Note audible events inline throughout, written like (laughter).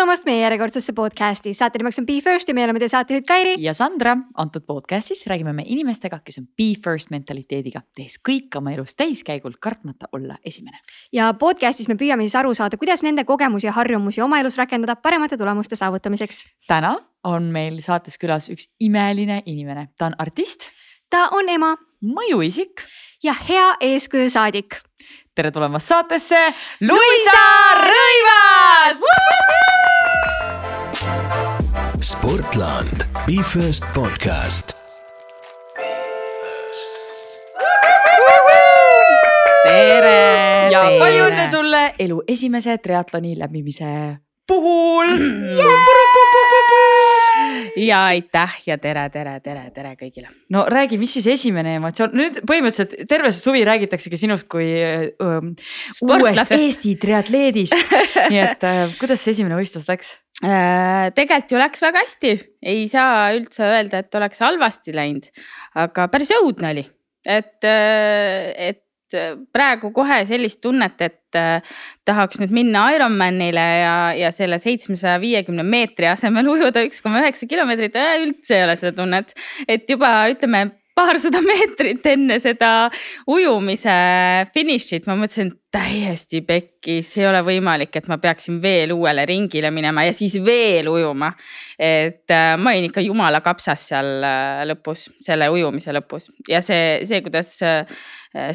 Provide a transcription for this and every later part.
tulemast meie järjekordsesse podcasti, saate nimeks on Be First ja meie oleme teie saatejuhid Kairi. ja Sandra, antud podcastis räägime me inimestega, kes on Be First mentaliteediga, tehes kõik oma elus täiskäigul, kartmata olla esimene. ja podcastis me püüame siis aru saada, kuidas nende kogemusi ja harjumusi oma elus rakendada paremate tulemuste saavutamiseks. täna on meil saates külas üks imeline inimene, ta on artist. ta on ema. mõjuisik. ja hea eeskuju saadik tere tulemast saatesse, Luisa Rõivas. Sportland, Be First podcast. tere. ja tere. palju õnne sulle elu esimese triatloni läbimise puhul (clears throat) ja aitäh ja tere, tere, tere, tere kõigile. no räägi, mis siis esimene emotsioon, nüüd põhimõtteliselt terve see suvi räägitaksegi sinust kui ähm, uuest Eesti triatleedist. Nii et äh, (laughs) kuidas see esimene võistlus läks? Äh,? tegelikult ju läks väga hästi, ei saa üldse öelda, et oleks halvasti läinud, aga päris õudne oli, et, äh, et praegu kohe sellist tunnet, et äh, tahaks nüüd minna Ironmanile ja, ja selle seitsmesaja viiekümne meetri asemel ujuda üks koma üheksa kilomeetrit äh,, üldse ei ole seda tunnet. et juba ütleme paarsada meetrit enne seda ujumise finišit. Ma mõtlesin täiesti pekkis, ei ole võimalik, et ma peaksin veel uuele ringile minema ja siis veel ujuma. et äh, ma olin ikka jumala kapsas seal äh, lõpus, selle ujumise lõpus. Ja see, see, kuidas äh,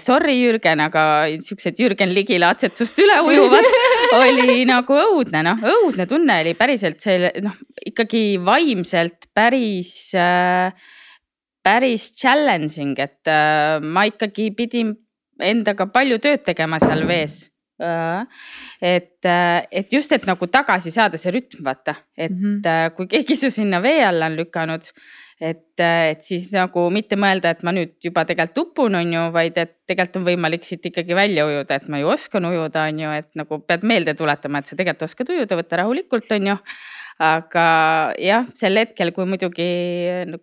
sorry, Jürgen, aga siuksed Jürgen Ligi laadsetsust üle ujuvad (laughs) oli nagu õudne, noh, õudne tunne oli päriselt see noh, ikkagi vaimselt päris äh, päris challenging, et äh, ma ikkagi pidin endaga palju tööd tegema seal vees äh,. et, äh, et just, et nagu tagasi saada see rütm, vaata, et mm -hmm. kui keegi su sinna vee alla on lükanud, et, et siis nagu mitte mõelda, et ma nüüd juba tegelikult upun, on ju, vaid et tegelikult on võimalik siit ikkagi välja ujuda, et ma ju oskan ujuda, on ju, et nagu pead meelde tuletama, et sa tegelikult oskad ujuda, võta rahulikult, on ju aga jah, sel hetkel, kui muidugi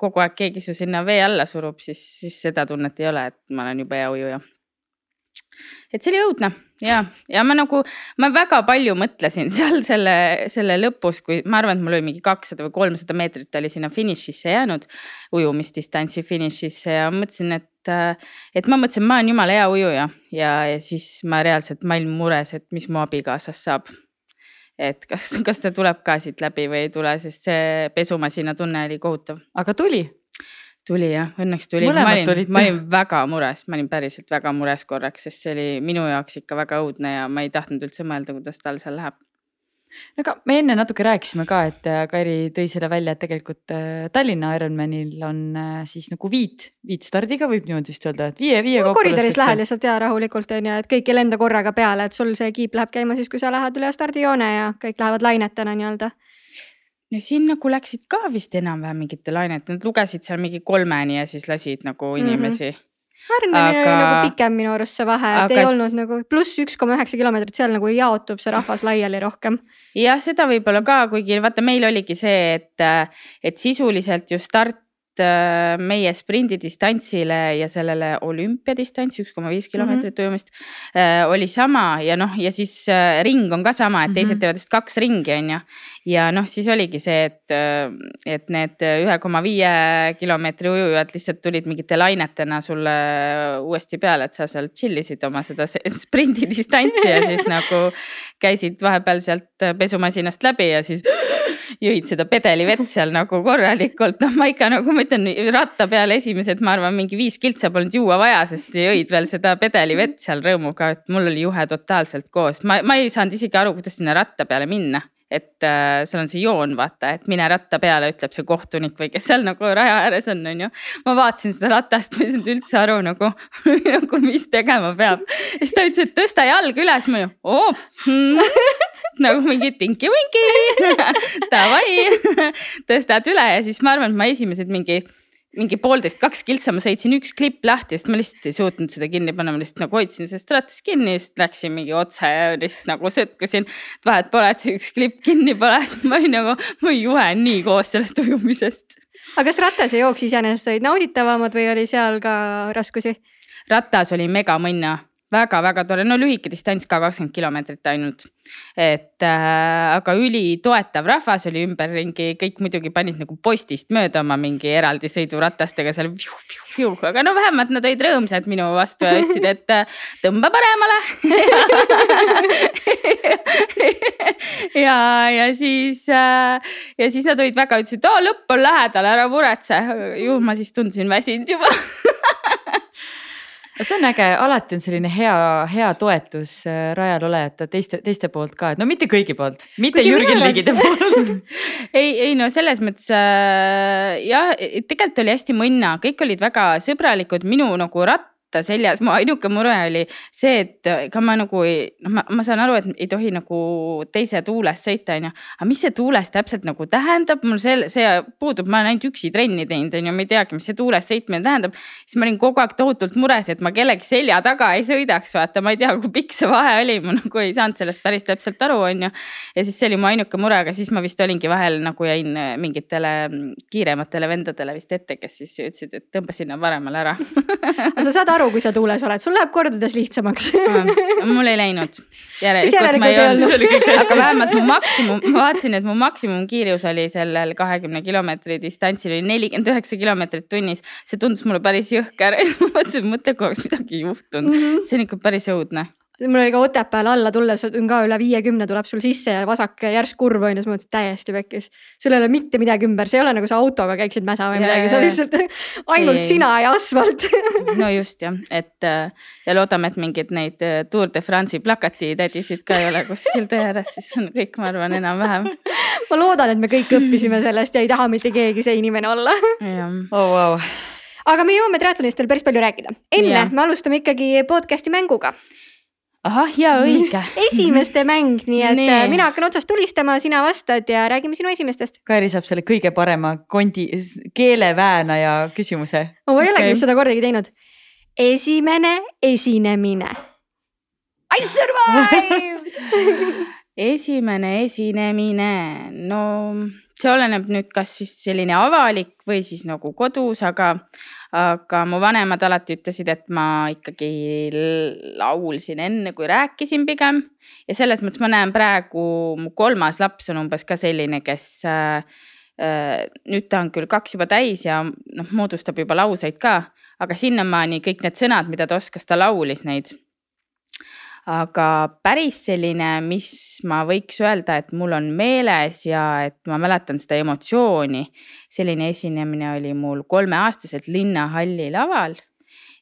kogu aeg keegi su sinna vee alla surub, siis, siis seda tunnet ei ole, et ma olen jube hea ujuja. et see oli õudne ja, ja ma nagu, ma väga palju mõtlesin (laughs) seal selle, selle lõpus, kui ma arvan, et mul oli mingi kakssada või kolmsada meetrit oli sinna finišisse jäänud, ujumisdistantsi finišisse ja mõtlesin, et et ma mõtlesin, ma olen jumala hea ujuja. Ja, ja siis ma reaalselt, ma olin mures, et mis mu abikaasast saab et kas, (laughs) kas ta tuleb ka siit läbi või ei tule, sest see pesumasina tunne oli kohutav. aga tuli? tuli jah, õnneks tuli. ma olin, ma olin väga mures, ma olin päriselt väga mures korraks, sest see oli minu jaoks ikka väga õudne ja ma ei tahtnud üldse mõelda, kuidas tal seal läheb aga me enne natuke rääkisime ka, et äh, Kairi tõi selle välja, et tegelikult äh, Tallinna Ironmanil on äh, siis nagu viit, viitstardiga võib niimoodi vist öelda, et viie, viie no,. koridoris lähed lihtsalt ja rahulikult on ju, et kõik ei lenda korraga peale, et sul see kiip läheb käima siis, kui sa lähed üle stardijoone ja kõik lähevad lainetena nii-öelda ja siin nagu läksid ka vist enam-vähem mingite lainete, nad lugesid seal mingi kolmeni ja siis lasid nagu mhm. inimesi mm. -hmm Harneni aga... oli nagu pikem minu arust see vahe, et aga... ei olnud nagu pluss üks koma üheksa kilomeetrit, seal nagu jaotub see rahvas (laughs) laiali rohkem. jah, seda võib-olla ka, kuigi vaata, meil oligi see, et, et sisuliselt ju start meie sprindidistantsile ja sellele olümpiadistants, üks koma viis kilomeetrit ujumist mm -hmm. oli sama ja noh, ja siis äh, ring on ka sama, et teised mm -hmm. teevad vist kaks ringi, on ju. ja noh, siis oligi see, et, et need ühe koma viie kilomeetri ujujad lihtsalt tulid mingite lainetena sulle uuesti peale, et sa seal chill isid oma seda (laughs) sprindidistantsi ja siis nagu käisid vahepeal sealt pesumasinast läbi ja siis jõid seda pedelivett seal nagu korralikult, noh, ma ikka nagu ma ütlen ratta peal esimesed, ma arvan, mingi viis kiltsa polnud juua vaja, sest jõid veel seda pedelivett seal rõõmuga, et mul oli juhe totaalselt koos, ma, ma ei saanud isegi aru, kuidas sinna ratta peale minna et äh, seal on see joon, vaata, et mine ratta peale, ütleb see kohtunik või kes seal nagu raja ääres on, on ju. ma vaatasin seda ratast, ma ei saanud üldse aru nagu (laughs) nagu mis tegema peab. siis ta ütles, et tõsta jalg üles, ma ju, oo hmm (laughs) (laughs) nagu mingi tinki-vinki (laughs) davai, tõstad üle ja siis ma arvan, et ma esimesed mingi mingi poolteist, kaks kiltsa ma sõitsin üks klipp lahti, sest ma lihtsalt ei suutnud seda kinni panna, ma lihtsalt nagu hoidsin sellest rattast kinni, siis läksin mingi otse ja lihtsalt nagu sõtkasin. vahet pole, et see üks klipp kinni pole, sest ma olin nagu, ma olin juhe nii koos sellest ujumisest. aga kas ratas ja jooks iseenesest olid nauditavamad või oli seal ka raskusi? ratas oli megamõnna väga-väga tore, no lühike distants ka kakskümmend kilomeetrit ainult. et äh, aga ülitoetav rahvas oli ümberringi, kõik muidugi panid nagu postist mööda oma mingi eraldi sõiduratastega seal. aga no vähemalt nad olid rõõmsad minu vastu ja ütlesid, et äh, tõmba paremale (laughs) ja, ja siis äh, ja siis nad olid väga, ütlesid, et lõpp on lähedal, ära muretse. ju ma siis tundusin väsinud juba (laughs) see on äge, alati on selline hea, hea toetus äh, rajal olejate teiste, teiste poolt ka, et no mitte kõigi poolt, mitte Kuigi Jürgen Ligide poolt. (laughs) Ei, ei no selles mõttes äh, jah, tegelikult oli hästi mõnna, kõik olid väga sõbralikud, minu nagu ratt katta seljas, mu ainuke mure oli see, et ega ma nagu ei, noh, ma, ma saan aru, et ei tohi nagu teise tuules sõita, onju. aga mis see tuules täpselt nagu tähendab, mul see, see puudub, ma olen ainult üksi trenni teinud, onju, ma ei teagi, mis see tuules sõitmine tähendab. siis ma olin kogu aeg tohutult mures, et ma kellegi selja taga ei sõidaks, vaata, ma ei tea, kui pikk see vahe oli, ma nagu ei saanud sellest päris täpselt aru, onju. ja siis see oli mu ainuke mure, aga siis ma vist olingi vahel nagu jäin mingitele kiirematele vendadele vist ette, kes siis ütlesid, et tõmba sinna paremale ära sa saad aru, aru, kui sa tuules oled, sul läheb kordades lihtsamaks mul ei läinud. aga vähemalt mu maksimum, ma vaatasin, et mu maksimumkiirus oli sellel kahekümne kilomeetri distantsil oli nelikümmend üheksa kilomeetrit tunnis. see tundus mulle päris jõhker (laughs) ma mõtlesin, et mõtle, kui oleks midagi juhtunud mm, -hmm. see on ikka päris õudne mul oli ka Otepääl alla tulles on ka üle viiekümne tuleb sul sisse ja vasak järsk kurv on ju, siis ma mõtlesin täiesti pekkis. sul ei ole mitte midagi ümber, see ei ole nagu sa autoga käiksid mäsa või midagi, see on lihtsalt (laughs) ainult ei, sina ja asfalt (laughs) no just jah, et äh, ja loodame, et mingeid neid äh, Tour de France'i plakatitädisid ka ei ole kuskil tee ääres, siis on kõik, ma arvan, enam-vähem. (laughs) ma loodan, et me kõik õppisime sellest ja ei taha mitte keegi see inimene olla oh, wow. aga me jõuame triatlonist veel päris palju rääkida. enne ja. me alustame ikkagi podcast'i mänguga ahah, ja õige esimeste mäng, nii et nii. Äh, mina hakkan otsast tulistama, sina vastad ja räägime sinu esimestest. Kairi saab selle kõige parema kondi, keeleväänaja küsimuse. ma ei okay. olegi seda kordagi teinud. esimene esinemine. I survived (laughs) esimene esinemine, no see oleneb nüüd, kas siis selline avalik või siis nagu kodus, aga, aga mu vanemad alati ütlesid, et ma ikkagi laulsin enne, kui rääkisin pigem. ja selles mõttes ma näen praegu, mu kolmas laps on umbes ka selline, kes äh, äh, nüüd ta on küll kaks juba täis ja noh, moodustab juba lauseid ka, aga sinnamaani kõik need sõnad, mida ta oskas, ta laulis neid aga päris selline, mis ma võiks öelda, et mul on meeles ja et ma mäletan seda emotsiooni. selline esinemine oli mul kolmeaastaselt Linnahalli laval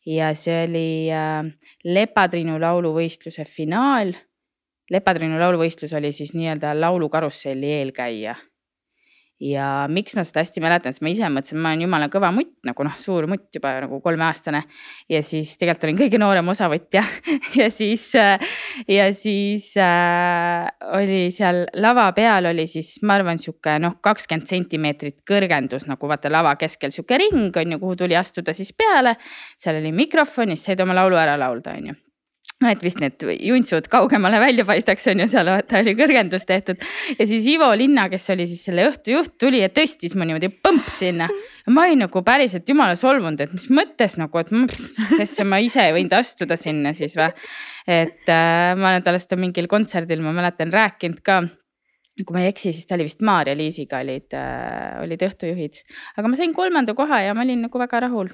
ja see oli äh, Lepatriinu lauluvõistluse finaal. Lepatriinu lauluvõistlus oli siis nii-öelda laulukarusselli eelkäija ja miks ma seda hästi mäletan, sest ma ise mõtlesin, ma olen jumala kõva mutt nagu noh, suur mutt juba nagu kolmeaastane. ja siis tegelikult olin kõige noorem osavõtja (laughs) ja siis, ja siis äh, oli seal lava peal oli siis, ma arvan, sihuke noh, kakskümmend sentimeetrit kõrgendus nagu vaata lava keskel sihuke ring on ju, kuhu tuli astuda siis peale. seal oli mikrofon, siis said oma laulu ära laulda, on ju et vist need juntsud kaugemale välja paistaks, on ju, seal vaata oli kõrgendus tehtud. ja siis Ivo Linna, kes oli siis selle õhtu juht, tuli ja tõstis mu niimoodi põmps sinna. ma olin nagu päriselt jumala solvunud, et mis mõttes nagu, et sest ma ise ei võinud astuda sinna siis või. et äh, ma olen talle seda mingil kontserdil, ma mäletan, rääkinud ka kui ma ei eksi, siis ta oli vist Maarja-Liisiga olid äh,, olid õhtujuhid, aga ma sain kolmanda koha ja ma olin nagu väga rahul.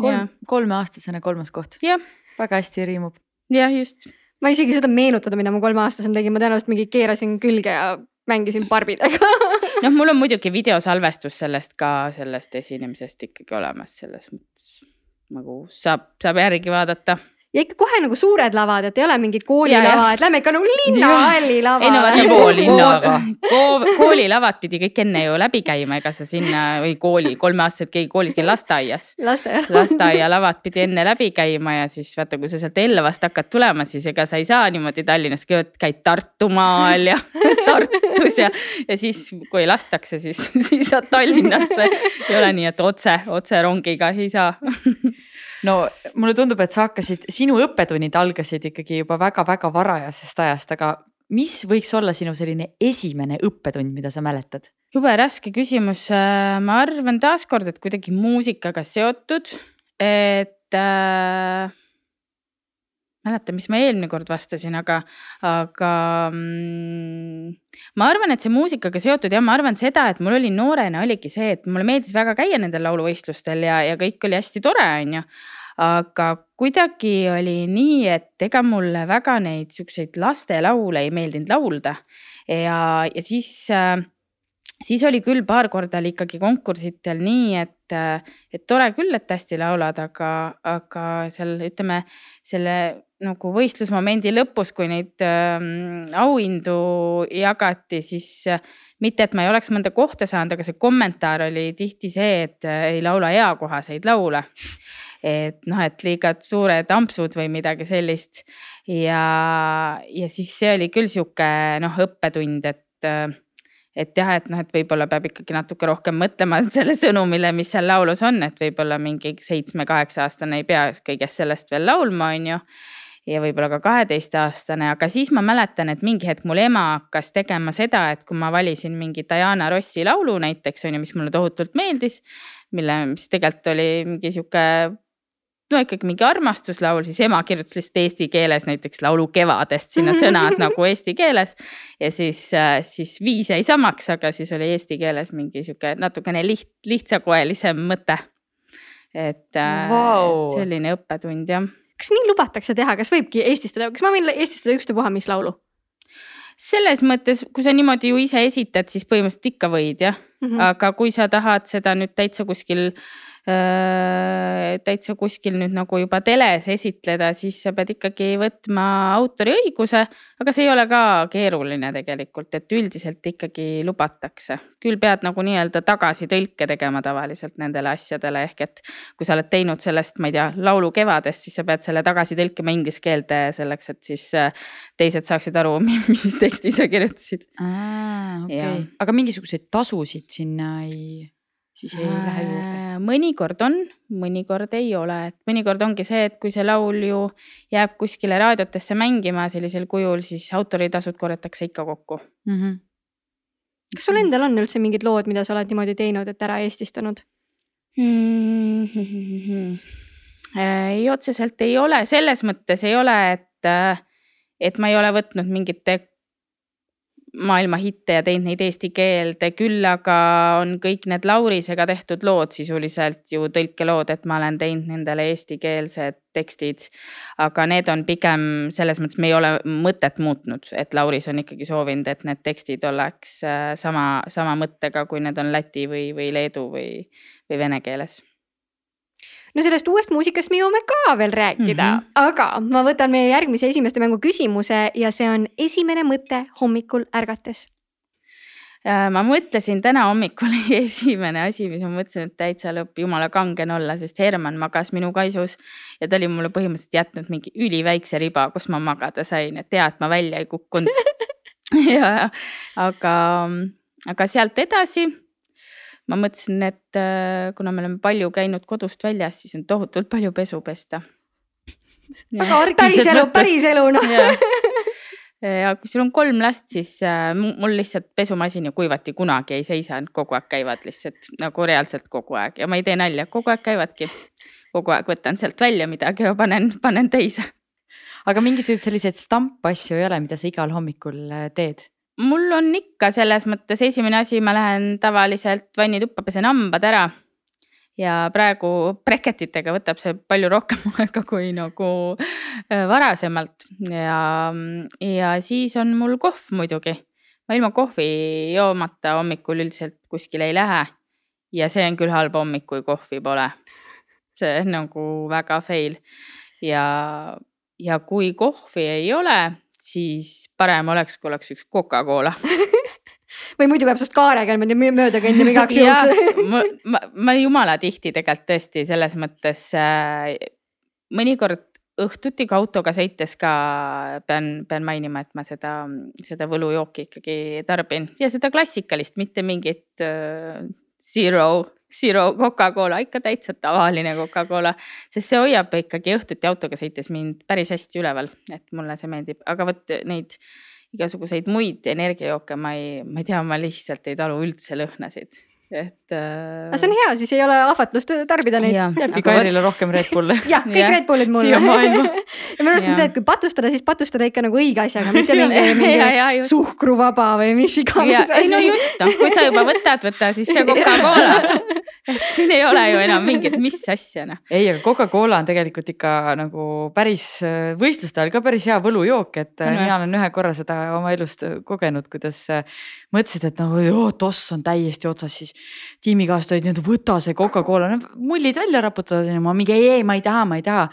kolm, kolmeaastasena kolmas koht. väga hästi riimub jah, just. ma isegi ei suuda meenutada, mida ma kolmeaastasena tegin, ma tõenäoliselt mingi keerasin külge ja mängisin barbidega. (laughs) Noh, mul on muidugi videosalvestus sellest ka, sellest esinemisest ikkagi olemas, selles mõttes nagu saab, saab järgi vaadata ja ikka kohe nagu suured lavad, et ei ole mingid koolilava, et lähme ikka nagu linnahalli lava. ei no vaata koolilinnaga (laughs) Ko. koolilavad pidi kõik enne ju läbi käima, ega sa sinna või kooli, kolmeaastased keegi koolis, käib lasteaias. lasteaialavad pidi enne läbi käima ja siis vaata, kui sa sealt Elvast hakkad tulema, siis ega sa ei saa niimoodi Tallinnas, käid Tartumaal ja (laughs) Tartus ja, ja siis, kui lastakse, siis, (laughs) siis saad Tallinnasse. ei ole nii, et otse, otse rongiga ei saa no mulle tundub, et sa hakkasid, sinu õppetunnid algasid ikkagi juba väga-väga varajasest ajast, aga mis võiks olla sinu selline esimene õppetund, mida sa mäletad? jube raske küsimus, ma arvan taaskord, et kuidagi muusikaga seotud, et äh, mäleta, mis ma eelmine kord vastasin, aga, aga mm, ma arvan, et see muusikaga seotud ja ma arvan seda, et mul oli noorena oligi see, et mulle meeldis väga käia nendel lauluvõistlustel ja, ja kõik oli hästi tore, onju. aga kuidagi oli nii, et ega mulle väga neid siukseid lastelaule ei meeldinud laulda ja, ja siis äh, siis oli küll paar korda oli ikkagi konkursitel nii, et, et tore küll, et hästi laulad, aga, aga seal ütleme selle nagu võistlusmomendi lõpus, kui neid ähm, auhindu jagati, siis äh, mitte, et ma ei oleks mõnda kohta saanud, aga see kommentaar oli tihti see, et äh, ei laula eakohaseid laule. et noh, et liiga suured ampsud või midagi sellist ja, ja siis see oli küll sihuke noh, õppetund, et äh, et jah, et noh, et võib-olla peab ikkagi natuke rohkem mõtlema selle sõnumile, mis seal laulus on, et võib-olla mingi seitsme-kaheksa aastane ei pea kõigest sellest veel laulma, on ju. ja võib-olla ka kaheteistaastane, aga siis ma mäletan, et mingi hetk mul ema hakkas tegema seda, et kui ma valisin mingi Diana Rossi laulu näiteks on ju, mis mulle tohutult meeldis, mille, mis tegelikult oli mingi sihuke no ikkagi mingi armastuslaul, siis ema kirjutas lihtsalt eesti keeles näiteks laulu Kevadest sinna sõnad (laughs) nagu eesti keeles. ja siis, äh, siis viis jäi samaks, aga siis oli eesti keeles mingi sihuke natukene liht-, lihtsakoelisem mõte. et wow. Äh, selline õppetund jah. kas nii lubatakse teha, kas võibki eestistada, kas ma võin eestistada ükstapuha mis laulu? selles mõttes, kui sa niimoodi ju ise esitad, siis põhimõtteliselt ikka võid jah mm, -hmm. aga kui sa tahad seda nüüd täitsa kuskil täitsa kuskil nüüd nagu juba teles esitleda, siis sa pead ikkagi võtma autoriõiguse, aga see ei ole ka keeruline tegelikult, et üldiselt ikkagi lubatakse. küll pead nagu nii-öelda tagasitõlke tegema tavaliselt nendele asjadele, ehk et kui sa oled teinud sellest, ma ei tea, laulu Kevadest, siis sa pead selle tagasi tõlkima inglise keelde selleks, et siis äh, teised saaksid aru, (laughs) mis teksti sa kirjutasid. Okay. aga mingisuguseid tasusid sinna ei siis ei äh, lähe juurde? Mõnikord on, mõnikord ei ole, et mõnikord ongi see, et kui see laul ju jääb kuskile raadiotesse mängima sellisel kujul, siis autoritasud korjatakse ikka kokku mm. -hmm. kas sul endal on üldse mingid lood, mida sa oled niimoodi teinud, et ära eestistanud mm? -hmm. ei, otseselt ei ole, selles mõttes ei ole, et, et ma ei ole võtnud mingite maailma hitte ja teinud neid eesti keelde, küll aga on kõik need Laurisega tehtud lood sisuliselt ju tõlkelood, et ma olen teinud nendele eestikeelsed tekstid. aga need on pigem selles mõttes, me ei ole mõtet muutnud, et Lauris on ikkagi soovinud, et need tekstid oleks äh, sama, sama mõttega, kui need on läti või, või leedu või, või vene keeles no sellest uuest muusikast me jõuame ka veel rääkida. Mm, -hmm. aga ma võtan meie järgmise esimeste mängu küsimuse ja see on esimene mõte hommikul ärgates. Äh, ma mõtlesin täna hommikul (laughs) esimene asi, mis ma mõtlesin, et täitsa lõpp, jumala kangen olla, sest Herman magas minu kaisus ja ta oli mulle põhimõtteliselt jätnud mingi üliväikse riba, kus ma magada sain, et hea, et ma välja ei kukkunud. (laughs) (laughs) Ja, aga, aga sealt edasi ma mõtlesin, et äh, kuna me oleme palju käinud kodust väljas, siis on tohutult palju pesu pesta. päris elu, päris elu noh ja (laughs) kui sul on kolm last, siis äh, mul lihtsalt pesumasin ja kuivati kunagi ei seisa, kogu aeg käivad lihtsalt nagu reaalselt kogu aeg ja ma ei tee nalja, kogu aeg käivadki. kogu aeg võtan sealt välja midagi ja panen, panen teise. aga mingisuguseid selliseid stampasju ei ole, mida sa igal hommikul äh, teed? Mul on ikka selles mõttes esimene asi, ma lähen tavaliselt vannituppa, pesen hambad ära. ja praegu breketitega võtab see palju rohkem (laughs) aega kui nagu äh, varasemalt ja, ja siis on mul kohv muidugi. ma ilma kohvi joomata hommikul üldiselt kuskile ei lähe. ja see on küll halb hommik, kui kohvi pole. see on nagu väga fail ja, ja kui kohvi ei ole siis parem oleks, kui oleks üks Coca-Cola. (laughs) Või muidu peab sinust kaarega niimoodi mööda kõndima igaks (laughs) juhuks. (laughs) Ma, ma, ma jumala tihti tegelikult tõesti selles mõttes äh, mõnikord õhtuti ka autoga sõites ka pean, pean mainima, et ma seda, seda võlujooki ikkagi tarbin. Ja seda klassikalist, mitte mingit äh, zero Zero Coca-Cola, ikka täitsa tavaline Coca-Cola, sest see hoiab ikkagi õhtuti autoga sõites mind päris hästi üleval, et mulle see meeldib, aga vot neid igasuguseid muid energiajooke ma ei, ma ei tea, ma lihtsalt ei talu üldse lõhnasid. Et äh.... aga see on hea, siis ei ole ahvatlust tarbida neid. jääbki Kairile rohkem Red Bulle. (laughs) jah, kõik ja. Red Bullid mulle. (laughs) ja minu arust on see, et kui patustada, siis patustada ikka nagu õige asjaga, mitte mingi, mingi suhkruvaba või mis iganes asi. ei no just noh, kui sa juba võtad, võta siis see Coca-Cola (laughs) et siin ei ole ju enam mingit, mis asja noh. ei, aga Coca-Cola on tegelikult ikka nagu päris võistluste ajal ka päris hea võlujook, et no, mina olen ühe korra seda oma elust kogenud, kuidas mõtlesid, et nagu joo, toss on täiesti otsas, siis tiimikaaslased olid võta see Coca-Cola, no mullid välja raputada, ma mingi ei, ei, ma ei taha, ma ei taha.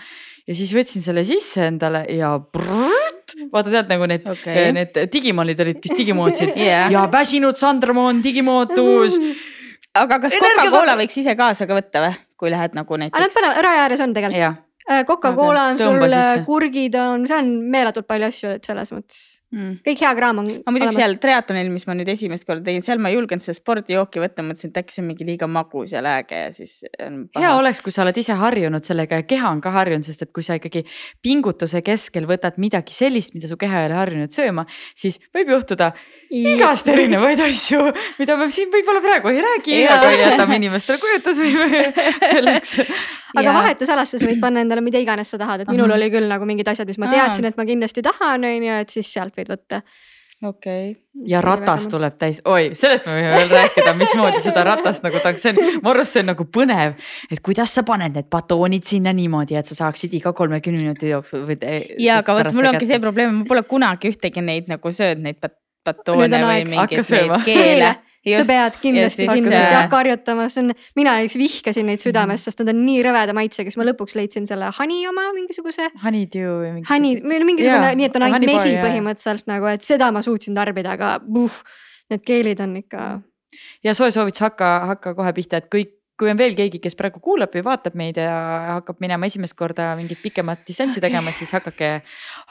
ja siis võtsin selle sisse endale ja brrrt, vaata tead nagu need okay., need digimonid olid, kes digimootsid (laughs) yeah. ja väsinud Sandramoon digimootus (laughs) aga kas Coca-Cola võiks ise kaasa ka võtta või, kui lähed nagu näiteks? aga nad panevad, raja ääres on tegelikult. Äh, Coca-Cola on sul, kurgid on, seal on meeletult palju asju, et selles mõttes mm.. kõik hea kraam on. aga muidugi seal triatlonil, mis ma nüüd esimest korda tegin, seal ma ei julgenud seda spordijooki võtta, mõtlesin, et äkki see on mingi liiga magus ja lääge ja siis. hea oleks, kui sa oled ise harjunud sellega ja keha on ka harjunud, sest et kui sa ikkagi pingutuse keskel võtad midagi sellist, mida su keha ei ole harjunud sööma, siis võib juhtuda igast erinevaid asju, mida me siin võib-olla praegu ei räägi, aga jätame inimestele kujutusvõime (laughs) selleks. aga ja. vahetusalasse sa võid panna endale mida iganes sa tahad, et minul Aha. oli küll nagu mingid asjad, mis ma teadsin, et ma kindlasti tahan, on ju, et siis sealt võid võtta. Okei. Okay.. ja ratas tuleb täis, oi, sellest me võime veel rääkida, mismoodi seda ratast nagu ta, see on, mu arust see on nagu põnev, et kuidas sa paned need batoonid sinna niimoodi, et sa saaksid iga kolmekümne minuti jooksul või. ja, aga vot mul ongi see probleem, ma pole kunagi ühtegi neid nagu söönud, neid batoone või mingeid neid keele (laughs) sa pead kindlasti, kindlasti hakka harjutama, see on, mina näiteks vihkasin neid südames mm., sest nad on nii rõveda maitsega, siis ma lõpuks leidsin selle honey oma mingisuguse. Honeydew või mingi. Honey, mingisugune, nii et on ainult mesi bar, põhimõtteliselt nagu, et seda ma suutsin tarbida, aga uh, need keelid on ikka. ja soe soovitus hakka, hakka kohe pihta, et kõik kui on veel keegi, kes praegu kuulab või vaatab meid ja hakkab minema esimest korda mingit pikemat distantsi tegema, siis hakake,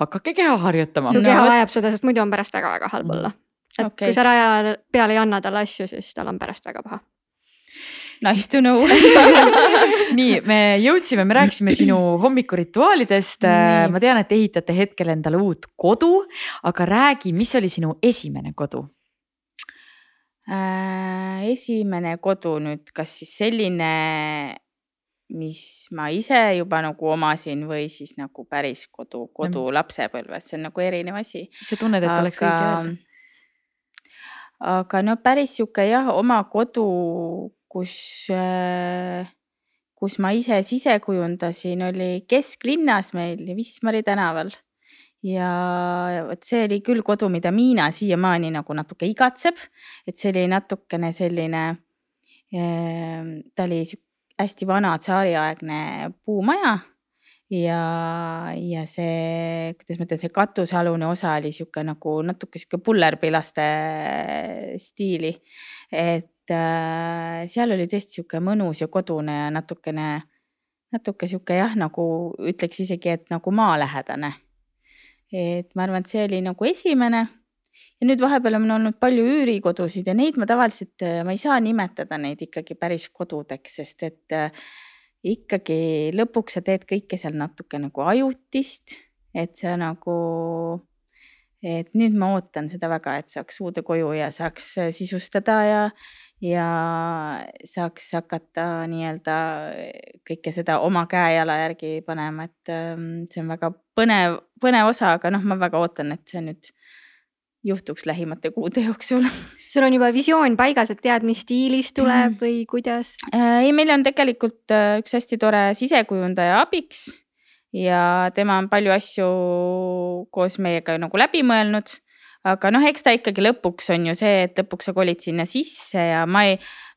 hakake keha harjutama. su keha vajab seda, sest muidu on pärast väga-väga halb olla et okay. kui sa raja peale ei anna talle asju, siis tal on pärast väga paha. Nice to know nii, me jõudsime, me rääkisime sinu hommikurituaalidest. ma tean, et ehitate hetkel endale uut kodu, aga räägi, mis oli sinu esimene kodu? Esimene kodu nüüd, kas siis selline, mis ma ise juba nagu omasin või siis nagu päris kodu, kodu lapsepõlves, see on nagu erinev asi. sa tunned, et aga... oleks õige öelda? aga no päris sihuke jah, oma kodu, kus, äh, kus ma ise sise kujundasin, oli kesklinnas meil Wismari tänaval. Ja vot see oli küll kodu, mida Miina siiamaani nagu natuke igatseb, et see oli natukene selline, äh, ta oli hästi vana tsaariaegne puumaja ja, ja see, kuidas ma ütlen, see katusealune osa oli sihuke nagu natuke sihuke pullerpilaste stiili. et äh, seal oli tõesti sihuke mõnus ja kodune ja natukene, natuke sihuke jah, nagu ütleks isegi, et nagu maalähedane. Et ma arvan, et see oli nagu esimene. Ja nüüd vahepeal on olnud palju üürikodusid ja neid ma tavaliselt, ma ei saa nimetada neid ikkagi päris kodudeks, sest et äh, ikkagi lõpuks sa teed kõike seal natuke nagu ajutist, et sa nagu, et nüüd ma ootan seda väga, et saaks uude koju ja saaks sisustada ja, ja saaks hakata nii-öelda kõike seda oma käe-jala järgi panema, et ähm, see on väga põnev, põnev osa, aga noh, ma väga ootan, et see nüüd juhtuks lähimate kuude (laughs) jooksul. sul on juba visioon paigas, et tead, mis stiilis tuleb või kuidas? Äh, ei, meil on tegelikult äh, üks hästi tore sisekujundaja abiks ja tema on palju asju koos meiega nagu läbi mõelnud aga noh, eks ta ikkagi lõpuks on ju see, et lõpuks sa kolid sinna sisse ja ma ei,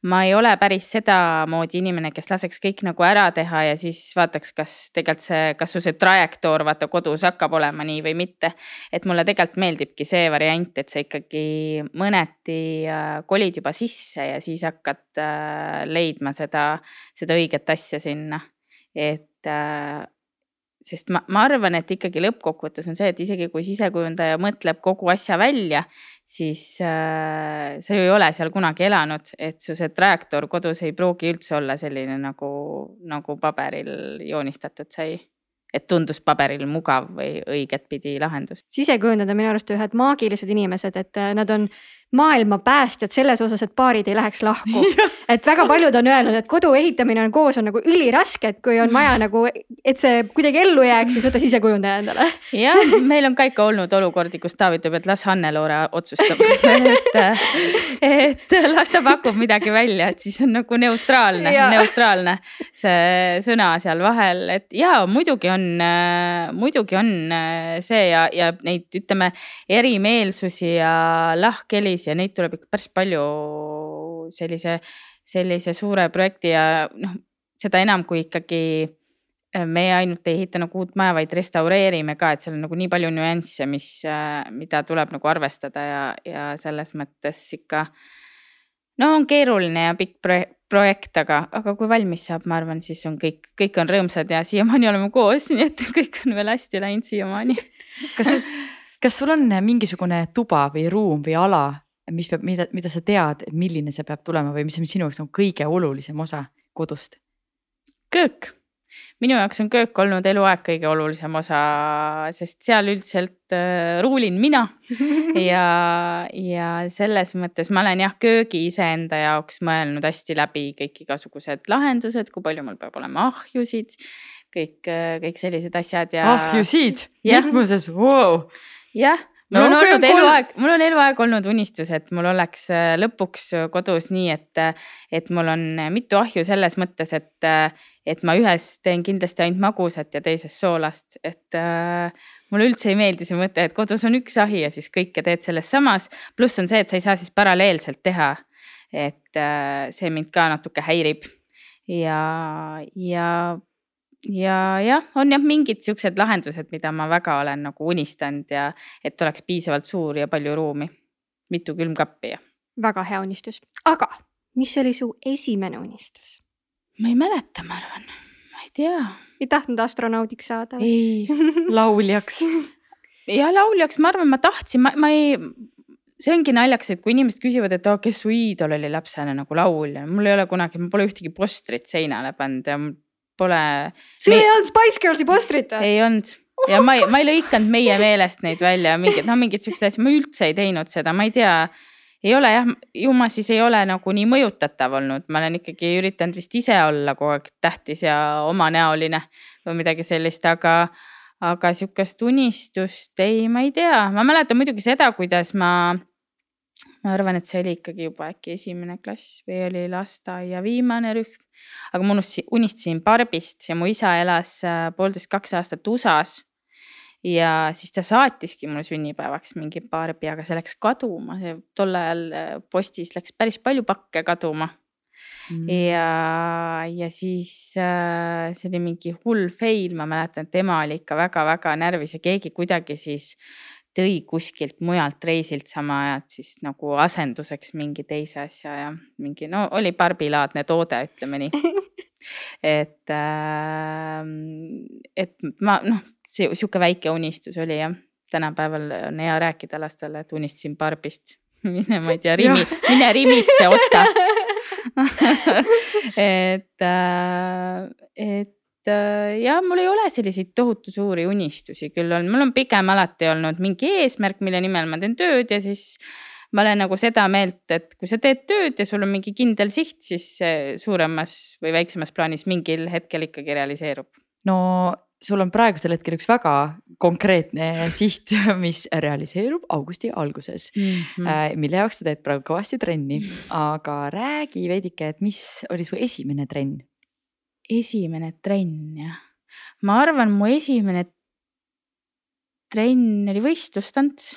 ma ei ole päris sedamoodi inimene, kes laseks kõik nagu ära teha ja siis vaataks, kas tegelikult see, kas su see trajektoor vaata kodus hakkab olema nii või mitte. et mulle tegelikult meeldibki see variant, et sa ikkagi mõneti äh, kolid juba sisse ja siis hakkad äh, leidma seda, seda õiget asja sinna. et äh, sest ma, ma arvan, et ikkagi lõppkokkuvõttes on see, et isegi kui sisekujundaja mõtleb kogu asja välja, siis äh, sa ju ei ole seal kunagi elanud, et su see trajektoor kodus ei pruugi üldse olla selline nagu, nagu paberil joonistatud sai et tundus paberil mugav või õiget pidi lahendus. sisekujundajad on minu arust ühed maagilised inimesed, et äh, nad on maailma päästjad selles osas, et paarid ei läheks lahku. (laughs) et väga paljud on öelnud, et kodu ehitamine on koos on nagu üliraske, et kui on vaja (laughs) nagu, et see kuidagi ellu jääks, siis võta sisekujundaja endale. (laughs) jah, meil on ka ikka olnud olukordi, kus Taavi ütleb, et las Hanne-Loore otsustab et, et las ta pakub midagi välja, et siis on nagu neutraalne, neutraalne see sõna seal vahel, et ja muidugi on, muidugi on see ja, ja neid ütleme erimeelsusi ja lahkhelisid ja neid tuleb ikka päris palju sellise, sellise suure projekti ja noh, seda enam, kui ikkagi äh, me ainult ei ehita nagu uut maja, vaid restaureerime ka, et seal on nagu nii palju nüansse, mis, äh, mida tuleb nagu arvestada ja, ja selles mõttes ikka. no on keeruline ja pikk projekt, aga, aga kui valmis saab, ma arvan, siis on kõik, kõik on rõõmsad ja siiamaani oleme koos, (laughs) nii et kõik on veel hästi läinud siiamaani. kas, kas sul on mingisugune tuba või ruum või ala, mis peab, mida, mida sa tead, et milline see peab tulema või mis on sinu jaoks nagu kõige olulisem osa kodust? köök, minu jaoks on köök olnud eluaeg kõige olulisem osa, sest seal üldiselt äh, ruulin mina (laughs) ja, ja selles mõttes ma olen jah, köögi iseenda jaoks mõelnud hästi läbi kõik igasugused lahendused, kui palju mul peab olema ahjusid, kõik, kõik sellised asjad ja. ahjusid, mitmuses, vau. jah mul no, on okay, olnud eluaeg, mul on eluaeg olnud unistus, et mul oleks äh, lõpuks äh, kodus nii, et, äh, et mul on mitu ahju selles mõttes, et, et ma ühes teen kindlasti ainult magusat ja teises soolast, et äh, mulle üldse ei meeldi see mõte, et kodus on üks ahi ja siis kõike teed selles samas. pluss on see, et sa ei saa siis paralleelselt teha. et äh, see mind ka natuke häirib ja, ja ja jah, on jah mingid siuksed lahendused, mida ma väga olen nagu unistanud ja et oleks piisavalt suur ja palju ruumi, mitu külmkappi ja. väga hea unistus, aga mis oli su esimene unistus? ma ei mäleta, ma arvan, ma ei tea. ei tahtnud astronaudiks saada? ei (laughs) lauljaks ja lauljaks, ma arvan, ma tahtsin, ma, ma ei, see ongi naljakas, et kui inimesed küsivad, et oh, kes su iidol oli lapsena nagu laulja, mul ei ole kunagi, ma pole ühtegi postrit seinale pannud ja pole. sul me... ei olnud Spice Girlsi postrit või? ei olnud ja ma ei, ma ei lõikanud meie meelest neid välja, mingid noh, mingid siuksed asjad, ma üldse ei teinud seda, ma ei tea. ei ole jah, ju ma siis ei ole nagu nii mõjutatav olnud, ma olen ikkagi üritanud vist ise olla kogu aeg tähtis ja omanäoline või midagi sellist, aga aga sihukest unistust ei, ma ei tea, ma mäletan muidugi seda, kuidas ma ma arvan, et see oli ikkagi juba äkki esimene klass või oli lasteaia viimane rühm. Aga ma unistasin Barbist ja mu isa elas äh, poolteist, kaks aastat USA-s. ja siis ta saatiski mulle sünnipäevaks mingi Barbi, aga see läks kaduma, see tol ajal äh, postis läks päris palju pakke kaduma Mm. ja, ja siis äh, see oli mingi hull fail, ma mäletan, et ema oli ikka väga-väga närvis ja keegi kuidagi siis tõi kuskilt mujalt reisilt sama ajad siis nagu asenduseks mingi teise asja ja mingi no oli barbilaadne toode, ütleme nii. (laughs) et äh,, et ma noh, see sihuke väike unistus oli jah, tänapäeval on hea rääkida lastele, et unistasin barbist. (laughs) Mine, ma ei tea, Rimi, (laughs) mine Rimisse osta. Et äh,, et äh, ja mul ei ole selliseid tohutu suuri unistusi küll on, mul on pigem alati olnud mingi eesmärk, mille nimel ma teen tööd ja siis ma olen nagu seda meelt, et kui sa teed tööd ja sul on mingi kindel siht, siis suuremas või väiksemas plaanis mingil hetkel ikkagi realiseerub. no sul on praegusel hetkel üks väga konkreetne siht, (laughs) mis realiseerub augusti alguses mm, -hmm. mille jaoks sa teed praegu kõvasti trenni, aga räägi veidike, et mis oli su esimene trenn esimene trenn jah, ma arvan, mu esimene trenn oli võistlustants.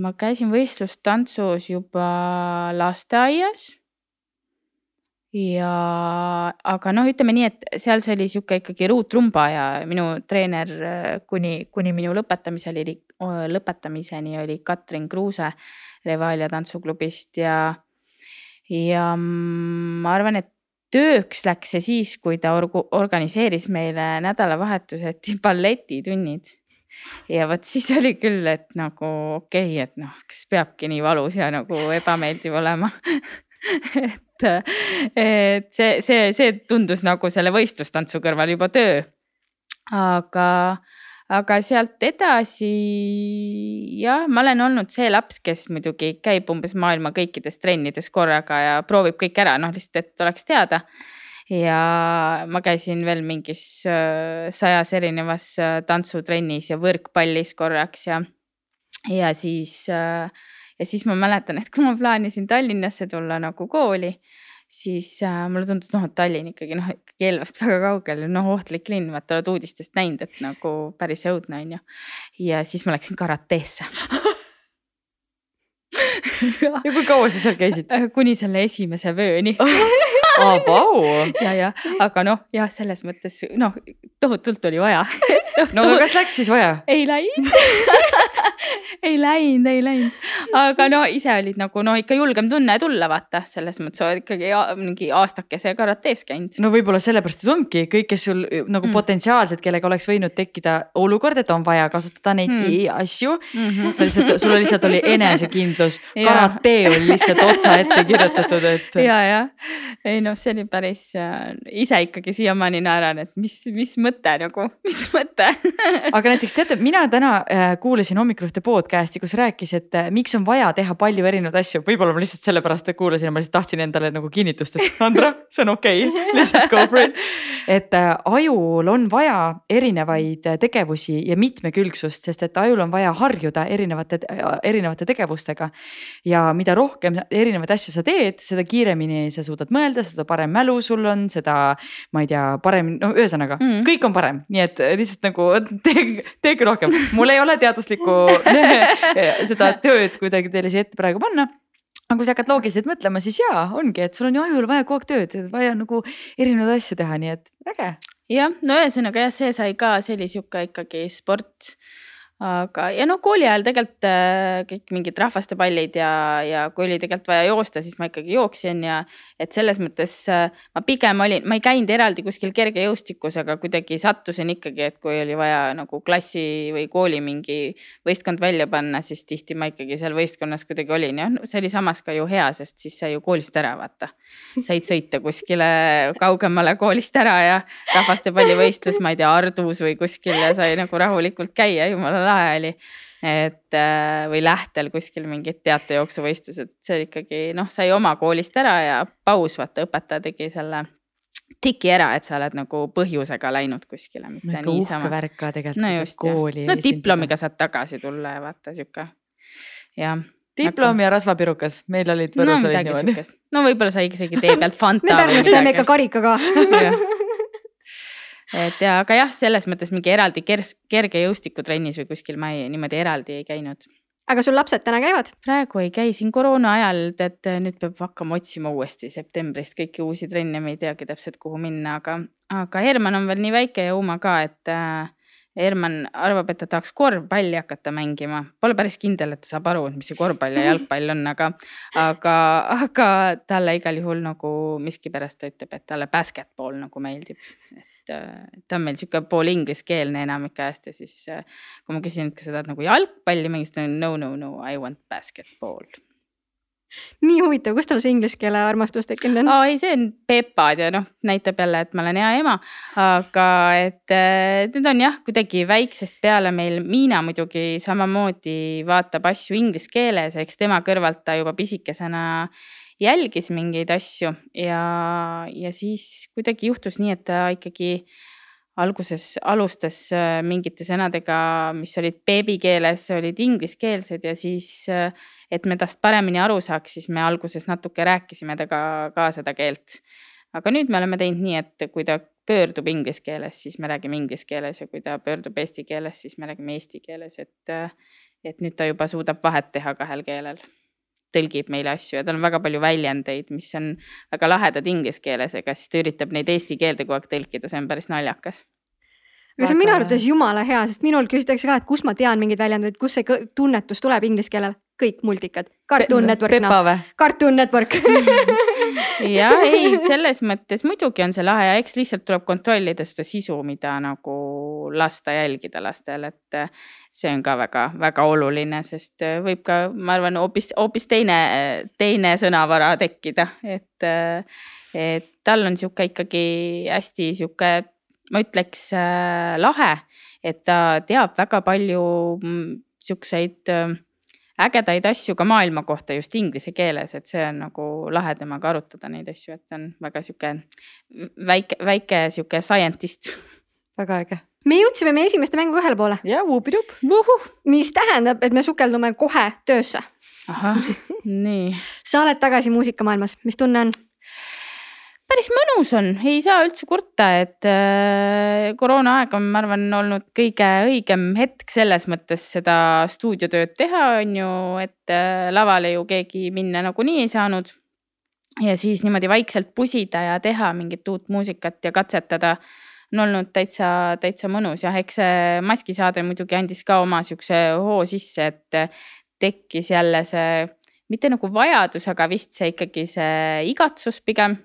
ma käisin võistlustantsus juba lasteaias. ja, aga noh, ütleme nii, et seal see oli sihuke ikkagi ruutrumba ja minu treener kuni, kuni minu lõpetamiseni, lõpetamiseni oli Katrin Kruuse Revalia tantsuklubist ja ja ma arvan, et tööks läks see siis, kui ta orgu, organiseeris meile nädalavahetuseti balletitunnid. ja vot siis oli küll, et nagu okei okay,, et noh, kas peabki nii valus ja nagu ebameeldiv olema (laughs) et, et see, see, see tundus nagu selle võistlustantsu kõrval juba töö. aga, aga sealt edasi jah, ma olen olnud see laps, kes muidugi käib umbes maailma kõikides trennides korraga ja proovib kõik ära, noh lihtsalt, et oleks teada. Ja ma käisin veel mingis äh, sajas erinevas äh, tantsutrennis ja võrkpallis korraks ja, ja siis, äh, ja siis ma mäletan, et kui ma plaanisin Tallinnasse tulla nagu kooli, siis äh, mulle tundus, noh, et Tallinn ikkagi noh, Kelvast (laughs) väga kaugel, noh, ohtlik linn, vaata oled uudistest näinud, et nagu päris õudne on ju. ja siis ma läksin karateesse ja kui kaua sa seal käisid? (laughs) kuni selle esimese vööni (laughs) aa, vau. (laughs) ja, ja aga noh, jah, selles mõttes noh, tohutult oli vaja (laughs) no aga kas läks siis vaja? ei läinud (laughs) ei läinud, ei läinud, aga no ise olid nagu no ikka julgem tunne tulla, vaata selles mõttes oled ikkagi mingi aastakese karates käinud. no võib-olla sellepärast, et ongi kõik, kes sul nagu mm. potentsiaalselt, kellega oleks võinud tekkida olukord, et on vaja kasutada neid mm. asju mm. -hmm. sa lihtsalt, sul lihtsalt oli enesekindlus karate oli lihtsalt otsa ette kirjutatud, et. ja, ja ei noh, see oli päris äh,, ise ikkagi siiamaani naeran, et mis, mis mõte nagu, (laughs) mis mõte aga näiteks teate, mina täna äh, kuulasin hommikul ühte podcast'i, kus rääkis, et äh, miks on vaja teha palju erinevaid asju, võib-olla ma lihtsalt sellepärast kuulasin ja ma lihtsalt tahtsin endale nagu kinnitust, et Andra, see on okei okay. (laughs) lihtsalt go for it. et äh, ajul on vaja erinevaid äh, tegevusi ja mitmekülgsust, sest et ajul on vaja harjuda erinevate, äh, erinevate tegevustega. ja mida rohkem erinevaid asju sa teed, seda kiiremini sa suudad mõelda, seda parem mälu sul on, seda ma ei tea, parem, no ühesõnaga mm -hmm. kõik on parem, nii et lihtsalt nagu teege, teege rohkem, mul ei ole teaduslikku (laughs) seda tööd kuidagi teile siia ette praegu panna aga kui sa hakkad loogiliselt mõtlema, siis jaa, ongi, et sul on ju ajul vaja kogu aeg tööd, vaja nagu erinevaid asju teha, nii et äge. jah, no ühesõnaga jah, see sai ka, see oli sihuke ikkagi sport aga, ja noh, kooli ajal tegelikult äh, kõik mingid rahvastepallid ja, ja kui oli tegelikult vaja joosta, siis ma ikkagi jooksin ja et selles mõttes äh, ma pigem olin, ma ei käinud eraldi kuskil kergejõustikus, aga kuidagi sattusin ikkagi, et kui oli vaja nagu klassi või kooli mingi võistkond välja panna, siis tihti ma ikkagi seal võistkonnas kuidagi olin ja no, see oli samas ka ju hea, sest siis sai ju koolist ära vaata. said sõita kuskile kaugemale koolist ära ja rahvastepallivõistlus, ma ei tea, Ardus või kuskil ja sai nagu rahulikult käia, jumala lahe oli. et äh, või Lähtel kuskil mingid teatejooksuvõistlused, see ikkagi noh, sai oma koolist ära ja paus, vaata õpetaja tegi selle tiki ära, et sa oled nagu põhjusega läinud kuskile, mitte nagu niisama. värk ka tegelikult no, just, kooli. no diplomiga saad tagasi tulla ja vaata sihuke, jah diplom ja rasvapirukas, meil olid Võrus no, olid niimoodi. no võib-olla sai isegi tee pealt (laughs) Fanta. me Pärnus saime ikka karikaga (laughs) et ja, aga jah, selles mõttes mingi eraldi kers-, kergejõustikutrennis või kuskil ma ei, niimoodi eraldi ei käinud. aga sul lapsed täna käivad? praegu ei käi, siin koroona ajal tead, nüüd peab hakkama otsima uuesti septembrist kõiki uusi trenne, me ei teagi täpselt, kuhu minna, aga, aga Herman on veel nii väike ja Uma ka, et äh, Herman arvab, et ta tahaks korvpalli hakata mängima, pole päris kindel, et ta saab aru, mis see korvpall ja jalgpall on, aga, aga, aga talle igal juhul nagu miskipärast ta ütleb, et talle basketball nagu meeldib et ta on meil sihuke pool ingliskeelne enamik ajast ja siis äh, kui ma küsin, et kas sa tahad nagu jalgpalli mängida, siis ta on no, no, no, I want basketball nii huvitav, kust tal see inglise keele armastus tekkinud on? aa ei, see on Pepad ja noh, näitab jälle, et ma olen hea ema. aga et äh, need on jah, kuidagi väiksest peale meil, Miina muidugi samamoodi vaatab asju inglise keeles, eks tema kõrvalt ta juba pisikesena jälgis mingeid asju ja, ja siis kuidagi juhtus nii, et ta ikkagi alguses alustas äh, mingite sõnadega, mis olid beebikeeles, olid ingliskeelsed ja siis, äh, et me tast paremini aru saaks, siis me alguses natuke rääkisime temaga ka seda keelt. aga nüüd me oleme teinud nii, et kui ta pöördub inglise keeles, siis me räägime inglise keeles ja kui ta pöördub eesti keeles, siis me räägime eesti keeles, et, äh, et nüüd ta juba suudab vahet teha kahel keelel tõlgib meile asju ja tal on väga palju väljendeid, mis on väga lahedad inglise keeles, ega siis ta üritab neid eesti keelde kogu aeg tõlkida, see on päris naljakas aga see on minu arvates jumala hea, sest minul küsitakse ka, et kust ma tean mingeid väljendeid, kust see tunnetus tuleb inglise keelel, kõik multikad, Cartoon Network. Või? Cartoon Network (laughs) (laughs) ja ei, selles mõttes muidugi on see lahe ja eks lihtsalt tuleb kontrollida seda sisu, mida nagu lasta jälgida lastel, et äh, see on ka väga-väga oluline, sest äh, võib ka, ma arvan, hoopis, hoopis teine, teine sõnavara tekkida, et, äh, et tal on sihuke ikkagi hästi sihuke, ma ütleks lahe et ta teab väga palju mm, siukseid ägedaid asju ka maailma kohta just inglise keeles, et see on nagu lahe temaga arutada neid asju, et ta on väga sihuke väike, väike sihuke scientist. väga äge. me jõudsime meie esimeste mänguga ühele poole. ja vuupidup. mis tähendab, et me sukeldume kohe töösse. ahah, (laughs) nii. sa oled tagasi muusikamaailmas, mis tunne on? Päris mõnus on, ei saa üldse kurta, et äh, koroonaaeg on, ma arvan, olnud kõige õigem hetk selles mõttes seda stuudiotööd teha, on ju, et äh, lavale ju keegi minna nagunii ei saanud. ja siis niimoodi vaikselt pusida ja teha mingit uut muusikat ja katsetada on olnud täitsa, täitsa mõnus. Ja eks see maskisaade muidugi andis ka oma siukse hoo sisse, et tekkis jälle see mitte nagu vajadus, aga vist see ikkagi see igatsus pigem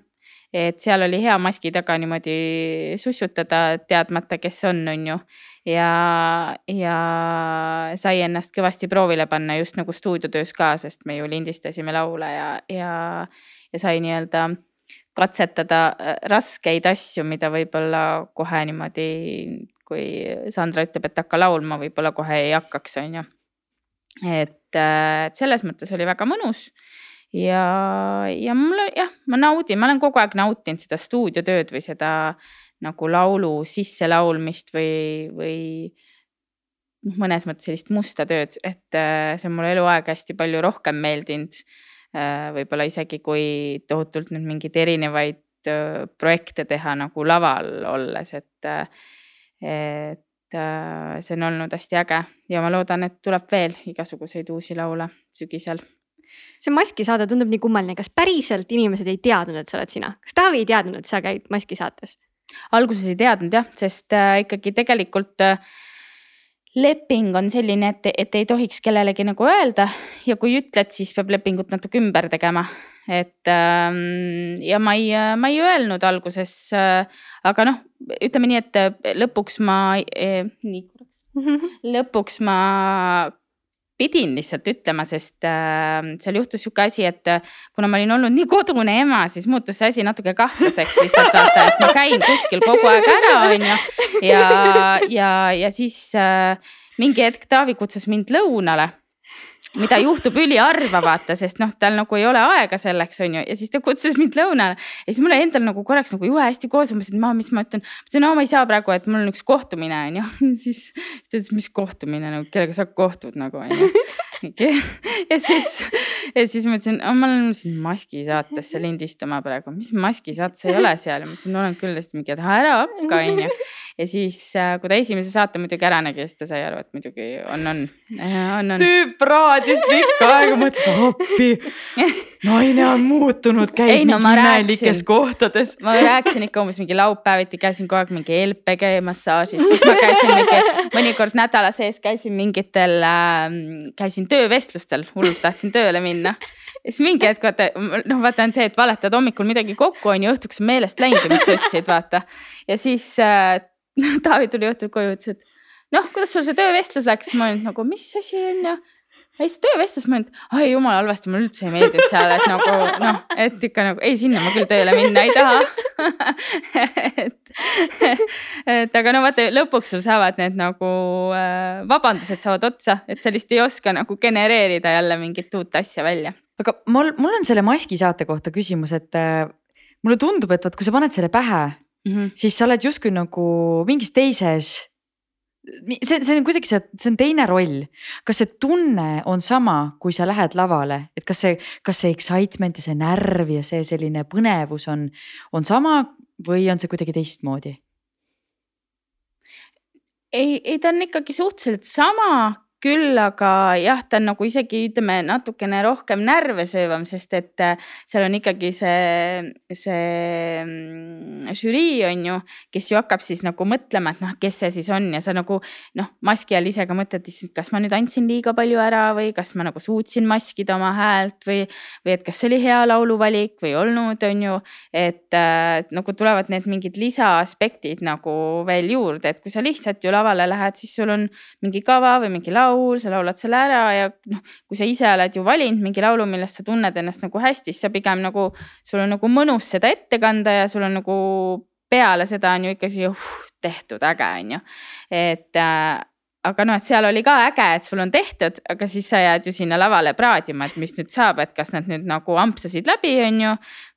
et seal oli hea maski taga niimoodi sussutada, teadmata, kes on, on ju. ja, ja sai ennast kõvasti proovile panna just nagu stuudiotöös ka, sest me ju lindistasime laule ja, ja, ja sai nii-öelda katsetada äh, raskeid asju, mida võib-olla kohe niimoodi, kui Sandra ütleb, et hakka laulma, võib-olla kohe ei hakkaks, on ju. äh, et selles mõttes oli väga mõnus ja, ja mulle jah, ma naudin, ma olen kogu aeg nautinud seda stuudiotööd või seda nagu laulu sisselaulmist või, või noh, mõnes mõttes sellist musta tööd, et äh, see on mulle eluaeg hästi palju rohkem meeldinud. Äh, võib-olla isegi kui tohutult nüüd mingeid erinevaid äh, projekte teha nagu laval olles, et, et see on olnud hästi äge ja ma loodan, et tuleb veel igasuguseid uusi laule sügisel see maskisaade tundub nii kummaline, kas päriselt inimesed ei teadnud, et sa oled sina, kas Taavi ei teadnud, et sa käid maskisaates? alguses ei teadnud jah, sest äh, ikkagi tegelikult äh, leping on selline, et, et ei tohiks kellelegi nagu öelda ja kui ütled, siis peab lepingut natuke ümber tegema. et ähm, ja ma ei, ma ei öelnud alguses äh,, aga noh, ütleme nii, et lõpuks ma äh,, nii korraks (laughs) lõpuks ma pidin lihtsalt ütlema, sest äh, seal juhtus sihuke asi, et äh, kuna ma olin olnud nii kodune ema, siis muutus see asi natuke kahtlaseks lihtsalt vaata, et ma käin kuskil kogu aeg ära, onju. ja, ja, ja siis äh, mingi hetk Taavi kutsus mind lõunale mida (laughs) juhtub üliharva vaata, sest noh, tal nagu ei ole aega selleks, on ju, ja siis ta kutsus mind lõunale. ja siis mulle endal nagu korraks nagu juhe hästi koos, ma mõtlesin, et ma, mis ma ütlen. ma ütlesin, no ma ei saa praegu, et mul on üks kohtumine, on ju. (laughs) siis ta ütles, mis kohtumine nagu, kellega sa kohtud nagu on ju. (laughs) ja siis, ja siis ma ütlesin, ma olen siin maskisaatesse (laughs) lindistama praegu, mis maskisaates ei ole seal no olen küll, siis mingi, et ära (laughs) hakka, on ju ja siis, äh, kui ta esimese saate muidugi ära nägi, siis ta sai aru, et muidugi on, on, on, on. tüüp raadis pikka aega, mõtles appi. naine on muutunud, käib Ei, no, mingi imelikes kohtades. ma rääkisin ikka umbes mingi laupäeviti käisin kogu aeg mingi LPG massaažis, siis ma käisin mingi mõnikord nädala sees käisin mingitel äh,, käisin töövestlustel, hullult tahtsin tööle minna. Siis mingi hetk vaata, noh, vaata on see, et valetad hommikul midagi kokku, on ju, õhtuks on meelest läinud mis sa ütlesid, vaata. ja siis äh, Taavi tuli õhtul koju, ütles, et noh, kuidas sul see töövestlus läks, ma olin nagu, mis asi on ja ja siis töövestlus, ma olin, ai jumala halvasti, mulle üldse ei meeldinud seal, et nagu noh, et ikka nagu ei, sinna ma küll tööle minna ei taha. (laughs) Et, (laughs) et aga no vaata lõpuks sul saavad need nagu äh, vabandused saavad otsa, et sa lihtsalt ei oska nagu genereerida jälle mingit uut asja välja. aga mul, mul on selle maskisaate kohta küsimus, et äh, mulle tundub, et vot kui sa paned selle pähe mm, -hmm. siis sa oled justkui nagu mingis teises. see, see on kuidagi see, see on teine roll. kas see tunne on sama, kui sa lähed lavale, et kas see, kas see excitement ja see närv ja see selline põnevus on, on sama või on see kuidagi teistmoodi? ei, ei ta on ikkagi suhteliselt sama, küll aga jah, ta on nagu isegi ütleme natukene rohkem närve söövam, sest et äh, seal on ikkagi see, see mm, žürii on ju, kes ju hakkab siis nagu mõtlema, et noh, kes see siis on ja sa nagu noh, maski all ise ka mõtled, et kas ma nüüd andsin liiga palju ära või kas ma nagu suutsin maskida oma häält või, või et kas see oli hea lauluvalik või ei olnud, on ju. et äh, nagu tulevad need mingid lisaaspektid nagu veel juurde, et kui sa lihtsalt ju lavale lähed, siis sul on mingi kava või mingi laul laul, sa laulad selle ära ja noh, kui sa ise oled ju valinud mingi laulu, millest sa tunned ennast nagu hästi, siis sa pigem nagu, sul on nagu mõnus seda ette kanda ja sul on nagu peale seda on ju ikkagi uh, tehtud, äge on ju, et äh, aga noh, et seal oli ka äge, et sul on tehtud, aga siis sa jääd ju sinna lavale praadima, et mis nüüd saab, et kas nad nüüd nagu ampsasid läbi, on ju.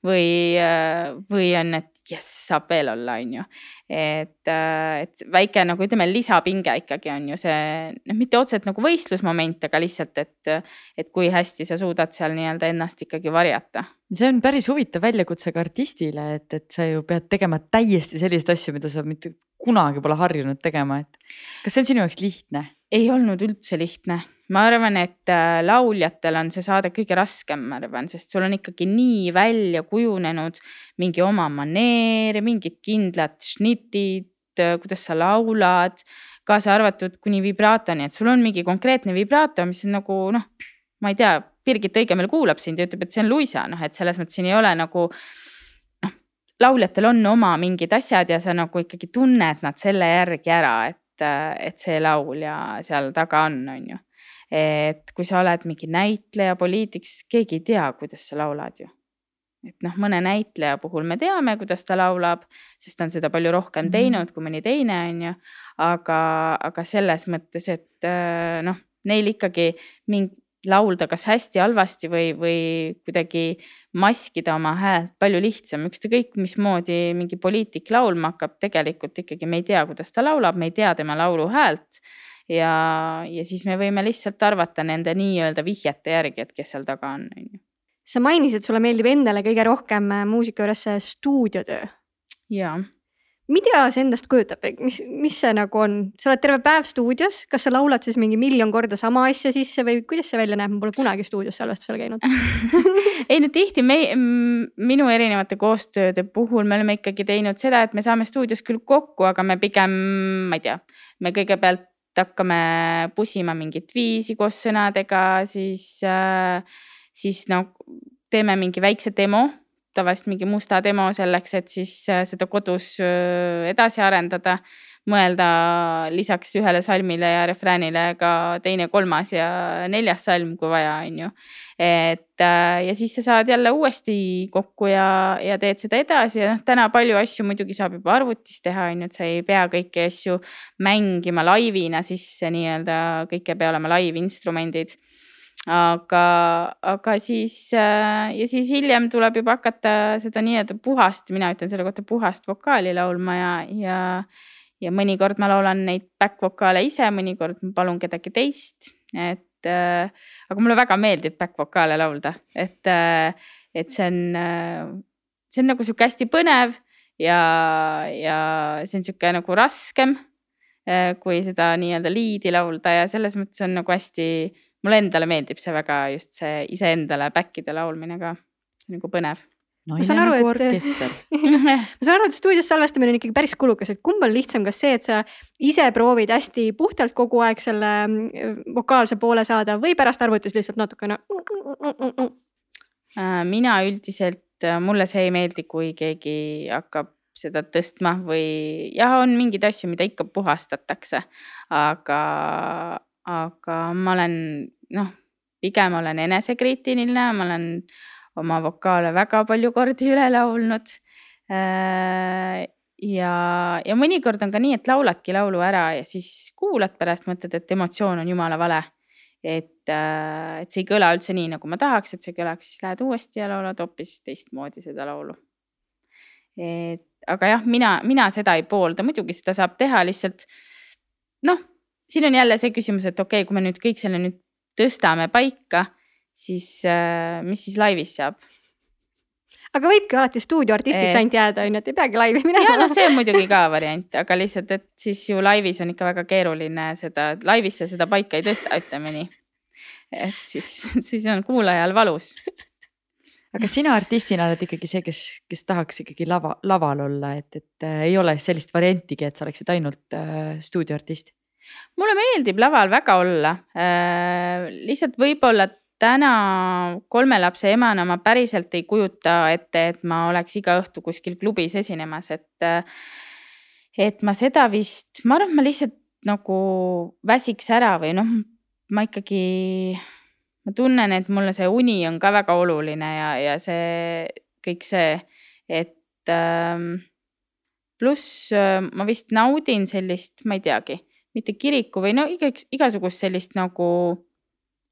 või, äh, või on, et jess, saab veel olla, on ju. et, äh, et väike nagu ütleme, lisapinge ikkagi on ju see, noh, mitte otseselt nagu võistlusmoment, aga lihtsalt, et, et kui hästi sa suudad seal nii-öelda ennast ikkagi varjata. see on päris huvitav väljakutse ka artistile, et, et sa ju pead tegema täiesti selliseid asju, mida sa mitte kunagi pole harjunud tegema, et kas see on sinu jaoks lihtne? ei olnud üldse lihtne, ma arvan, et äh, lauljatel on see saade kõige raskem, ma arvan, sest sul on ikkagi nii välja kujunenud mingi oma maneer, mingid kindlad šnitid, äh, kuidas sa laulad, kaasa arvatud kuni vibraatoni, et sul on mingi konkreetne vibraato, mis on nagu noh, ma ei tea, Birgit Õigemeel kuulab sind ja ütleb, et see on luisa, noh, et selles mõttes siin ei ole nagu noh, lauljatel on oma mingid asjad ja sa nagu ikkagi tunned nad selle järgi ära, et et, et see laulja seal taga on, on ju. Et kui sa oled mingi näitleja, poliitik, siis keegi ei tea, kuidas sa laulad ju. et noh, mõne näitleja puhul me teame, kuidas ta laulab, sest ta on seda palju rohkem mhm. teinud kui mõni teine, on ju. aga, aga selles mõttes, et noh, neil ikkagi mingi laulda kas hästi-halvasti või, või kuidagi maskida oma häält palju lihtsam, ükskõik mismoodi mingi poliitik laulma hakkab, tegelikult ikkagi me ei tea, kuidas ta laulab, me ei tea tema laulu häält. Ja, ja siis me võime lihtsalt arvata nende nii-öelda vihjete järgi, et kes seal taga on, on ju. sa mainisid, sulle meeldib endale kõige rohkem muusika juures see stuudiotöö. jaa. Mida see endast kujutab, mis, mis see nagu on, sa oled terve päev stuudios, kas sa laulad siis mingi miljon korda sama asja sisse või kuidas see välja näeb, ma pole kunagi stuudios salvestusel käinud. (laughs) Ei no tihti me, minu erinevate koostööde puhul me oleme ikkagi teinud seda, et me saame stuudios küll kokku, aga me pigem, ma ei tea, me kõigepealt hakkame pusima mingit viisi koos sõnadega, siis äh,, siis no teeme mingi väikse demo tavaliselt mingi musta demo selleks, et siis äh, seda kodus äh, edasi arendada. Mõelda lisaks ühele salmile ja refräänile ka teine, kolmas ja neljas salm, kui vaja, on ju. et äh, ja siis sa saad jälle uuesti kokku ja, ja teed seda edasi ja noh, täna palju asju muidugi saab juba arvutis teha, on ju, et sa ei pea kõiki asju mängima laivina sisse nii-öelda, kõik ei pea olema live instrumendid aga, aga siis äh, ja siis hiljem tuleb juba hakata seda nii-öelda puhast, mina ütlen selle kohta puhast vokaali laulma ja, ja, ja mõnikord ma laulan neid back vokaale ise, mõnikord ma palun kedagi teist, et äh, aga mulle väga meeldib back vokaale laulda, et äh,, et see on äh,, see on nagu sihuke hästi põnev ja, ja see on sihuke nagu raskem äh, kui seda nii-öelda liidi laulda ja selles mõttes on nagu hästi mulle endale meeldib see väga just see iseendale back'ide laulmine ka, see on nagu põnev no,. ma saan aru, et (laughs) ma saan aru, et stuudios salvestamine on ikkagi päris kulukas, et kumb on lihtsam, kas see, et sa ise proovid hästi puhtalt kogu aeg selle mm, vokaalse poole saada või pärast arvutis lihtsalt natukene äh, mina üldiselt, äh, mulle see ei meeldi, kui keegi hakkab seda tõstma või jah, on mingeid asju, mida ikka puhastatakse, aga aga ma olen noh, pigem olen enesekriitiline, ma olen oma vokaale väga palju kordi üle laulnud. Äh, ja, ja mõnikord on ka nii, et lauladki laulu ära ja siis kuulad pärast, mõtled, et emotsioon on jumala vale. et, äh, et see ei kõla üldse nii, nagu ma tahaks, et see kõlaks, siis lähed uuesti ja laulad hoopis teistmoodi seda laulu. et aga jah, mina, mina seda ei poolda, muidugi seda saab teha lihtsalt noh siin on jälle see küsimus, et okei okay,, kui me nüüd kõik selle nüüd tõstame paika, siis äh, mis siis laivis saab? aga võibki alati stuudioartistiks ainult jääda, on ju, et ei peagi laivi minema. ja noh, see on muidugi ka variant, aga lihtsalt, et siis ju laivis on ikka väga keeruline seda, laivis sa seda paika ei tõsta, ütleme nii. et siis, (laughs) siis on kuulajal valus aga sina artistina oled ikkagi see, kes, kes tahaks ikkagi lava, laval olla, et, et äh, ei ole sellist variantigi, et sa oleksid ainult äh, stuudioartist mulle meeldib laval väga olla äh,. lihtsalt võib-olla täna kolme lapse emana ma päriselt ei kujuta ette, et ma oleks iga õhtu kuskil klubis esinemas, et. Et ma seda vist, ma arvan, et ma lihtsalt nagu väsiks ära või noh, ma ikkagi, ma tunnen, et mulle see uni on ka väga oluline ja, ja see kõik see, et ähm, pluss äh, ma vist naudin sellist, ma ei teagi, mitte kiriku või no igaks, igasugust sellist nagu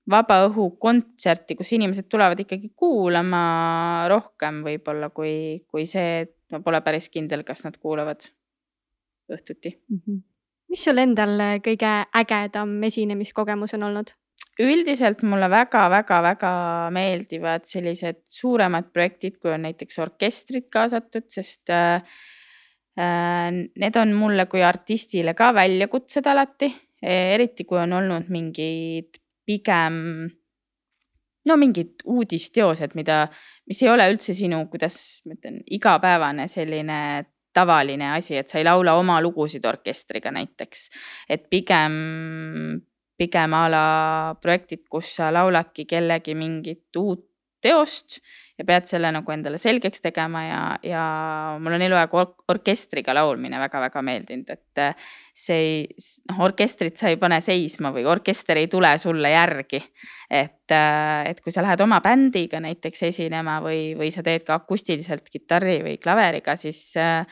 vabaõhukontserti, kus inimesed tulevad ikkagi kuulama rohkem võib-olla kui, kui see, et ma pole päris kindel, kas nad kuulavad õhtuti mm. -hmm. mis sul endal kõige ägedam esinemiskogemus on olnud? üldiselt mulle väga-väga-väga meeldivad sellised suuremad projektid, kui on näiteks orkestrid kaasatud, sest äh, äh need on mulle kui artistile ka väljakutsed alati, eriti kui on olnud mingid pigem no mingid uudisteosed, mida, mis ei ole üldse sinu, kuidas ma ütlen, igapäevane selline tavaline asi, et sa ei laula oma lugusid orkestriga näiteks. et pigem, pigem a la projektid, kus sa lauladki kellegi mingit uut teost ja pead selle nagu endale selgeks tegema ja, ja mul on eluaeg or orkestriga laulmine väga-väga meeldinud, et äh, see ei, noh, orkestrit sa ei pane seisma või orkester ei tule sulle järgi. et, äh, et kui sa lähed oma bändiga näiteks esinema või, või sa teed ka akustiliselt kitarri või klaveriga, siis, äh,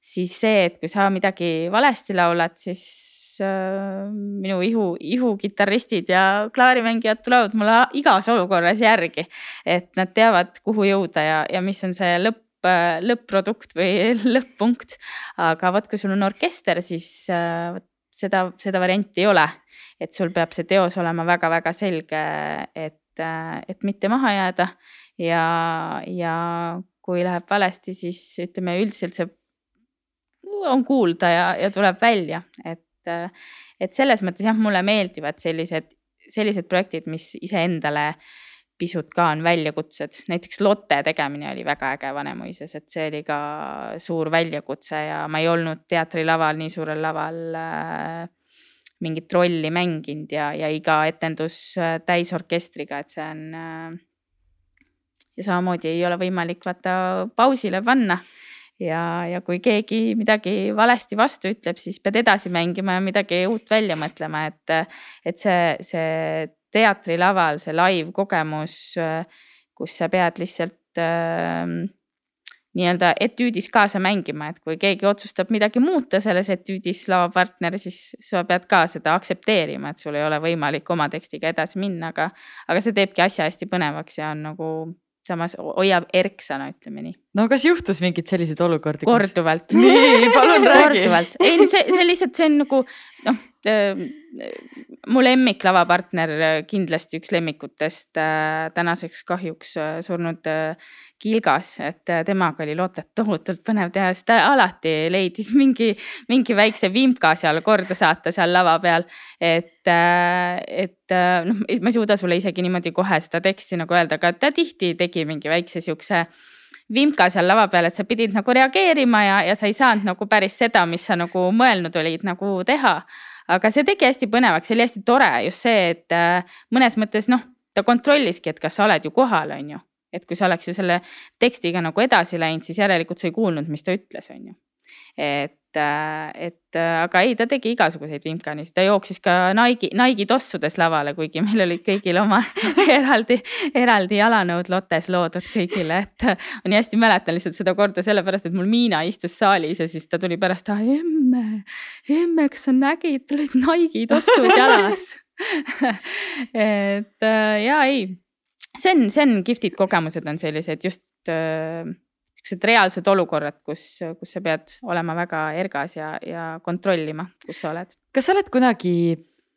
siis see, et kui sa midagi valesti laulad, siis minu ihu, ihukitarristid ja klaarimängijad tulevad mulle igas olukorras järgi. et nad teavad, kuhu jõuda ja, ja mis on see lõpp lõpp-produkt või (laughs) lõpp-punkt. aga vot, kui sul on orkester, siis äh, seda, seda varianti ei ole. et sul peab see teos olema väga-väga selge, et, äh, et mitte maha jääda ja, ja kui läheb valesti, siis ütleme üldiselt see on kuulda ja, ja tuleb välja, et et, et selles mõttes jah, mulle meeldivad sellised, sellised projektid, mis iseendale pisut ka on väljakutsed, näiteks Lotte tegemine oli väga äge Vanemuises, et see oli ka suur väljakutse ja ma ei olnud teatrilaval, nii suurel laval äh, mingit rolli mänginud ja, ja iga etendus äh, täisorkestriga, et see on äh,. ja samamoodi ei ole võimalik vaata pausile panna ja, ja kui keegi midagi valesti vastu ütleb, siis pead edasi mängima ja midagi uut välja mõtlema, et, et see, see teatrilaval, see live kogemus, kus sa pead lihtsalt äh, nii-öelda etüüdis kaasa mängima, et kui keegi otsustab midagi muuta selles etüüdis lavapartner, siis sa pead ka seda aktsepteerima, et sul ei ole võimalik oma tekstiga edasi minna, aga, aga see teebki asja hästi põnevaks ja on nagu samas hoiab erksana, ütleme nii. no kas juhtus mingeid selliseid olukordi? korduvalt. nii, palun räägi. korduvalt, ei see, see lihtsalt, see on nagu noh äh,, mu lemmiklavapartner äh, kindlasti üks lemmikutest äh, tänaseks kahjuks äh, surnud äh, Kilgas, et temaga oli Lotet tohutult põnev teha, sest ta alati leidis mingi, mingi väikse vimka seal korda saata seal lava peal. et, et noh, ma ei suuda sulle isegi niimoodi kohe seda teksti nagu öelda, aga ta tihti tegi mingi väikse siukse vimka seal lava peal, et sa pidid nagu reageerima ja, ja sa ei saanud nagu päris seda, mis sa nagu mõelnud olid nagu teha aga see tegi hästi põnevaks, see oli hästi tore just see, et äh, mõnes mõttes noh, ta kontrolliski, et kas sa oled ju kohal, on ju. et kui sa oleks ju selle tekstiga nagu edasi läinud, siis järelikult sa ei kuulnud, mis ta ütles, on ju. et et, et aga ei, ta tegi igasuguseid vimkanisid, ta jooksis ka Nike'i, Nike'i tossudes lavale, kuigi meil olid kõigil oma (laughs) eraldi, eraldi jalanõud Lottes loodud kõigile, et ma nii hästi mäletan lihtsalt seda korda sellepärast, et mul Miina istus saalis ja siis ta tuli pärast, emme, emme, kas sa nägid, tal olid Nike'i tossud jalas. (laughs) Et ja ei, see on, see on kihvtid kogemused on sellised just siuksed reaalsed olukorrad, kus, kus sa pead olema väga ergas ja, ja kontrollima, kus sa oled. kas sa oled kunagi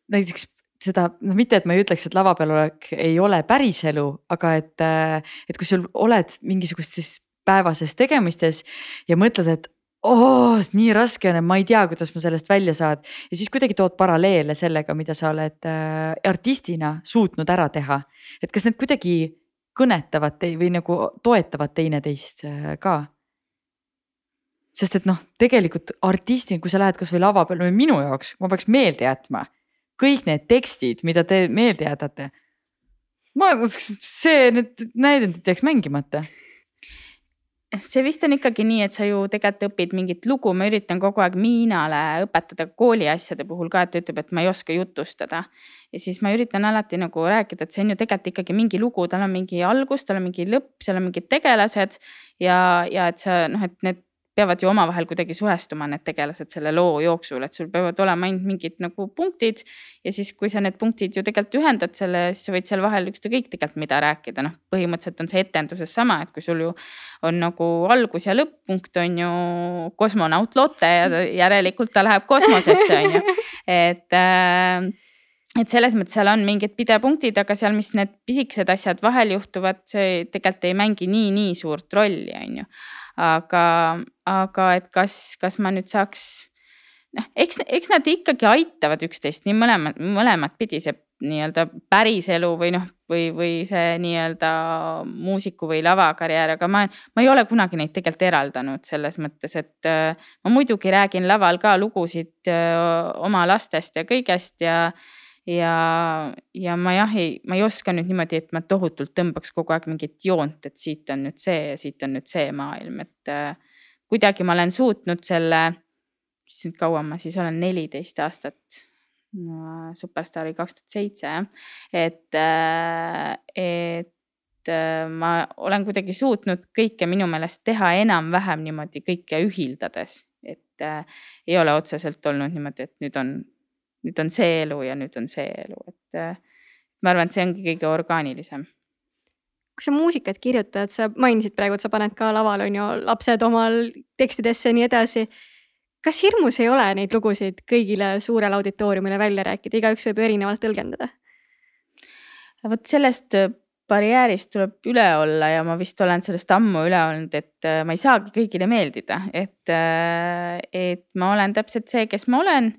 näiteks seda, noh, mitte et ma ei ütleks, et lava peal olek ei ole päriselu, aga et, et kui sul oled mingisugustes päevases tegemistes ja mõtled, et oo, nii raske on, et ma ei tea, kuidas ma sellest välja saan. ja siis kuidagi tood paralleele sellega, mida sa oled äh, artistina suutnud ära teha. et kas need kuidagi kõnetavad tei- või nagu toetavad teineteist äh, ka. sest et noh, tegelikult artistina, kui sa lähed kasvõi lava peale või minu jaoks, ma peaks meelde jätma kõik need tekstid, mida te meelde jätate. ma, see, need näidendid jääks mängimata see vist on ikkagi nii, et sa ju tegelikult õpid mingit lugu, ma üritan kogu aeg Miinale õpetada kooli asjade puhul ka, et ta ütleb, et ma ei oska jutustada. ja siis ma üritan alati nagu rääkida, et see on ju tegelikult ikkagi mingi lugu, tal on mingi algus, tal on mingi lõpp, seal on mingid tegelased ja, ja et sa noh, et need peavad ju omavahel kuidagi suhestuma, need tegelased selle loo jooksul, et sul peavad olema ainult mingid nagu punktid. ja siis, kui sa need punktid ju tegelikult ühendad selle, siis sa võid seal vahel ükskõik tegelikult mida rääkida, noh, põhimõtteliselt on see etenduses sama, et kui sul ju on nagu algus ja lõpp-punkt on ju kosmonaut Lotte ja järelikult ta läheb kosmosesse, on ju, (laughs) et äh, et selles mõttes seal on mingid pidepunktid, aga seal, mis need pisikesed asjad vahel juhtuvad, see tegelikult ei mängi nii, nii suurt rolli, on ju. aga, aga et kas, kas ma nüüd saaks, noh, eks, eks nad ikkagi aitavad üksteist nii mõlemat, mõlemat pidi, see nii-öelda päriselu või noh, või, või see nii-öelda muusiku või lavakarjäär, aga ma, ma ei ole kunagi neid tegelikult eraldanud selles mõttes, et äh, ma muidugi räägin laval ka lugusid äh, oma lastest ja kõigest ja ja, ja ma jah, ei, ma ei oska nüüd niimoodi, et ma tohutult tõmbaks kogu aeg mingit joont, et siit on nüüd see ja siit on nüüd see maailm, et äh, kuidagi ma olen suutnud selle, nüüd kaua ma siis olen, neliteist aastat no,. Superstaar oli kaks tuhat seitse jah, et äh,, et äh, ma olen kuidagi suutnud kõike minu meelest teha enam-vähem niimoodi kõike ühildades, et äh, ei ole otseselt olnud niimoodi, et nüüd on nüüd on see elu ja nüüd on see elu, et äh, ma arvan, et see ongi kõige orgaanilisem. kui sa muusikat kirjutad, sa mainisid praegu, et sa paned ka laval on ju lapsed omal tekstidesse ja nii edasi. kas hirmus ei ole neid lugusid kõigile suurele auditooriumile välja rääkida, igaüks võib ju erinevalt tõlgendada? vot sellest äh, barjäärist tuleb üle olla ja ma vist olen sellest ammu üle olnud, et äh, ma ei saagi kõigile meeldida, et, et ma olen täpselt see, kes ma olen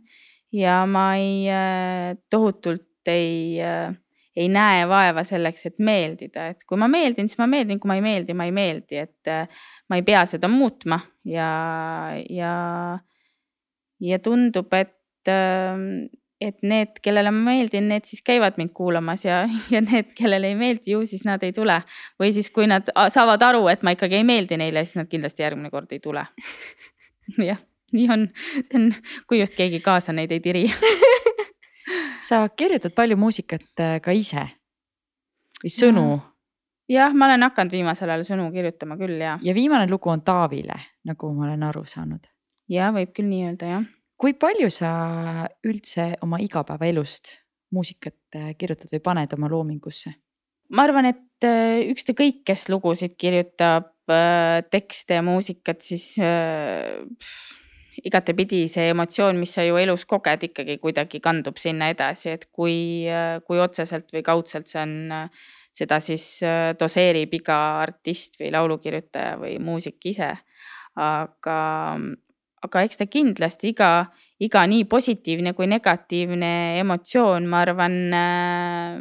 ja ma ei äh, tohutult ei, äh, ei näe vaeva selleks, et meeldida, et kui ma meeldin, siis ma meeldin, kui ma ei meeldi, ma ei meeldi, et äh, ma ei pea seda muutma ja, ja, ja tundub, et, et need, kellele ma meeldin, need siis käivad mind kuulamas ja, (laughs) ja need, kellele ei meeldi, ju siis nad ei tule. või siis, kui nad saavad aru, et ma ikkagi ei meeldi neile, siis nad kindlasti järgmine kord ei tule. (laughs) jah nii on, see on, kui just keegi kaasa neid ei tiri (laughs) sa kirjutad palju muusikat äh, ka ise või sõnu? jah, ma olen hakanud viimasel ajal sõnu kirjutama küll ja. ja viimane lugu on Taavile, nagu ma olen aru saanud. ja võib küll nii öelda jah. kui palju sa üldse oma igapäevaelust muusikat äh, kirjutad või paned oma loomingusse? ma arvan, et äh, ükskõik, kes lugusid kirjutab, tekste ja muusikat, siis pff, igatepidi see emotsioon, mis sa ju elus koged, ikkagi kuidagi kandub sinna edasi, et kui, kui otseselt või kaudselt see on, seda siis äh, doseerib iga artist või laulukirjutaja või muusik ise. aga, aga eks ta kindlasti iga, iga nii positiivne kui negatiivne emotsioon, ma arvan äh,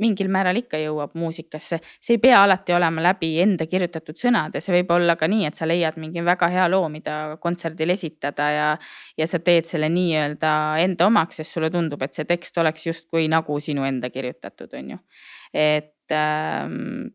mingil määral ikka jõuab muusikasse, see ei pea alati olema läbi enda kirjutatud sõnade, see võib olla ka nii, et sa leiad mingi väga hea loo, mida kontserdil esitada ja. ja sa teed selle nii-öelda enda omaks, sest sulle tundub, et see tekst oleks justkui nagu sinu enda kirjutatud, on ju. et ähm,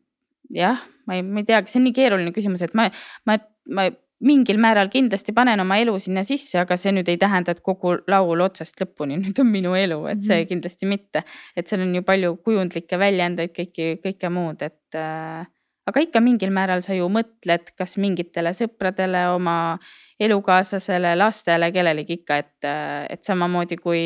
jah, ma ei, ma ei teagi, see on nii keeruline küsimus, et ma, ma, ma mingil määral kindlasti panen oma elu sinna sisse, aga see nüüd ei tähenda, et kogu laul otsast lõpuni (laughs) nüüd on minu elu, et see mhm. kindlasti mitte. et seal on ju palju kujundlikke väljendeid, kõiki, kõike muud, et äh, aga ikka mingil määral sa ju mõtled, kas mingitele sõpradele, oma elukaaslasele, lastele, kellelegi ikka, et, äh, et samamoodi kui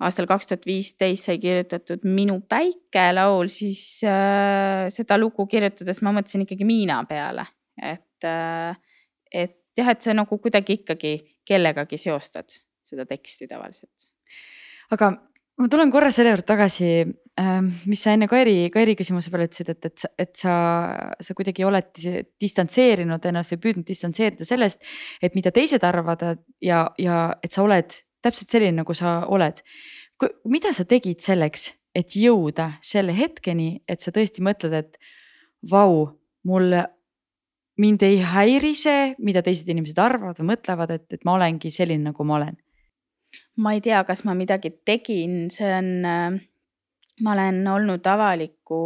aastal kaks tuhat viisteist sai kirjutatud Minu päike laul, siis äh, seda lugu kirjutades ma mõtlesin ikkagi Miina peale, et äh, et jah, et sa nagu kuidagi ikkagi kellegagi seostad seda teksti tavaliselt. aga ma tulen korra selle juurde tagasi, ähm, mis sa enne Kairi, Kairi küsimuse peale ütlesid, et, et, et sa, sa kuidagi oled distantseerinud ennast või püüdnud distantseerida sellest, et mida teised arvavad ja, ja et sa oled täpselt selline, nagu sa oled. mida sa tegid selleks, et jõuda selle hetkeni, et sa tõesti mõtled, et vau, mul mind ei häiri see, mida teised inimesed arvavad või mõtlevad, et, et ma olengi selline, nagu ma olen. ma ei tea, kas ma midagi tegin, see on, äh, ma olen olnud avaliku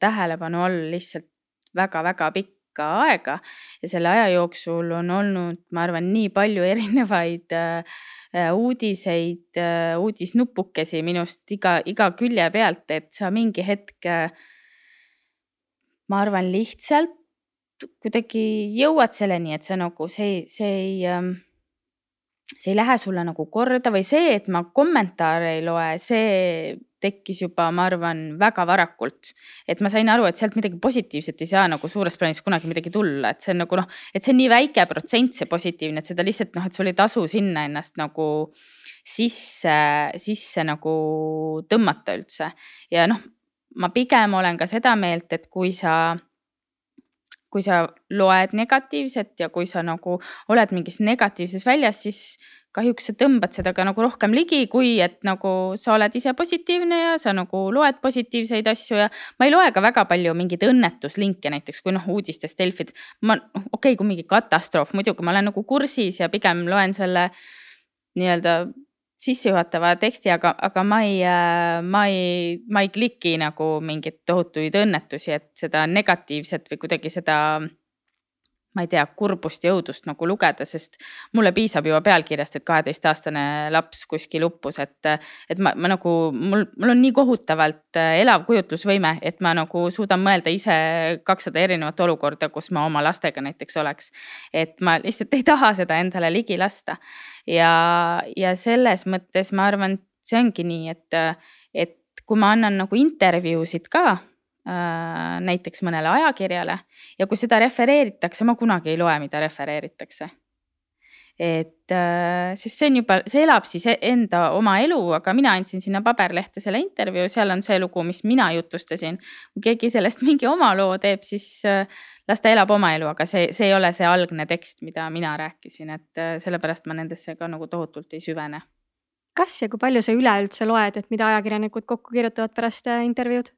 tähelepanu all lihtsalt väga-väga pikka aega ja selle aja jooksul on olnud, ma arvan, nii palju (laughs) erinevaid äh, äh, uudiseid, uudisnupukesi minust iga, iga külje pealt, et sa mingi hetk, ma arvan, lihtsalt kuidagi jõuad selleni, et sa nagu see, see ei ähm, see ei lähe sulle nagu korda või see, et ma kommentaare ei loe, see tekkis juba, ma arvan, väga varakult. et ma sain aru, et sealt midagi positiivset ei saa nagu suures plaanis kunagi midagi tulla, et see on nagu noh, et see on nii väike protsent, see positiivne, et seda lihtsalt noh, et sul ei tasu sinna ennast nagu sisse, sisse nagu tõmmata üldse. ja noh, ma pigem olen ka seda meelt, et kui sa kui sa loed negatiivset ja kui sa nagu oled mingis negatiivses väljas, siis kahjuks sa tõmbad seda ka nagu rohkem ligi, kui et nagu sa oled ise positiivne ja sa nagu loed positiivseid asju ja ma ei loe ka väga palju mingeid õnnetuslinke näiteks, kui noh, uudistest Delfid. ma, okei okay,, kui mingi katastroof, muidugi ma olen nagu kursis ja pigem loen selle nii-öelda sissejuhatava teksti, aga, aga ma ei, ma ei, ma ei kliki nagu mingeid tohutuid õnnetusi, et seda negatiivset või kuidagi seda ma ei tea, kurbust ja õudust nagu lugeda, sest mulle piisab juba pealkirjast, et kaheteistaastane laps kuskil uppus, et, et ma, ma nagu, mul, mul on nii kohutavalt äh, elav kujutlusvõime, et ma nagu suudan mõelda ise kakssada erinevat olukorda, kus ma oma lastega näiteks oleks. et ma lihtsalt ei taha seda endale ligi lasta. ja, ja selles mõttes ma arvan, see ongi nii, et, et kui ma annan nagu intervjuusid ka näiteks mõnele ajakirjale ja kui seda refereeritakse, ma kunagi ei loe, mida refereeritakse. et äh, sest see on juba, see elab siis e-, enda oma elu, aga mina andsin sinna paberlehte selle intervjuu, seal on see lugu, mis mina jutustasin. kui keegi sellest (laughs) mingi oma loo teeb, siis äh, las ta elab oma elu, aga see, see ei ole see algne tekst, mida mina rääkisin, et sellepärast ma nendesse ka nagu tohutult ei süvene kas ja kui palju sa üleüldse loed, et mida ajakirjanikud kokku kirjutavad pärast intervjuud?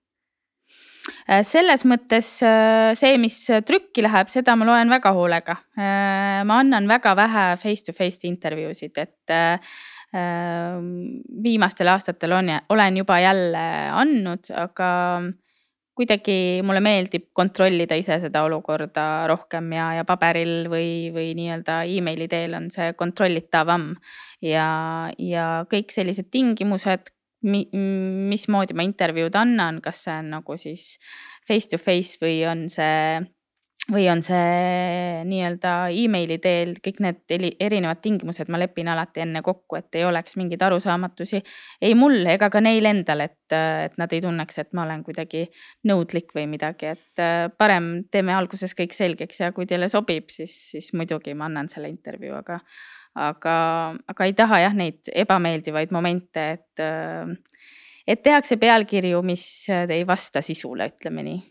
Äh, selles mõttes äh, see, mis trükki läheb, seda ma loen väga hoolega. Äh, ma annan väga vähe face-to-face intervjuusid, et viimastel aastatel on, olen juba jälle andnud, aga kuidagi mulle meeldib kontrollida ise seda olukorda rohkem ja, ja paberil või, või nii-öelda emaili teel on see kontrollitavam. ja, ja kõik sellised tingimused, mi-, mismoodi ma intervjuud annan, kas see on nagu siis face to face või on see või on see nii-öelda emaili teel, kõik need erinevad tingimused ma lepin alati enne kokku, et ei oleks mingeid arusaamatusi ei mul ega ka neil endal, et, et nad ei tunneks, et ma olen kuidagi nõudlik või midagi, et parem teeme alguses kõik selgeks ja kui teile sobib, siis, siis muidugi ma annan selle intervjuu, aga aga, aga ei taha jah, neid ebameeldivaid momente, et, äh, et tehakse pealkirju, mis ei vasta sisule, ütleme nii.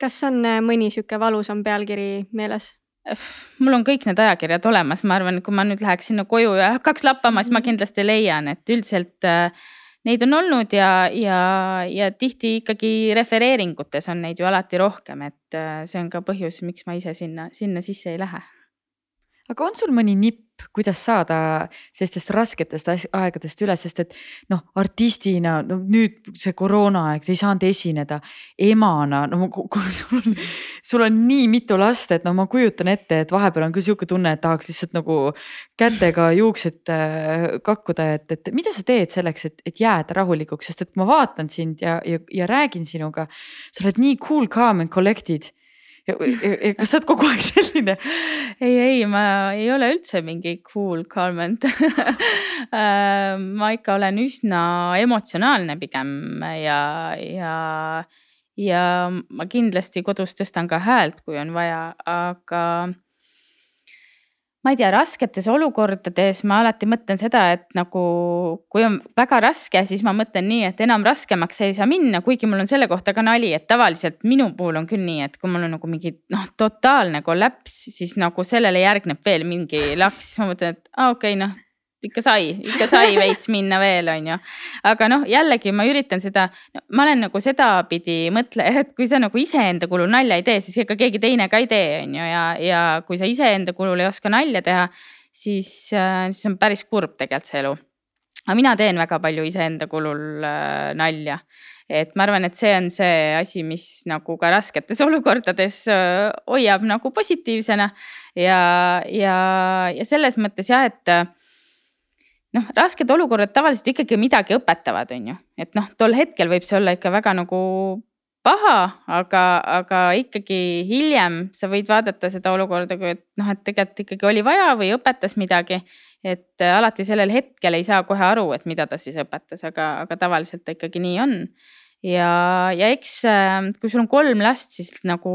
kas on äh, mõni sihuke valusam pealkiri meeles? mul on kõik need ajakirjad olemas, ma arvan, kui ma nüüd läheks sinna koju ja hakkaks lappama, siis ma mhm. kindlasti leian, et üldiselt äh, neid on olnud ja, ja, ja tihti ikkagi refereeringutes on neid ju alati rohkem, et see on ka põhjus, miks ma ise sinna, sinna sisse ei lähe. Aga on sul mõni nipp, kuidas saada sellistest rasketest aegadest üle, sest et noh, artistina, no nüüd see koroonaaeg, ei saanud esineda. emana, no sul on, sul on nii mitu last, et no ma kujutan ette, et vahepeal on küll sihuke tunne, et tahaks lihtsalt nagu kätega juuksed äh, kakkuda, et, et mida sa teed selleks, et, et jääda rahulikuks, sest et ma vaatan sind ja, ja, ja räägin sinuga. sa oled nii cool, calm and collected kas sa oled kogu aeg selline? ei, ei, ma ei ole üldse mingi cool comment (laughs) äh, ma ikka olen üsna emotsionaalne pigem ja, ja, ja ma kindlasti kodus tõstan ka häält, kui on vaja, aga ma ei tea, rasketes olukordades ma alati mõtlen seda, et nagu kui on väga raske, siis ma mõtlen nii, et enam raskemaks ei saa minna, kuigi mul on selle kohta ka nali, et tavaliselt minu puhul on küll nii, et kui mul on nagu mingi noh, totaalne kollaps, siis nagu sellele järgneb veel mingi laks, siis ma mõtlen, et aa, okei okay,, noh ikka sai, ikka sai (laughs) veits minna veel, on ju. aga noh, jällegi ma üritan seda no,, ma olen nagu sedapidi mõtle, (laughs) et kui sa nagu iseenda kulul nalja ei tee, siis ega keegi teine ka ei tee, on ju, ja, ja kui sa iseenda kulul ei oska nalja teha, siis, äh, siis on päris kurb tegelikult see elu. aga mina teen väga palju iseenda kulul äh, nalja et ma arvan, et see on see asi, mis nagu ka rasketes (laughs) olukordades äh, hoiab nagu positiivsena ja, ja, ja selles mõttes jah, et noh, rasked olukorrad tavaliselt ikkagi midagi õpetavad, on ju, et noh, tol hetkel võib see olla ikka väga nagu paha, aga, aga ikkagi hiljem sa võid vaadata seda olukorda, kui et noh, et tegelikult ikkagi oli vaja või õpetas midagi. et alati sellel hetkel ei saa kohe aru, et mida ta siis õpetas, aga, aga tavaliselt ta ikkagi nii on. ja, ja eks kui sul on kolm last, siis nagu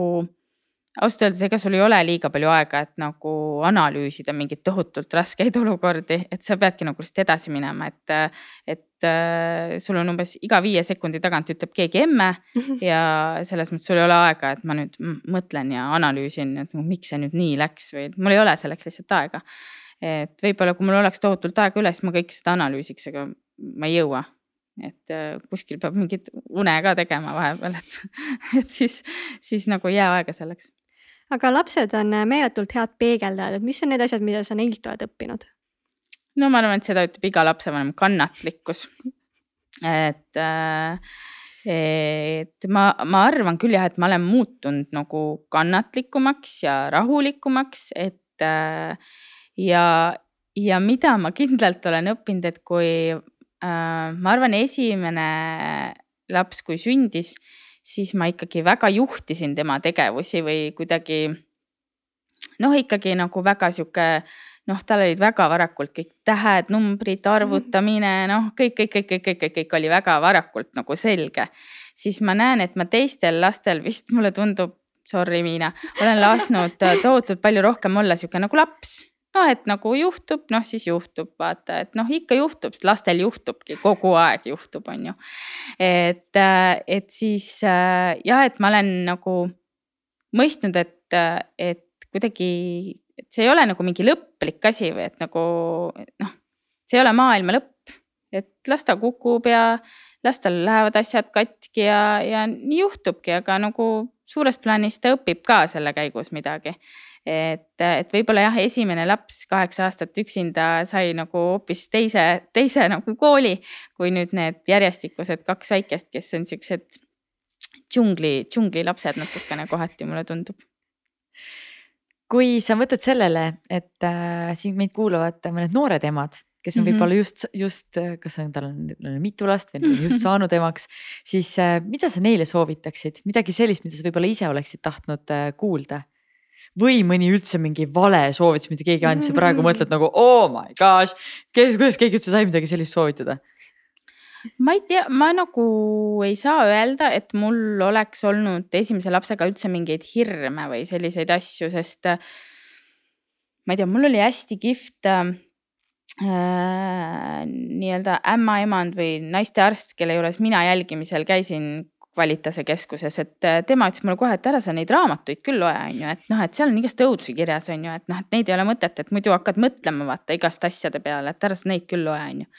ausalt öeldes, ega sul ei ole liiga palju aega, et nagu analüüsida mingeid tohutult raskeid (laughs) olukordi, et sa peadki nagu lihtsalt edasi minema, et, et äh, sul on umbes iga viie sekundi tagant ütleb keegi emme ja selles mõttes sul ei ole aega, et ma nüüd mõtlen ja analüüsin, et miks see nüüd nii läks või mul ei ole selleks lihtsalt aega. et võib-olla, kui mul oleks tohutult aega üle, siis ma kõike seda analüüsiks, aga ma ei jõua. Et äh, kuskil peab mingit une ka tegema vahepeal, et, (laughs) et siis, siis nagu ei jää aega selleks aga lapsed on äh, meeletult head peegeldajad, et mis on need asjad, mida sa neilt oled õppinud? no ma arvan, et seda ütleb iga lapsevanem, kannatlikkus. et, äh, et ma, ma arvan küll jah, et ma olen muutunud nagu kannatlikumaks ja rahulikumaks, et äh, ja, ja mida ma kindlalt olen õppinud, et kui ma arvan, esimene laps, kui sündis siis ma ikkagi väga juhtisin tema tegevusi või kuidagi noh, ikkagi nagu väga sihuke noh, tal olid väga varakult kõik tähed, numbrid, arvutamine, noh, kõik, kõik, kõik, kõik, kõik, kõik, kõik oli väga varakult nagu selge. siis ma näen, et ma teistel lastel vist mulle tundub, sorry, Miina, olen lasknud tohutult palju rohkem olla sihuke nagu laps noh, et nagu juhtub, noh siis juhtub, vaata, et noh, ikka juhtub, sest lastel juhtubki, kogu aeg juhtub, on ju. et, äh, et siis äh, jah, et ma olen nagu mõistnud, et, äh, et kuidagi, et see ei ole nagu mingi lõplik asi või et nagu noh, see ei ole maailma lõpp, et las ta kukub ja las tal lähevad asjad katki ja, ja nii juhtubki, aga nagu suures plaanis ta õpib ka selle käigus midagi et, et võib-olla jah, esimene laps kaheksa aastat üksinda sai nagu hoopis teise, teise nagu kooli kui nüüd need järjestikused kaks väikest, kes on siuksed džungli, džunglilapsed natukene kohati, mulle tundub kui sa mõtled sellele, et äh, siin meid kuulavad mõned noored emad, kes on mm -hmm. võib-olla just, just, kas on, tal on, on mitu last või just saanud emaks, siis äh, mida sa neile soovitaksid, midagi sellist, mida sa võib-olla ise oleksid tahtnud äh, kuulda? Või mõni üldse mingi vale soovitus, mida keegi andis ja praegu mõtled nagu oh my gosh, kes, kuidas keegi üldse sai midagi sellist soovitada? ma ei tea, ma nagu ei saa öelda, et mul oleks olnud esimese lapsega üldse mingeid hirme või selliseid asju, sest äh, ma ei tea, mul oli hästi kihvt äh, nii-öelda ämmaemand või naistearst, kelle juures mina jälgimisel käisin Kvalitase keskuses, et äh, tema ütles mulle kohe, et ära sa neid raamatuid küll loe, on ju, et noh, et seal on igast õudusi kirjas, on ju, et noh, et neid ei ole mõtet, et muidu hakkad mõtlema vaata igast asjade peale, et ära sa neid küll loe, on ju.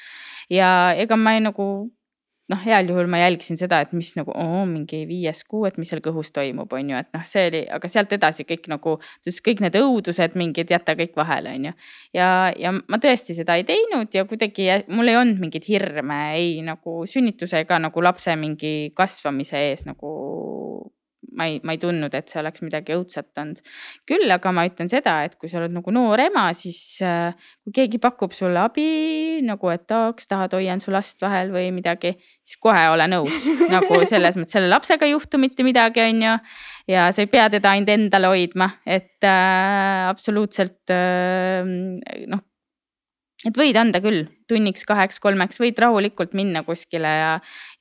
ja ega ma ei nagu noh, heal juhul ma jälgisin seda, et mis nagu oo, mingi viies kuu, et mis seal kõhus toimub, on ju, et noh, see oli, aga sealt edasi kõik nagu, kõik need õudused mingid, jäta kõik vahele, on ju. ja, ja ma tõesti seda ei teinud ja kuidagi mul ei olnud mingeid hirme ei nagu sünnituse ega nagu lapse mingi kasvamise ees nagu ma ei, ma ei tundnud, et see oleks midagi õudset olnud. küll aga ma ütlen seda, et kui sa oled nagu noor ema, siis äh, kui keegi pakub sulle abi nagu, et tahaks, tahad, hoian su last vahel või midagi, siis kohe ole nõus (laughs) nagu selles mõttes selle lapsega ei juhtu mitte midagi, on ju. ja sa ei pea teda ainult endale hoidma, et äh, absoluutselt äh, noh et võid anda küll tunniks, kaheks-kolmeks, võid rahulikult minna kuskile ja,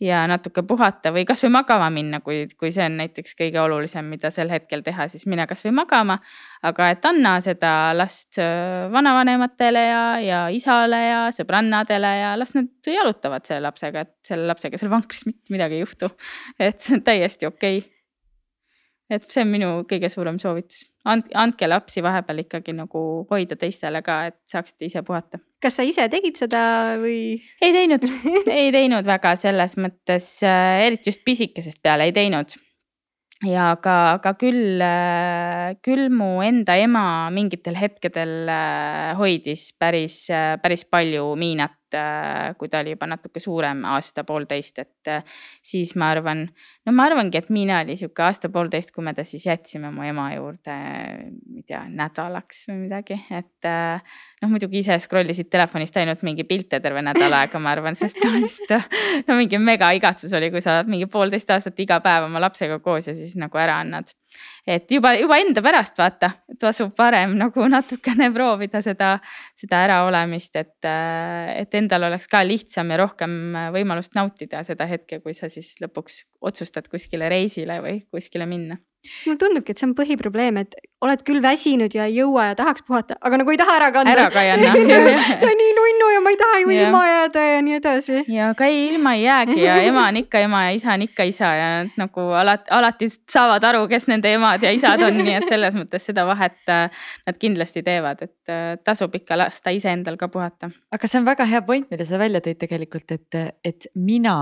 ja natuke puhata või kasvõi magama minna, kui, kui see on näiteks kõige olulisem, mida sel hetkel teha, siis mine kasvõi magama. aga et anna seda last äh, vanavanematele ja, ja isale ja sõbrannadele ja las nad jalutavad selle lapsega, et selle lapsega seal vankris mitte midagi ei juhtu. et see on täiesti okei okay et see on minu kõige suurem soovitus, andke, andke lapsi vahepeal ikkagi nagu hoida teistele ka, et saaksite ise puhata. kas sa ise tegid seda või? ei teinud (laughs) ei teinud väga selles mõttes, äh, eriti just pisikesest peale ei teinud. ja aga, aga küll, äh, küll mu enda ema mingitel hetkedel äh, hoidis päris, päris palju Miinat kui ta oli juba natuke suurem, aasta-poolteist, et äh, siis ma arvan, no ma arvangi, et Miina oli sihuke aasta-poolteist, kui me ta siis jätsime mu ema juurde, ma ei tea, nädalaks või midagi, et noh, muidugi ise scroll isid telefonist ainult mingi pilte terve nädal aega, ma arvan, sest noh, lihtsalt no mingi mega igatsus oli, kui sa oled mingi poolteist aastat iga päev oma lapsega koos ja siis nagu ära annad et juba, juba enda pärast vaata, tasub varem nagu natukene proovida seda, seda äraolemist, et, et endal oleks ka lihtsam ja rohkem võimalust nautida seda hetke, kui sa siis lõpuks otsustad kuskile reisile või kuskile minna mulle tundubki, et see on põhiprobleem, et oled küll väsinud ja ei jõua ja tahaks puhata, aga nagu ei taha ära kanda. ära ka ei anna ta on nii nunnu ja ma ei taha ju ilma jääda ja nii edasi. ja ka ei, ilma ei jäägi ja (laughs) ema on ikka ema ja isa on ikka isa ja nad nagu alati, alati saavad aru, kes nende emad ja isad on, nii et selles mõttes seda vahet äh, nad kindlasti teevad, et äh, tasub ikka lasta iseendal ka puhata. aga see on väga hea point, mille sa välja tõid tegelikult, et, et mina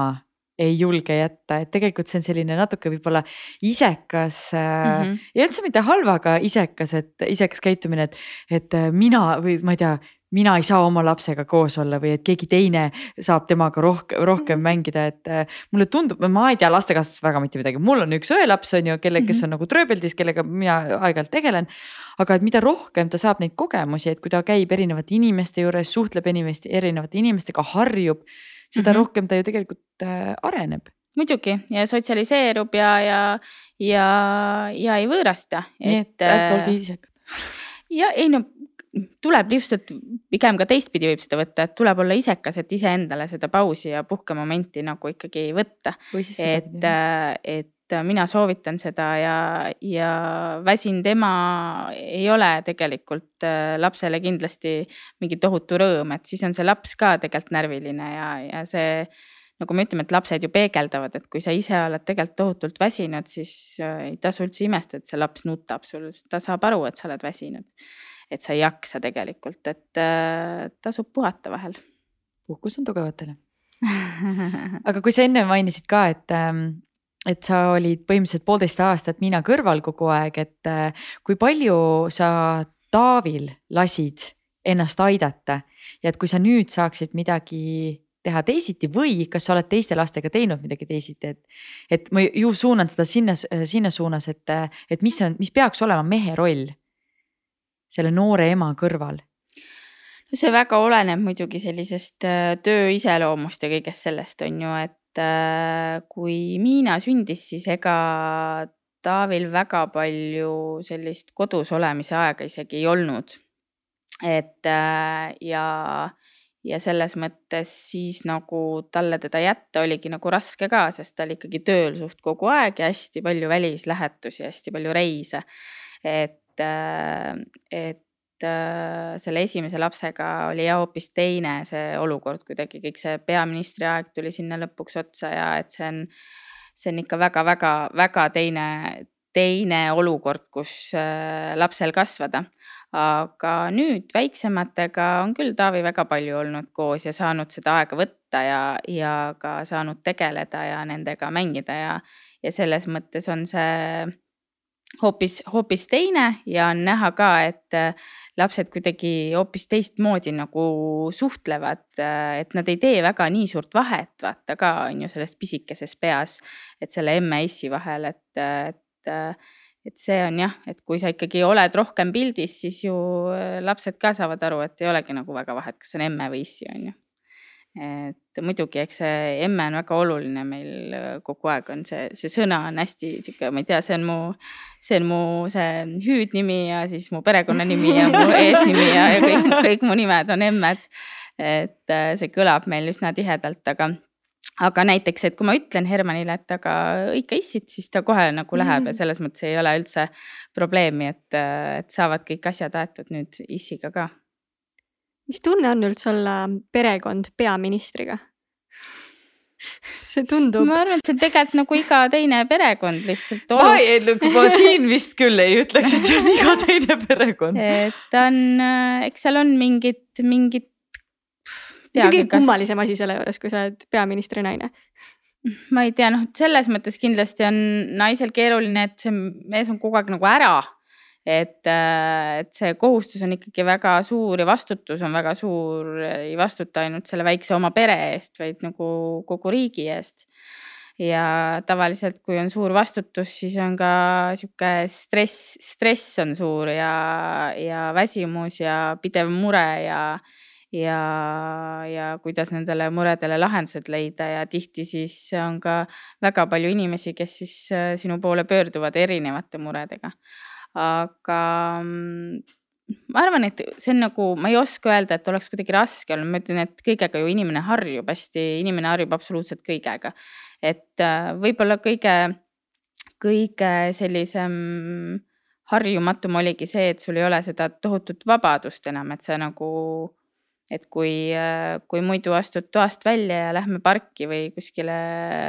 ei julge jätta, et tegelikult see on selline natuke võib-olla isekas mm -hmm. ja üldse mitte halb, aga isekas, et isekas käitumine, et, et äh, mina või ma ei tea mina ei saa oma lapsega koos olla või et keegi teine saab temaga rohkem, rohkem mängida, et äh, mulle tundub, ma ei tea lastekasvatusest väga mitte midagi, mul on üks õelaps on ju, kelle, kes mhm. on nagu trööbeldis, kellega mina aeg-ajalt tegelen. aga et mida rohkem ta saab neid kogemusi, et kui ta käib erinevate inimeste juures, suhtleb erinevate inimestega, harjub seda mm -hmm. rohkem ta ju tegelikult äh, areneb. muidugi ja sotsialiseerub ja, ja, ja, ja ei võõrasta. nii et, et olge isekad. ja ei no tuleb lihtsalt pigem ka teistpidi võib seda võtta, et tuleb olla isekas, et iseendale seda pausi ja puhkemomenti nagu ikkagi võtta. et, äh, et mina soovitan seda ja, ja väsinud ema ei ole tegelikult äh, lapsele kindlasti mingi tohutu rõõm, et siis on see laps ka tegelikult närviline ja, ja see nagu me ütleme, et lapsed ju peegeldavad, et kui sa ise oled tegelikult tohutult väsinud, siis äh, ei tasu üldse imestada, et see laps nutab sul, ta saab aru, et sa oled väsinud. et sa ei jaksa tegelikult, et äh, tasub puhata vahel. puhkus on tugevatele (laughs) aga kui sa enne mainisid ka, et ähm, et sa olid põhimõtteliselt poolteist aastat Miina kõrval kogu aeg, et äh, kui palju sa Taavil lasid ennast aidata ja et kui sa nüüd saaksid midagi teha teisiti või kas sa oled teiste lastega teinud midagi teisiti, et. et ma ju suunan seda sinna, sinna suunas, et, et mis on, mis peaks olema mehe roll selle noore ema kõrval no see väga oleneb muidugi sellisest äh, töö iseloomust ja kõigest sellest on ju, et et äh, kui Miina sündis, siis ega Taavil väga palju sellist kodus olemise aega isegi ei olnud. et äh, ja, ja selles mõttes siis nagu talle teda jätta oligi nagu raske ka, sest ta oli ikkagi tööl suht kogu aeg ja hästi palju välislähetusi, hästi palju reise. et, äh, et selle esimese lapsega oli ja hoopis teine see olukord kuidagi, kõik see peaministri aeg tuli sinna lõpuks otsa ja et see on, see on ikka väga-väga-väga teine, teine olukord, kus äh, lapsel kasvada. aga nüüd väiksematega on küll Taavi väga palju olnud koos ja saanud seda aega võtta ja, ja ka saanud tegeleda ja nendega mängida ja, ja selles mõttes on see hoopis, hoopis teine ja on näha ka, et äh, lapsed kuidagi hoopis teistmoodi nagu suhtlevad, äh, et nad ei tee väga nii suurt vahet, vaata ka on ju selles pisikeses peas, et selle emme ja issi vahel, et, et äh, et see on jah, et kui sa ikkagi oled rohkem pildis, siis ju lapsed ka saavad aru, et ei olegi nagu väga vahet, kas on emme või issi, on ju et muidugi, eks see emme on väga oluline meil äh, kogu aeg on see, see sõna on hästi sihuke, ma ei tea, see on mu, see on mu see hüüdnimi ja siis mu perekonnanimi ja mu (laughs) eesnimi ja, ja kõik, kõik mu nimed on emmed. et äh, see kõlab meil üsna tihedalt, aga aga näiteks, et kui ma ütlen Hermanile, et aga ikka issid, siis ta kohe nagu läheb ja selles mõttes ei ole üldse probleemi, et, äh, et saavad kõik asjad aetud nüüd issiga ka mis tunne on üldse olla perekond peaministriga? see tundub. ma arvan, et see on tegelikult nagu iga teine perekond lihtsalt. ma ei, ma siin vist küll ei ütleks, et see on iga teine perekond. et on, äh, eks seal on mingid, mingid. mis on kõige kummalisem asi selle juures, kui sa oled peaministri naine? ma ei tea, noh, selles mõttes kindlasti on naisel keeruline, et see mees on kogu aeg nagu ära et, äh, et see kohustus on ikkagi väga suur ja vastutus on väga suur, ei vastuta ainult selle väikse oma pere eest, vaid nagu kogu riigi eest ja tavaliselt, kui on suur vastutus, siis on ka sihuke stress, stress on suur ja, ja väsimus ja pidev mure ja ja, ja kuidas nendele muredele lahendused leida ja tihti siis on ka väga palju inimesi, kes siis äh, sinu poole pöörduvad erinevate muredega. Aga mm, ma arvan, et see on nagu, ma ei oska öelda, et oleks kuidagi raske olnud, ma ütlen, et kõigega ju inimene harjub hästi, inimene harjub absoluutselt kõigega. et äh, võib-olla kõige, kõige sellisem harjumatum oligi see, et sul ei ole seda tohutut vabadust enam, et sa nagu et kui, äh, kui muidu astud toast välja ja lähme parki või kuskile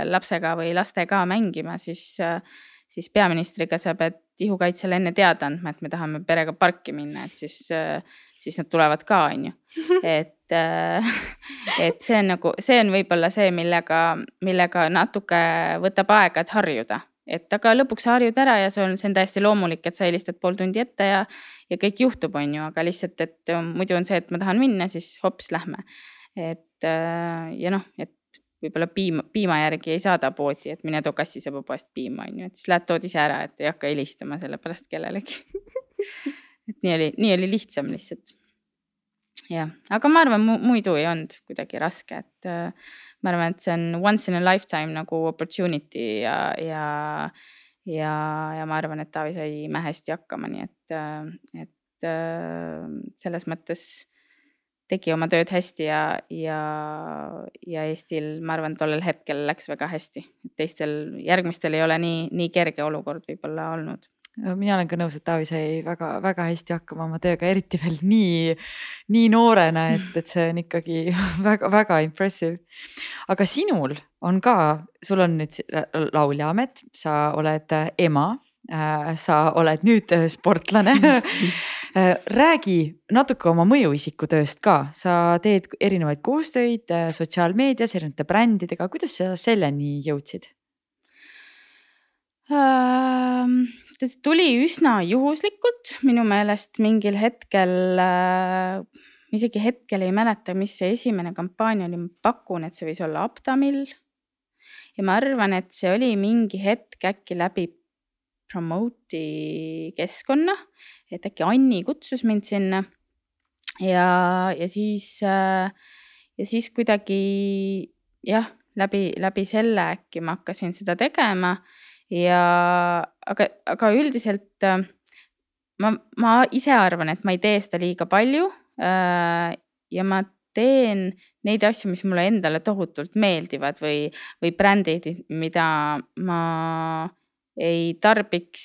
lapsega või lastega mängima, siis, äh, siis peaministriga sa pead ihukaitsele enne teada andma, et me tahame perega parki minna, et siis, siis nad tulevad ka, on ju. (laughs) et, et see on nagu, see on võib-olla see, millega, millega natuke võtab aega, et harjuda et aga lõpuks sa harjud ära ja see on, see on täiesti loomulik, et sa helistad pool tundi ette ja, ja kõik juhtub, on ju, aga lihtsalt, et muidu on see, et ma tahan minna, siis hops, lähme. et ja noh, et võib-olla piima, piima järgi ei saada poodi, et mine too kassisõba poest piima, on ju, et siis lähed tood ise ära, et ei hakka helistama selle pärast kellelegi (laughs) et nii oli, nii oli lihtsam lihtsalt. jah, aga ma arvan, muidu ei olnud kuidagi raske, et äh, ma arvan, et see on once in a lifetime nagu opportunity ja, ja, ja, ja ma arvan, et Taavi sai imehästi hakkama, nii et, et selles mõttes tegi oma tööd hästi ja, ja, ja Eestil, ma arvan, tollel hetkel läks väga hästi. teistel, järgmistel ei ole nii, nii kerge olukord võib-olla olnud mina olen ka nõus, et Taavi sai väga-väga hästi hakkama oma tööga, eriti veel nii, nii noorena, et, et see on ikkagi (laughs) väga-väga impressive. aga sinul on ka, sul on nüüd lauljaamet, sa oled ema, äh, sa oled nüüd sportlane äh, (laughs) räägi natuke oma mõjuisiku tööst ka, sa teed erinevaid koostöid äh, sotsiaalmeedias erinevate brändidega, kuidas sa selleni jõudsid? see tuli üsna juhuslikult minu meelest mingil hetkel äh,. isegi hetkel ei mäleta, mis see esimene kampaania oli, ma pakun, et see võis olla Aptamil. ja ma arvan, et see oli mingi hetk äkki läbi Promote'i keskkonna, et äkki Anni kutsus mind sinna. ja, ja siis äh,, ja siis kuidagi jah, läbi, läbi selle äkki ma hakkasin seda tegema ja aga, aga üldiselt äh, ma, ma ise arvan, et ma ei tee seda liiga palju. Äh, ja ma teen neid asju, mis mulle endale tohutult meeldivad või, või brändid, mida ma ei tarbiks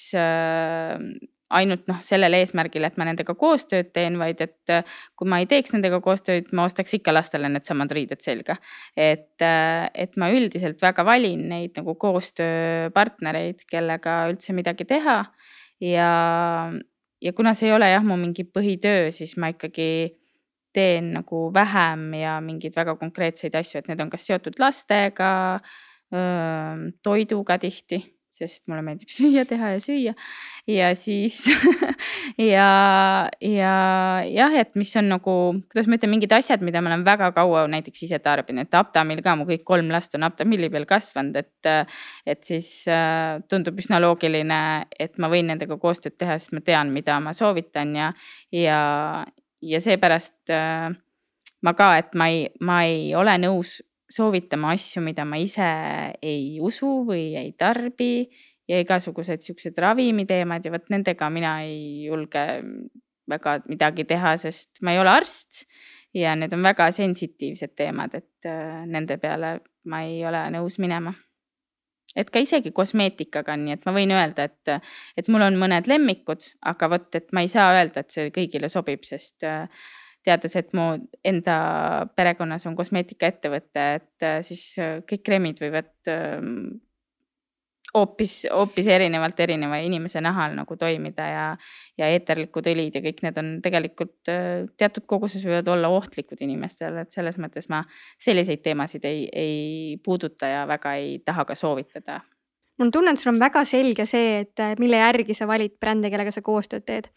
ainult noh, sellel eesmärgil, et ma nendega koostööd teen, vaid et äh, kui ma ei teeks nendega koostööd, ma ostaks ikka lastele needsamad riided selga. et, äh, et ma üldiselt väga valin neid nagu koostööpartnereid, kellega üldse midagi teha. ja, ja kuna see ei ole jah, mu mingi põhitöö, siis ma ikkagi teen nagu vähem ja mingeid väga konkreetseid asju, et need on kas seotud lastega, toiduga tihti sest mulle meeldib (laughs) süüa teha ja süüa. ja siis (laughs) ja, ja jah, et mis on nagu, kuidas ma ütlen, mingid asjad, mida ma olen väga kaua näiteks ise tarbinud, et Aptamil ka mu kõik kolm last on Aptamili peal kasvanud, et. et siis äh, tundub üsna loogiline, et ma võin nendega koostööd teha, sest ma tean, mida ma soovitan ja, ja, ja seepärast äh, ma ka, et ma ei, ma ei ole nõus soovitama asju, mida ma ise ei usu või ei tarbi ja igasugused siuksed ravimiteemad ja vot nendega mina ei julge väga midagi teha, sest ma ei ole arst ja need on väga sensitiivsed teemad, et äh, nende peale ma ei ole nõus minema. et ka isegi kosmeetikaga nii, et ma võin öelda, et, et mul on mõned lemmikud, aga vot, et ma ei saa öelda, et see kõigile sobib, sest äh, teades, et mu enda perekonnas on kosmeetikaettevõte, et äh, siis äh, kõik kreemid võivad ähm, hoopis, hoopis erinevalt erineva inimese nahal nagu toimida ja, ja eeterlikud õlid ja kõik need on tegelikult äh, teatud koguses võivad olla ohtlikud inimestele, et selles mõttes ma selliseid teemasid ei, ei puuduta ja väga ei taha ka soovitada mul on tunne, et sul on väga selge see, et mille järgi sa valid brände, kellega sa koostööd teed.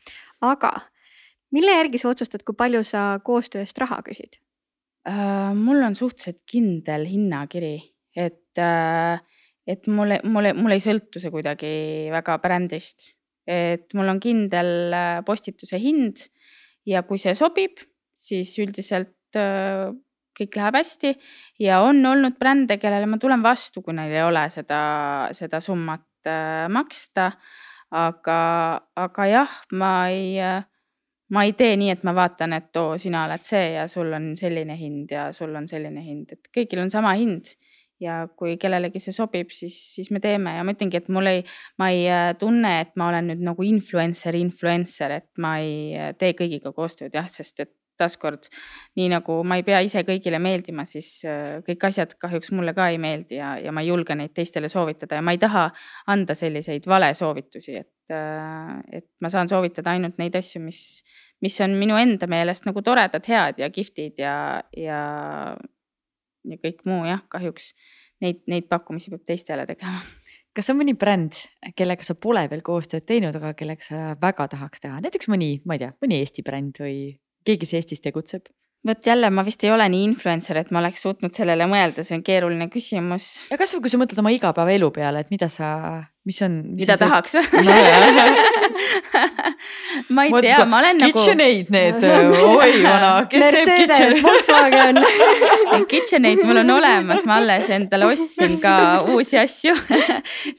aga mille järgi sa otsustad, kui palju sa koostöö eest raha küsid? Äh, mul on suhteliselt kindel hinnakiri, et, äh, et mulle, mulle, mul ei sõltu see kuidagi väga brändist. et mul on kindel äh, postituse hind ja kui see sobib, siis üldiselt kõik läheb hästi ja on olnud brände, kellele ma tulen vastu, kui neil ei ole seda, seda summat maksta. aga, aga jah, ma ei ma ei tee nii, et ma vaatan, et oo, sina oled see ja sul on selline hind ja sul on selline hind, et kõigil on sama hind. ja kui kellelegi see sobib, siis, siis me teeme ja ma ütlengi, et mul ei, ma ei äh, tunne, et ma olen nüüd nagu influencer, influencer, et ma ei äh, tee kõigiga koostööd jah, sest et taaskord nii nagu ma ei pea ise kõigile meeldima, siis äh, kõik asjad kahjuks mulle ka ei meeldi ja, ja ma ei julge neid teistele soovitada ja ma ei taha anda selliseid valesoovitusi, et, et ma saan soovitada ainult neid asju, mis mis on minu enda meelest nagu toredad, head ja kihvtid ja, ja, ja kõik muu jah, kahjuks neid, neid pakkumisi peab teistele tegema. kas on mõni bränd, kellega sa pole veel koostööd teinud, aga kellega sa väga tahaks teha, näiteks mõni, ma ei tea, mõni Eesti bränd või keegi, kes Eestis tegutseb? vot jälle ma vist ei ole nii influencer, et ma oleks suutnud sellele mõelda, see on keeruline küsimus. ja kasvõi kui sa mõtled oma igapäevaelu peale, et mida sa, mis on. mida on tahaks või no, (laughs) ma ei tea, ma olen nagu. KitchenAid need, (laughs) oi vana, kes teeb KitchenAid? Volkswagen (laughs) KitchenAid mul on olemas, ma alles endale ostsin ka uusi asju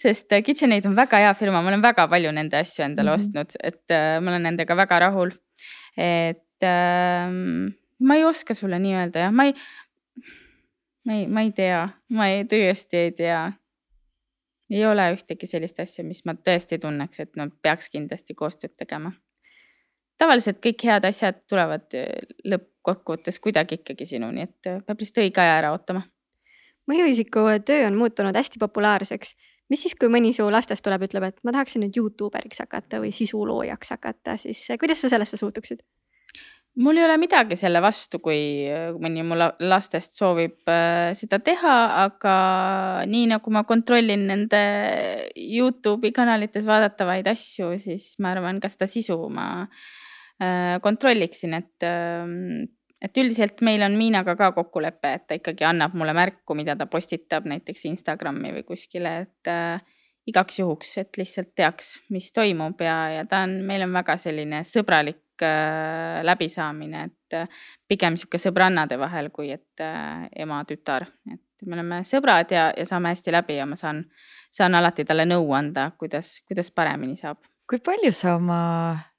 sest KitchenAid on väga hea firma, ma olen väga palju nende asju endale mm -hmm. ostnud, et äh, ma olen nendega väga rahul. et ähm, ma ei oska sulle nii öelda jah, ma ei, ma ei, ma ei tea, ma ei, tõesti ei tea. ei ole ühtegi sellist asja, mis ma tõesti tunneks, et nad peaks kindlasti koostööd tegema. tavaliselt kõik head asjad tulevad eh, lõppkokkuvõttes kuidagi ikkagi sinuni, et eh, peab lihtsalt õige aja ära ootama. mõjuisiku töö on muutunud hästi populaarseks mis siis, kui mõni su lastest tuleb, ütleb, et ma tahaksin nüüd Youtuberiks hakata või sisuloojaks hakata, siis eh, kuidas sa sellesse suhtuksid? Mul ei ole midagi selle vastu, kui mõni mu lastest soovib äh, seda teha, aga nii nagu ma kontrollin nende Youtube'i kanalites vaadatavaid asju, siis ma arvan, ka seda sisu ma äh, kontrolliksin, et, ähm, et üldiselt meil on Miinaga ka kokkulepe, et ta ikkagi annab mulle märku, mida ta postitab näiteks Instagrami või kuskile, et äh, igaks juhuks, et lihtsalt teaks, mis toimub ja, ja ta on, meil on väga selline sõbralik läbisaamine, et äh, pigem sihuke sõbrannade vahel, kui et äh, ema-tütar, et me oleme sõbrad ja, ja saame hästi läbi ja ma saan, saan alati talle nõu anda, kuidas, kuidas paremini saab. kui palju sa oma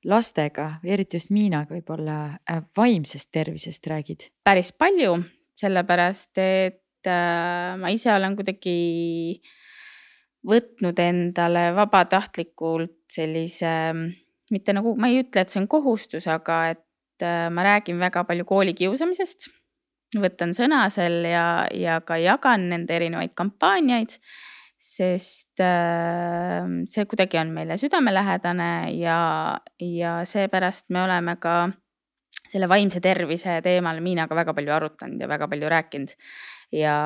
lastega, eriti just Miinaga võib-olla äh, vaimsest tervisest räägid? päris palju, sellepärast et äh, ma ise olen kuidagi võtnud endale vabatahtlikult sellise mitte nagu, ma ei ütle, et see on kohustus, aga et äh, ma räägin väga palju koolikiusamisest. võtan sõna seal ja, ja ka jagan nende erinevaid kampaaniaid, sest äh, see kuidagi on meile südamelähedane ja, ja seepärast me oleme ka selle vaimse tervise teemal Miinaga väga palju arutanud ja väga palju rääkinud. ja,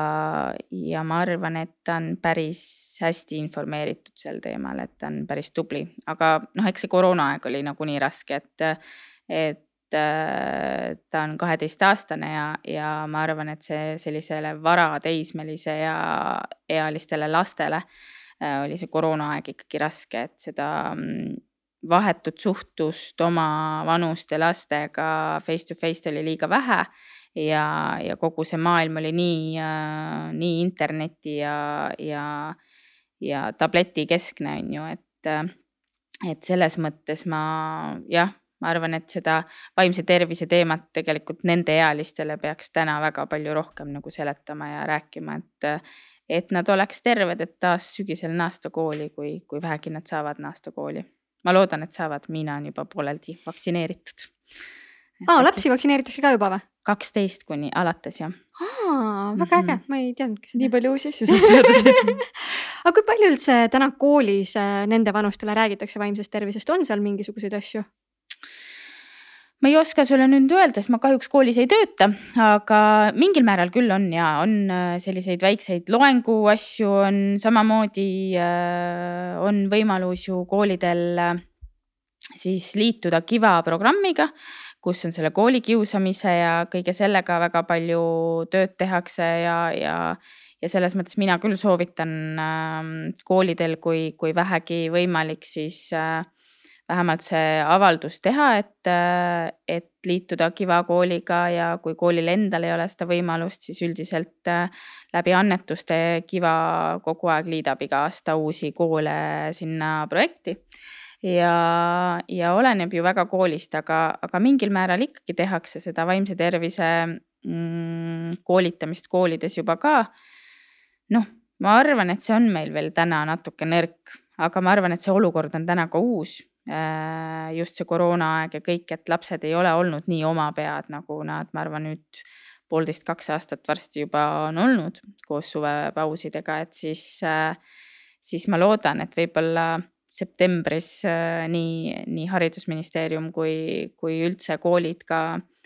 ja ma arvan, et ta on päris hästi informeeritud sel teemal, et ta on päris tubli, aga noh, eks see koroonaaeg oli nagunii raske, et, et äh, ta on kaheteistaastane ja, ja ma arvan, et see sellisele varateismelise ja ealistele lastele äh, oli see koroonaaeg ikkagi raske, et seda mm, vahetut suhtlust oma vanuste lastega face to face oli liiga vähe ja, ja kogu see maailm oli nii äh,, nii interneti ja, ja ja tabletikeskne on ju, et, äh, et selles mõttes ma jah, ma arvan, et seda vaimse tervise teemat tegelikult nendeealistele peaks täna väga palju rohkem nagu seletama ja rääkima, et, et nad oleks terved, et taas sügisel naasta kooli, kui, kui vähegi nad saavad naasta kooli. ma loodan, et saavad, Miina on juba pooleldi vaktsineeritud. Aa, lapsi vaktsineeritakse ka juba või? kaksteist kuni alates jah. aa, väga äge mm, -hmm. ma ei teadnudki seda. nii palju uusi asju saaks teada (laughs) aga kui palju üldse täna koolis äh, nende vanustele räägitakse vaimsest tervisest, on seal mingisuguseid asju? ma ei oska sulle nüüd öelda, sest ma kahjuks koolis ei tööta, aga mingil määral küll on ja on äh, selliseid väikseid loengu asju on samamoodi äh, on võimalus ju koolidel siis liituda Kiva programmiga, kus on selle koolikiusamise ja kõige sellega väga palju tööd tehakse ja, ja ja selles mõttes mina küll soovitan äh, koolidel, kui, kui vähegi võimalik, siis äh, vähemalt see avaldus teha, et, et liituda Kiva kooliga ja kui koolil endal ei ole seda võimalust, siis üldiselt äh, läbi annetuste Kiva kogu aeg liidab iga aasta uusi koole sinna projekti. Ja, ja oleneb ju väga koolist, aga, aga mingil määral ikkagi tehakse seda vaimse tervise mm, koolitamist koolides juba ka. noh, ma arvan, et see on meil veel täna natuke nõrk, aga ma arvan, et see olukord on täna ka uus Äh, just see koroonaaeg ja kõik, et lapsed ei ole olnud nii oma pead, nagu nad, ma arvan, nüüd poolteist, kaks aastat varsti juba on olnud koos suvepausidega, et siis, äh, siis ma loodan, et võib-olla septembris äh, nii, nii haridusministeerium kui, kui üldse koolid ka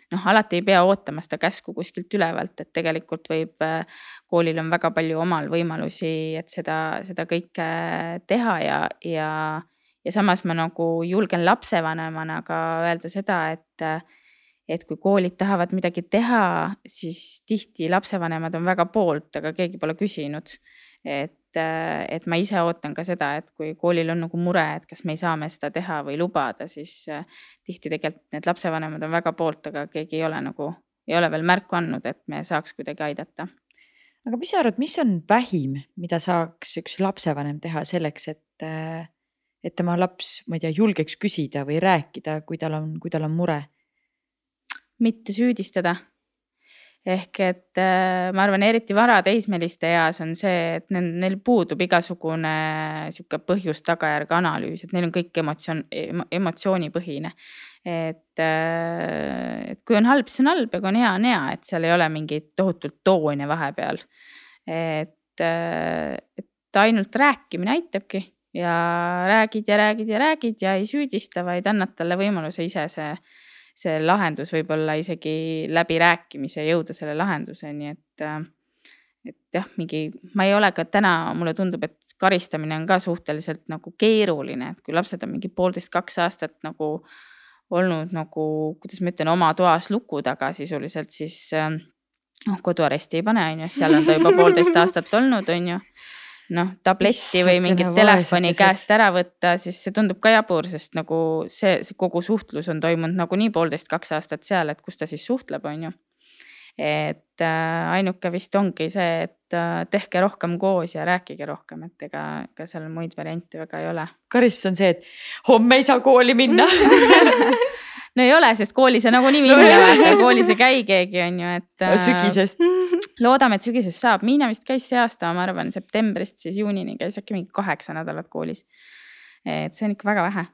noh, alati ei pea ootama seda käsku kuskilt ülevalt, et tegelikult võib, koolil on väga palju omal võimalusi, et seda, seda kõike teha ja, ja ja samas ma nagu julgen lapsevanemana ka öelda seda, et, et kui koolid tahavad midagi teha, siis tihti lapsevanemad on väga poolt, aga keegi pole küsinud. Et, et ma ise ootan ka seda, et kui koolil on nagu mure, et kas me ei saa me seda teha või lubada, siis tihti tegelikult need lapsevanemad on väga poolt, aga keegi ei ole nagu, ei ole veel märku andnud, et me saaks kuidagi aidata aga mis sa arvad, mis on vähim, mida saaks üks lapsevanem teha selleks, et et tema laps, ma ei tea, julgeks küsida või rääkida, kui tal on, kui tal on mure? mitte süüdistada. Ehk et äh, ma arvan, eriti varateismeliste eas on see, et neil, puudub igasugune sihuke põhjus-tagajärg analüüs, et neil on kõik emotsioon, emotsioonipõhine. et, äh, et kui on halb, siis on halb ja kui on hea, on hea, et seal ei ole mingeid tohutult toone vahepeal. et, äh, et ainult rääkimine aitabki ja räägid ja räägid ja räägid ja ei süüdista, vaid annad talle võimaluse ise see, see lahendus võib-olla isegi läbirääkimise jõuda selle lahenduseni, et et jah, mingi, ma ei ole ka täna, mulle tundub, et karistamine on ka suhteliselt nagu keeruline, et kui lapsed on mingi poolteist, kaks aastat nagu olnud nagu, kuidas ma ütlen, oma toas luku taga sisuliselt, siis noh, koduaresti ei pane, on ju, seal on ta juba poolteist aastat olnud, on ju noh, tabletti või mingit telefoni käest ära võtta, siis see tundub ka jabur, sest nagu see, see kogu suhtlus on toimunud nagunii poolteist, kaks aastat seal, et kus ta siis suhtleb, on ju. et äh, ainuke vist ongi see, et äh, tehke rohkem koos ja rääkige rohkem, et ega, ega seal muid variante väga ei ole. karistus on see, et homme ei saa kooli minna (laughs) no ei ole, sest koolis on nagunii minna no, vaata, koolis ei käi keegi, on ju, et äh,. sügisest. Loodame, et sügisest saab, Miina vist käis see aasta, ma arvan, septembrist siis juunini käis äkki mingi kaheksa nädalat koolis. et see on ikka väga vähe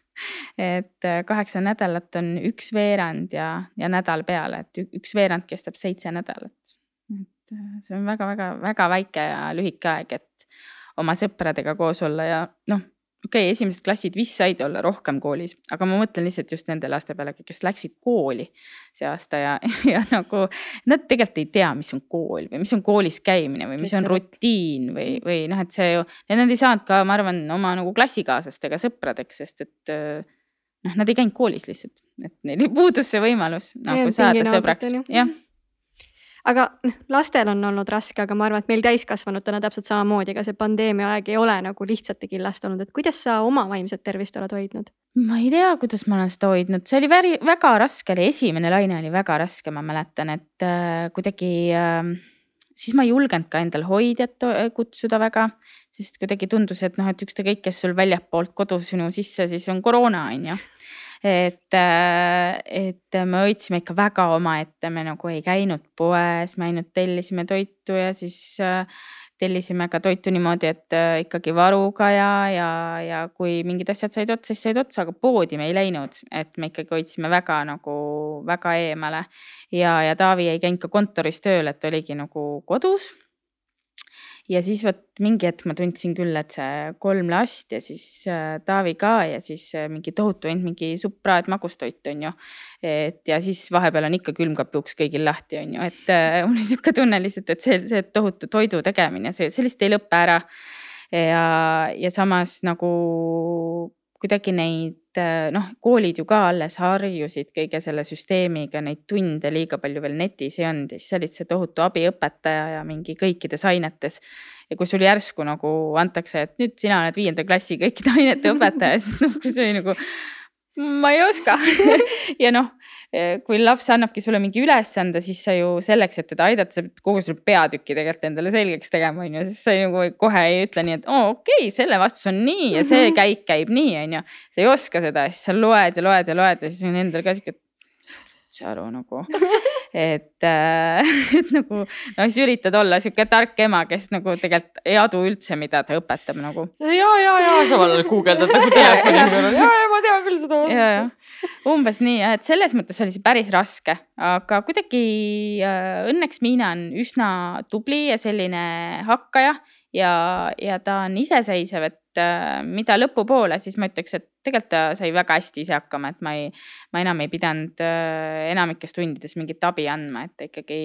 (laughs) et äh, kaheksa nädalat on üks veerand ja, ja nädal peale, et üks veerand kestab seitse nädalat. et äh, see on väga-väga-väga väike ja lühike aeg, et oma sõpradega koos olla ja noh okei okay,, esimesed klassid vist said olla rohkem koolis, aga ma mõtlen lihtsalt just nende laste peale, kes läksid kooli see aasta ja, (laughs) ja nagu nad tegelikult ei tea, mis on kool või mis on koolis käimine või mis on rutiin või, või noh, et see ju, ja nad ei saanud ka, ma arvan, oma nagu klassikaaslastega sõpradeks, sest et noh, nad ei käinud koolis lihtsalt, et neil puudus see võimalus nagu saada sõbraks, jah aga noh, lastel on olnud raske, aga ma arvan, et meil täiskasvanutena täpselt samamoodi, ega see pandeemia aeg ei ole nagu lihtsalt ja killast olnud, et kuidas sa oma vaimset tervist oled hoidnud? ma ei tea, kuidas ma olen seda hoidnud, see oli väri, väga raske, oli esimene laine oli väga raske, ma mäletan, et äh, kuidagi äh, siis ma ei julgenud ka endal hoidjat kutsuda väga, sest kuidagi tundus, et noh, et ükskõik, kes sul väljapoolt kodu sinu sisse, siis on koroona, on ju et, äh, et me hoidsime ikka väga omaette, me nagu ei käinud poes, me ainult tellisime toitu ja siis äh, tellisime ka toitu niimoodi, et äh, ikkagi varuga ja, ja, ja kui mingid asjad said otsa, siis said otsa, aga poodi me ei läinud, et me ikkagi hoidsime väga nagu väga eemale. ja, ja Taavi ei käinud ka kontoris tööl, et oligi nagu kodus ja siis vot mingi hetk ma tundsin küll, et see kolm last ja siis äh, Taavi ka ja siis äh, mingi tohutu ainult mingi supp, praad, magustoit on ju. et ja siis vahepeal on ikka külmkapi uks kõigil lahti, on ju, et äh, (laughs) mul oli sihuke tunne lihtsalt, et see, see tohutu toidu tegemine, see, see lihtsalt ei lõpe ära. ja, ja samas nagu kuidagi neid Äh, noh, koolid ju ka alles harjusid kõige selle süsteemiga, neid tunde liiga palju veel netis ei olnud ja siis sa olid see tohutu abiõpetaja ja mingi kõikides ainetes. ja kui sul järsku nagu antakse, et nüüd sina oled viienda klassi kõikide ainete õpetaja, siis noh, see oli nagu ma ei oska (laughs) ja noh, kui laps annabki sulle mingi ülesande, siis sa ju selleks, et teda aidata, sa pead kogu selle peatüki tegelikult endale selgeks tegema, on ju, siis sa nagu kohe ei ütle nii, et oo oh, okei okay,, selle vastus on nii ja see mhm. käik käib nii, on ju. sa ei oska seda, siis sa loed ja loed ja loed ja siis on endal ka sihuke, üldse aru nagu. (laughs) et äh,, (laughs) et nagu noh, siis üritad olla sihuke tark ema, kes nagu tegelikult ei adu üldse, mida ta õpetab nagu. ja, ja, ja samal ajal guugeldad nagu (laughs) telefoni peal, ja, ja ma tean küll seda vastust. umbes nii jah, et selles mõttes oli see päris raske, aga kuidagi äh, õnneks Miina on üsna tubli ja selline hakkaja ja, ja ta on iseseisev, et mida lõpupoole, siis ma ütleks, et tegelikult ta sai väga hästi ise hakkama, et ma ei, ma enam ei pidanud äh, enamikes tundides mingit abi andma, et ta ikkagi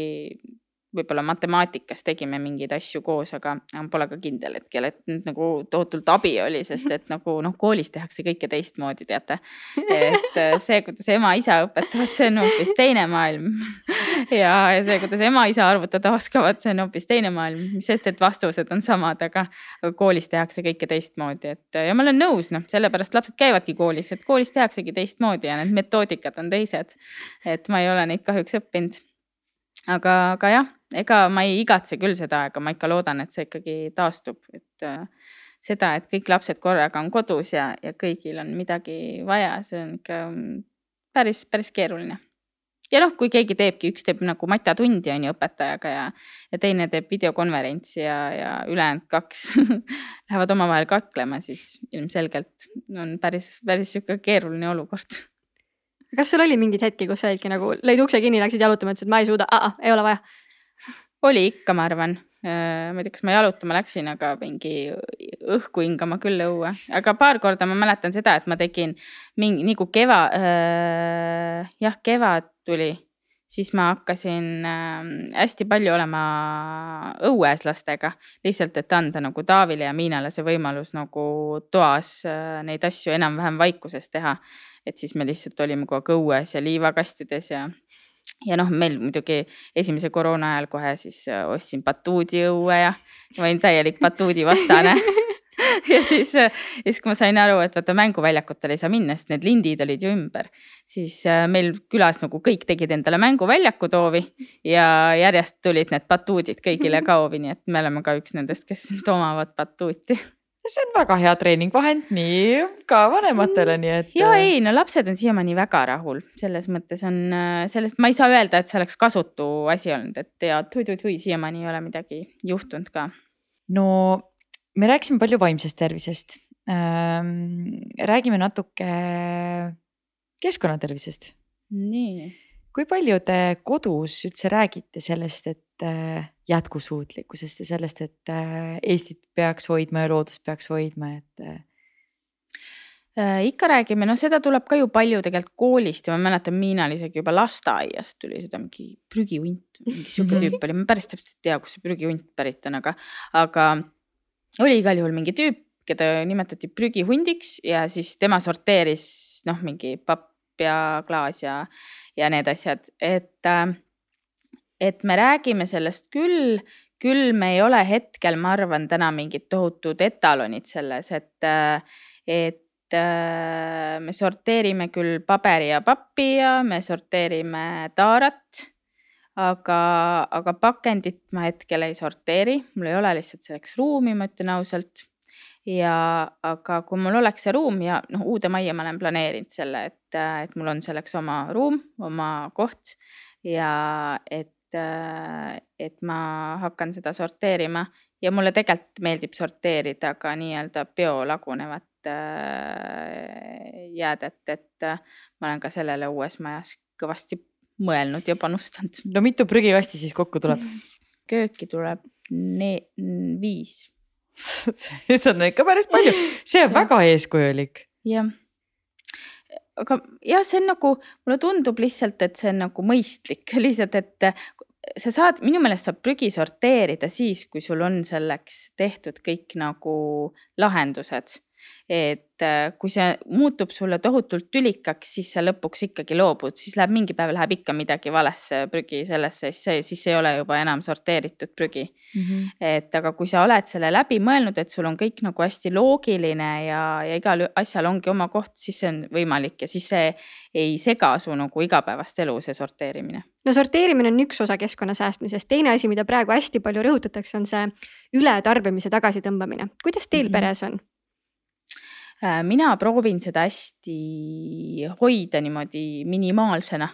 võib-olla matemaatikas tegime mingeid asju koos, aga pole ka kindel hetkel, et nüüd nagu tohutult abi oli, sest et (laughs) nagu noh, koolis tehakse kõike teistmoodi, teate. et äh, see, kuidas ema-isa õpetavad, see on hoopis teine maailm. (laughs) ja, ja see, kuidas ema-isa arvutada oskavad, see on hoopis teine maailm, sest, et vastused on samad, aga, aga koolis tehakse kõike teistmoodi, et ja ma olen nõus, noh, sellepärast lapsed käivadki koolis, et koolis tehaksegi teistmoodi ja need metoodikad on teised. et ma ei ole neid kahjuks õppinud aga, aga jah, ega ma ei igatse küll seda aega, ma ikka loodan, et see ikkagi taastub, et äh, seda, et kõik lapsed korraga on kodus ja, ja kõigil on midagi vaja, see on ikka mm, päris, päris keeruline. ja noh, kui keegi teebki, üks teeb nagu matjatundi on ju õpetajaga ja, ja teine teeb videokonverentsi ja, ja ülejäänud kaks (laughs) lähevad omavahel kaklema, siis ilmselgelt on päris, päris sihuke keeruline olukord kas sul oli mingeid hetki, kus sa olidki nagu, lõid ukse kinni, läksid jalutama, ütlesid, ma ei suuda, ei ole vaja? oli ikka, ma arvan. Äh, ma ei tea, kas ma jalutama läksin, aga mingi õhku hingama küll õue, aga paar korda ma mäletan seda, et ma tegin mingi nagu keva äh,, jah, kevad tuli, siis ma hakkasin äh, hästi palju olema õues lastega, lihtsalt, et anda nagu Taavile ja Miinale see võimalus nagu toas äh, neid asju enam-vähem vaikuses teha. Et siis me lihtsalt olime kogu aeg õues ja liivakastides ja, ja noh, meil muidugi esimese koroona ajal kohe siis äh, ostsin batuudi õue ja ma olin täielik batuudi vastane (laughs) (laughs) ja siis, äh, siis kui ma sain aru, et vaata mänguväljakutele ei saa minna, sest need lindid olid ju ümber, siis äh, meil külas nagu kõik tegid endale mänguväljaku hoovi ja järjest tulid need batuudid kõigile ka hoovi, nii et me oleme ka üks nendest, kes (laughs) omavad batuuti see on väga hea treeningvahend nii ka vanematele, nii et. ja äh, ei, no lapsed on siiamaani väga rahul, selles mõttes on sellest, ma ei saa öelda, et see oleks kasutu asi olnud, et ja tui-tui-tui siiamaani ei ole midagi juhtunud ka. no me rääkisime palju vaimsest tervisest ähm,. räägime natuke keskkonnatervisest. nii. kui palju te kodus üldse räägite sellest, et Äh, jätkusuutlikkusest ja sellest, et äh, Eestit peaks hoidma ja loodust peaks hoidma, et äh. äh,. ikka räägime, noh, seda tuleb ka ju palju tegelikult koolist ja ma mäletan, Miinal isegi juba lasteaiast tuli seda mingi prügihunt, mingi sihuke mhm. tüüp oli, ma päris täpselt ei tea, kust see prügihunt pärit on, aga, aga oli igal juhul mingi tüüp, keda nimetati prügihundiks ja siis tema sorteeris noh, mingi papp ja klaas ja, ja need asjad, et äh, et me räägime sellest küll, küll me ei ole hetkel, ma arvan, täna mingid tohutud etalonid selles, et, et me sorteerime küll paberi ja pappi ja me sorteerime taarat. Aga, aga pakendit ma hetkel ei sorteeri, mul ei ole lihtsalt selleks ruumi, ma ütlen ausalt. Ja aga kui mul oleks see ruum ja noh, uude majja ma olen planeerinud selle, et, et mul on selleks oma ruum, oma koht. Ja et et, ma hakkan seda sorteerima. Ja mulle tegelikult meeldib sorteerida ka nii-öelda biolagunevat äh, jäädet, et ma olen ka sellele uues majas kõvasti mõelnud ja panustanud. no mitu prügikasti siis kokku tuleb? kööki tuleb viis. (laughs) seda on ikka päris palju, see on väga eeskujulik. jah aga jah, see on nagu, mulle tundub lihtsalt, et see on nagu mõistlik (laughs) lihtsalt, et sa saad, minu meelest saab prügi sorteerida siis, kui sul on selleks tehtud kõik nagu lahendused et äh, kui see muutub sulle tohutult tülikaks, siis sa lõpuks ikkagi loobud, siis läheb mingi päev läheb ikka midagi valesse prügi sellesse, siis see, siis ei ole juba enam sorteeritud prügi mm. -hmm. et aga kui sa oled selle läbi mõelnud, et sul on kõik nagu hästi loogiline ja, ja igal asjal ongi oma koht, siis see on võimalik ja siis see ei sega su nagu igapäevast elu, see sorteerimine. no sorteerimine on üks osa keskkonna säästmisest, teine asi, mida praegu hästi palju rõhutatakse, on see ületarbimise tagasitõmbamine. kuidas teil mm -hmm. peres on? Äh, mina proovin seda hästi hoida niimoodi minimaalsena.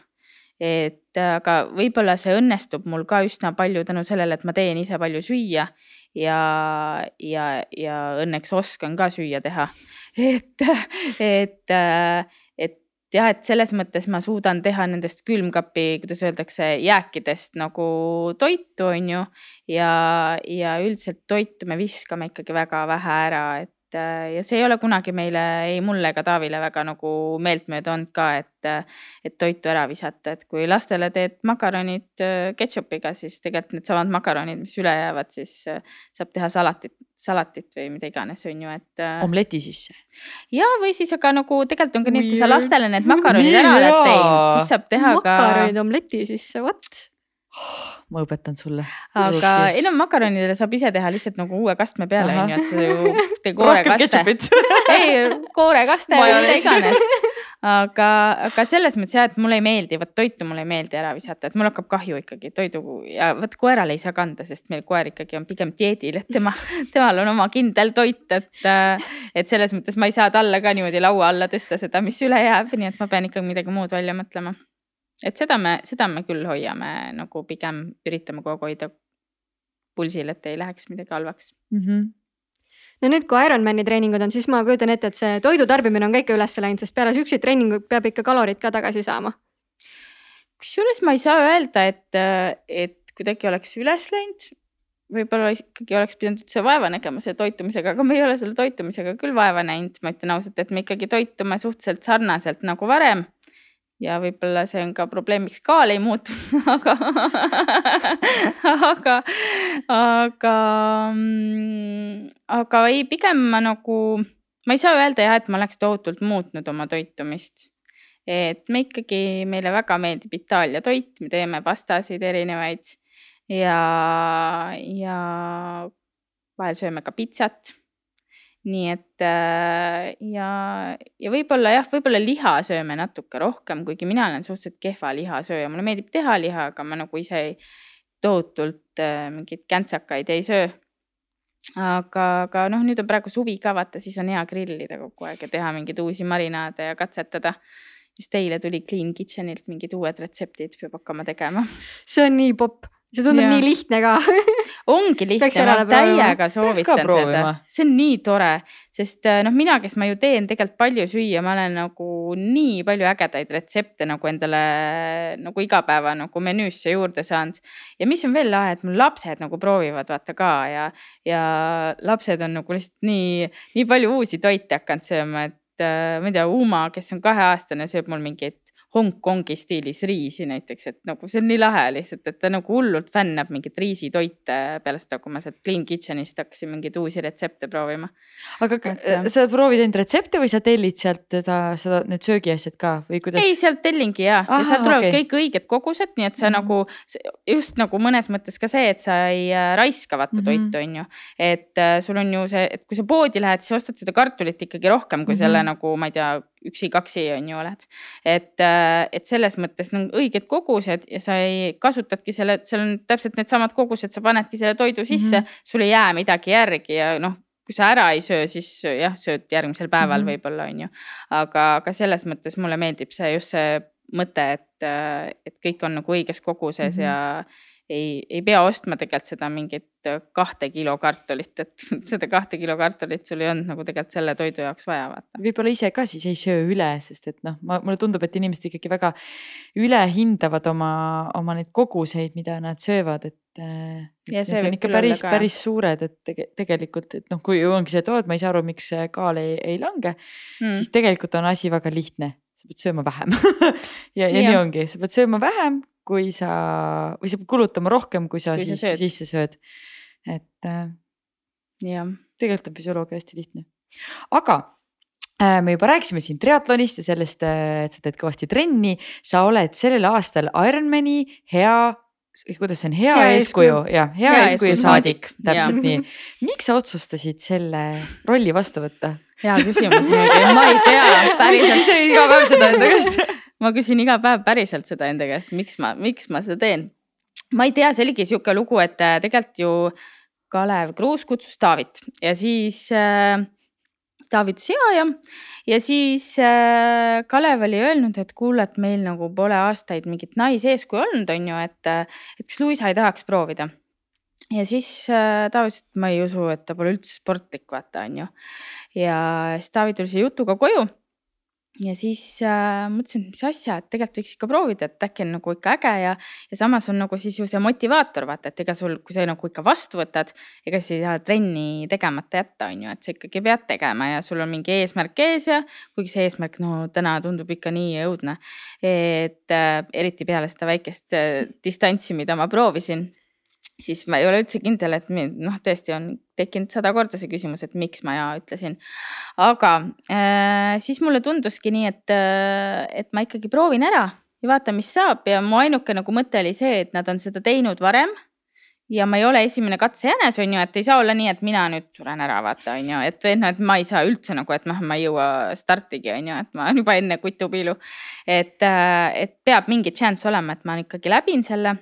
et aga võib-olla see õnnestub mul ka üsna palju tänu sellele, et ma teen ise palju süüa ja, ja, ja õnneks oskan ka süüa teha. (laughs) et, et, et jah, et selles mõttes ma suudan teha nendest külmkapi, kuidas öeldakse, jääkidest nagu toitu, on ju. ja, ja üldiselt toitu me viskame ikkagi väga vähe ära, et et äh, ja see ei ole kunagi meile, ei mulle ega Taavile väga nagu meeltmööda olnud ka, et, äh, et toitu ära visata, et kui lastele teed makaronid äh, ketšupiga, siis tegelikult needsamad makaronid, mis üle jäävad, siis saab teha salatit, salatit või mida iganes, on ju, et. omleti sisse. ja, või siis aga nagu tegelikult on ka nii, et kui sa lastele need makaronid ära oled teinud, siis saab teha makaronid ka. makaronid omleti sisse, what? Ma õpetan sulle. aga ei no makaronidele saab ise teha lihtsalt nagu uue kastme peale onju, et sa ju (laughs) teed koorekaste. (laughs) ei, koorekaste või mida iganes. (laughs) aga, aga selles mõttes jah, et mulle ei meeldi, vot toitu mulle ei meeldi ära visata, et mul hakkab kahju ikkagi toidu ja vot koerale ei saa kanda, sest meil koer ikkagi on pigem dieedil, et tema, temal on oma kindel toit, et, et selles mõttes ma ei saa talle ka niimoodi laua alla tõsta seda, mis üle jääb, nii et ma pean ikkagi midagi muud välja mõtlema et seda me, seda me küll hoiame nagu pigem üritame kogu aeg hoida pulsil, et ei läheks midagi halvaks mm. -hmm no nüüd, kui Ironmani treeningud on, siis ma kujutan ette, et see toidu tarbimine on ka ikka üles läinud, sest peale siukseid treeninguid peab ikka kalorid ka tagasi saama. kusjuures ma ei saa öelda, et, et kuidagi oleks üles läinud. võib-olla ikkagi oleks pidanud üldse vaeva nägema selle toitumisega, aga me ei ole selle toitumisega küll vaeva näinud, ma ütlen ausalt, et me ikkagi toitume suhteliselt sarnaselt nagu varem ja võib-olla see on ka probleemiks, kaal ei muutu (laughs) aga aga, aga, mm, aga ei, pigem ma nagu, ma ei saa öelda jah, et ma oleks tohutult muutnud oma toitumist. et me ikkagi, meile väga meeldib Itaalia toit, me teeme pastasid erinevaid ja, ja vahel sööme ka pitsat nii et äh, ja, ja võib-olla jah, võib-olla liha sööme natuke rohkem, kuigi mina olen suhteliselt kehva lihasööja, mulle meeldib teha liha, aga ma nagu ise ei, tohutult äh, mingeid käntsakaid ei söö. aga, aga noh, nüüd on praegu suvi ka vaata, siis on hea grillida kogu aeg ja teha mingeid uusi marinaade ja katsetada just eile tuli Clean Kitchenilt mingid uued retseptid, peab hakkama tegema. see on nii popp see tundub ja. nii lihtne ka (laughs) ongi lihtne, ma täiega soovitan seda, see on nii tore, sest äh, noh, mina, kes ma ju teen tegelikult palju süüa, ma olen nagu nii palju ägedaid retsepte nagu endale nagu igapäeva nagu menüüsse juurde saanud. ja mis on veel lahe, et mul lapsed nagu proovivad vaata ka ja, ja lapsed on nagu lihtsalt nii, nii palju uusi toite hakanud sööma, et äh, ma ei tea, Uma, kes on kaheaastane, sööb mul mingeid Hongkongi stiilis riisi näiteks, et nagu see on nii lahe lihtsalt, et ta nagu hullult fännab mingeid riisitoite peale seda, kui ma sealt Clean Kitchenist hakkasin mingeid uusi retsepte proovima. aga et, äh, sa proovid ainult retsepte või sa tellid sealt seda, seda, need söögiasjad ka või kuidas? ei, sealt tellingi ja, ja sealt tulevad okay. kõik õiged kogused, nii et sa mm -hmm. nagu just nagu mõnes mõttes ka see, et sa ei äh, raiska vaata mm -hmm. toitu, on ju. et äh, sul on ju see, et kui sa poodi lähed, siis ostad seda kartulit ikkagi rohkem kui mm -hmm. selle nagu ma ei tea üksi-kaksi on ju oled. et, äh, et selles mõttes nagu õiged kogused ja sa ei kasutadki selle, seal on täpselt needsamad kogused, sa panedki selle toidu sisse mm, -hmm. sul ei jää midagi järgi ja noh kui sa ära ei söö, siis jah, sööd järgmisel päeval mm -hmm. võib-olla on ju. aga, aga selles mõttes mulle meeldib see just see mõte, et, äh, et kõik on nagu õiges koguses mm -hmm. ja ei, ei pea ostma tegelikult seda mingit kahte kilo kartulit, et (laughs) seda kahte kilo kartulit sul ei olnud nagu tegelikult selle toidu jaoks vaja vaata. võib-olla ise ka siis ei söö üle, sest et noh, ma, mulle tundub, et inimesed ikkagi väga ülehindavad oma, oma neid koguseid, mida nad söövad, et äh, Ja need on ikka päris, päris suured, et tege, tegelikult, et noh, kui ongi see, et oo, et ma ei saa aru, miks kaal ei, ei lange mm., siis tegelikult on asi väga lihtne, sa pead sööma vähem (laughs) ja, ja nii Jah. ongi, sa pead sööma vähem, kui sa või sa pead kulutama rohkem, kui sa Kui sa siis sööd. sisse sööd. et äh, tegelikult on füsioloogia hästi lihtne. aga äh, me juba rääkisime siin triatlonist ja sellest, et sa teed kõvasti trenni, sa oled sellel aastal Ironmani hea, kuidas see on, hea, Hea eeskuju eeskuju. ja hea, Hea eeskuju eeskuju saadik, täpselt jah. nii. miks sa otsustasid selle rolli vastu võtta? hea küsimus muidugi, ma ei tea (laughs) päriselt, ise iga päev seda enda käest. Ma küsin iga päev päriselt seda enda käest, miks ma, miks ma seda teen. ma ei tea, see oligi sihuke lugu, et äh, tegelikult ju Kalev Kruus kutsus Taavit ja siis äh, Taavi ütles ja, ja, ja siis äh, Kalev oli öelnud, et kuule, et meil nagu pole aastaid mingit naiseeskuju olnud, on ju, et, et kas Luisa ei tahaks proovida. ja siis äh, Taavi ütles, et ma ei usu, et ta pole üldse sportlik, vaata, on ju. ja siis Taavi tuli selle jutuga koju ja siis äh, mõtlesin, et mis asja, et tegelikult võiks ikka proovida, et äkki on nagu ikka äge ja, ja samas on nagu siis ju see motivaator, vaata, et ega sul, kui sa nagu ikka vastu võtad, ega siis ei saa trenni tegemata jätta, on ju, et sa ikkagi pead tegema ja sul on mingi eesmärk ees ja kuigi see eesmärk no täna tundub ikka nii õudne, et äh, eriti peale seda väikest äh, distantsi, mida ma proovisin, siis ma ei ole üldse kindel, et mi- noh, tõesti on tekkinud sada korda see küsimus, et miks ma ja ütlesin. aga äh, siis mulle tunduski nii, et, et ma ikkagi proovin ära ja vaatan, mis saab ja mu ainuke nagu mõte oli see, et nad on seda teinud varem ja ma ei ole esimene katsejänes, on ju, et ei saa olla nii, et mina nüüd suren ära, vaata, on ju, et noh, et ma ei saa üldse nagu, et noh, ma ei jõua startigi, on ju, et ma olen juba enne kutupiilu. et, et peab mingi chance olema, et ma ikkagi läbin selle.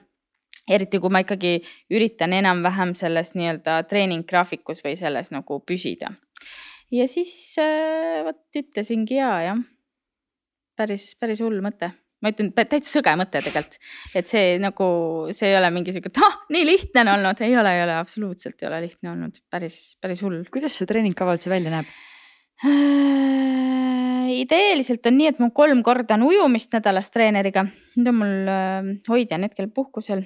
Eriti kui ma ikkagi üritan enam-vähem selles nii-öelda treeninggraafikus või selles nagu püsida. ja siis äh, vot ütlesingi ja, jah. päris, päris hull mõte ma ütlen, täitsa sõge mõte tegelikult, et see nagu, see ei ole mingi sihuke, et ah, nii lihtne on olnud, ei ole, ei ole, absoluutselt ei ole lihtne olnud, päris, päris hull. kuidas see treeningkava üldse välja näeb? ideeliselt on nii, et mul kolm korda on ujumist nädalas treeneriga, nüüd on mul äh, hoidja on hetkel puhkusel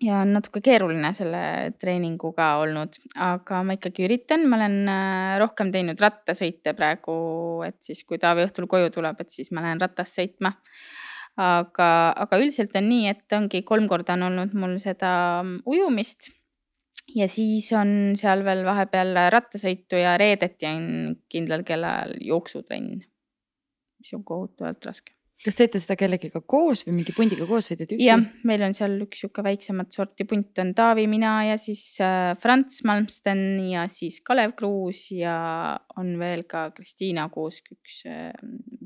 ja on natuke keeruline selle treeninguga olnud, aga ma ikkagi üritan, ma olen äh, rohkem teinud rattasõite praegu, et siis, kui Taavi õhtul koju tuleb, et siis ma lähen ratast sõitma. aga, aga üldiselt on nii, et ongi kolm korda on olnud mul seda mm, ujumist ja siis on seal veel vahepeal rattasõitu ja reedeti on kindlal kellal jooksutrenn, mis on kohutavalt raske. Kas teete seda kellegiga koos või mingi pundiga koos või teete üksi jah, meil on seal üks sihuke väiksemat sorti punt on Taavi, mina ja siis äh, Franz Malmsten ja siis Kalev Kruus ja on veel ka Kristiina Kuusk, üks äh,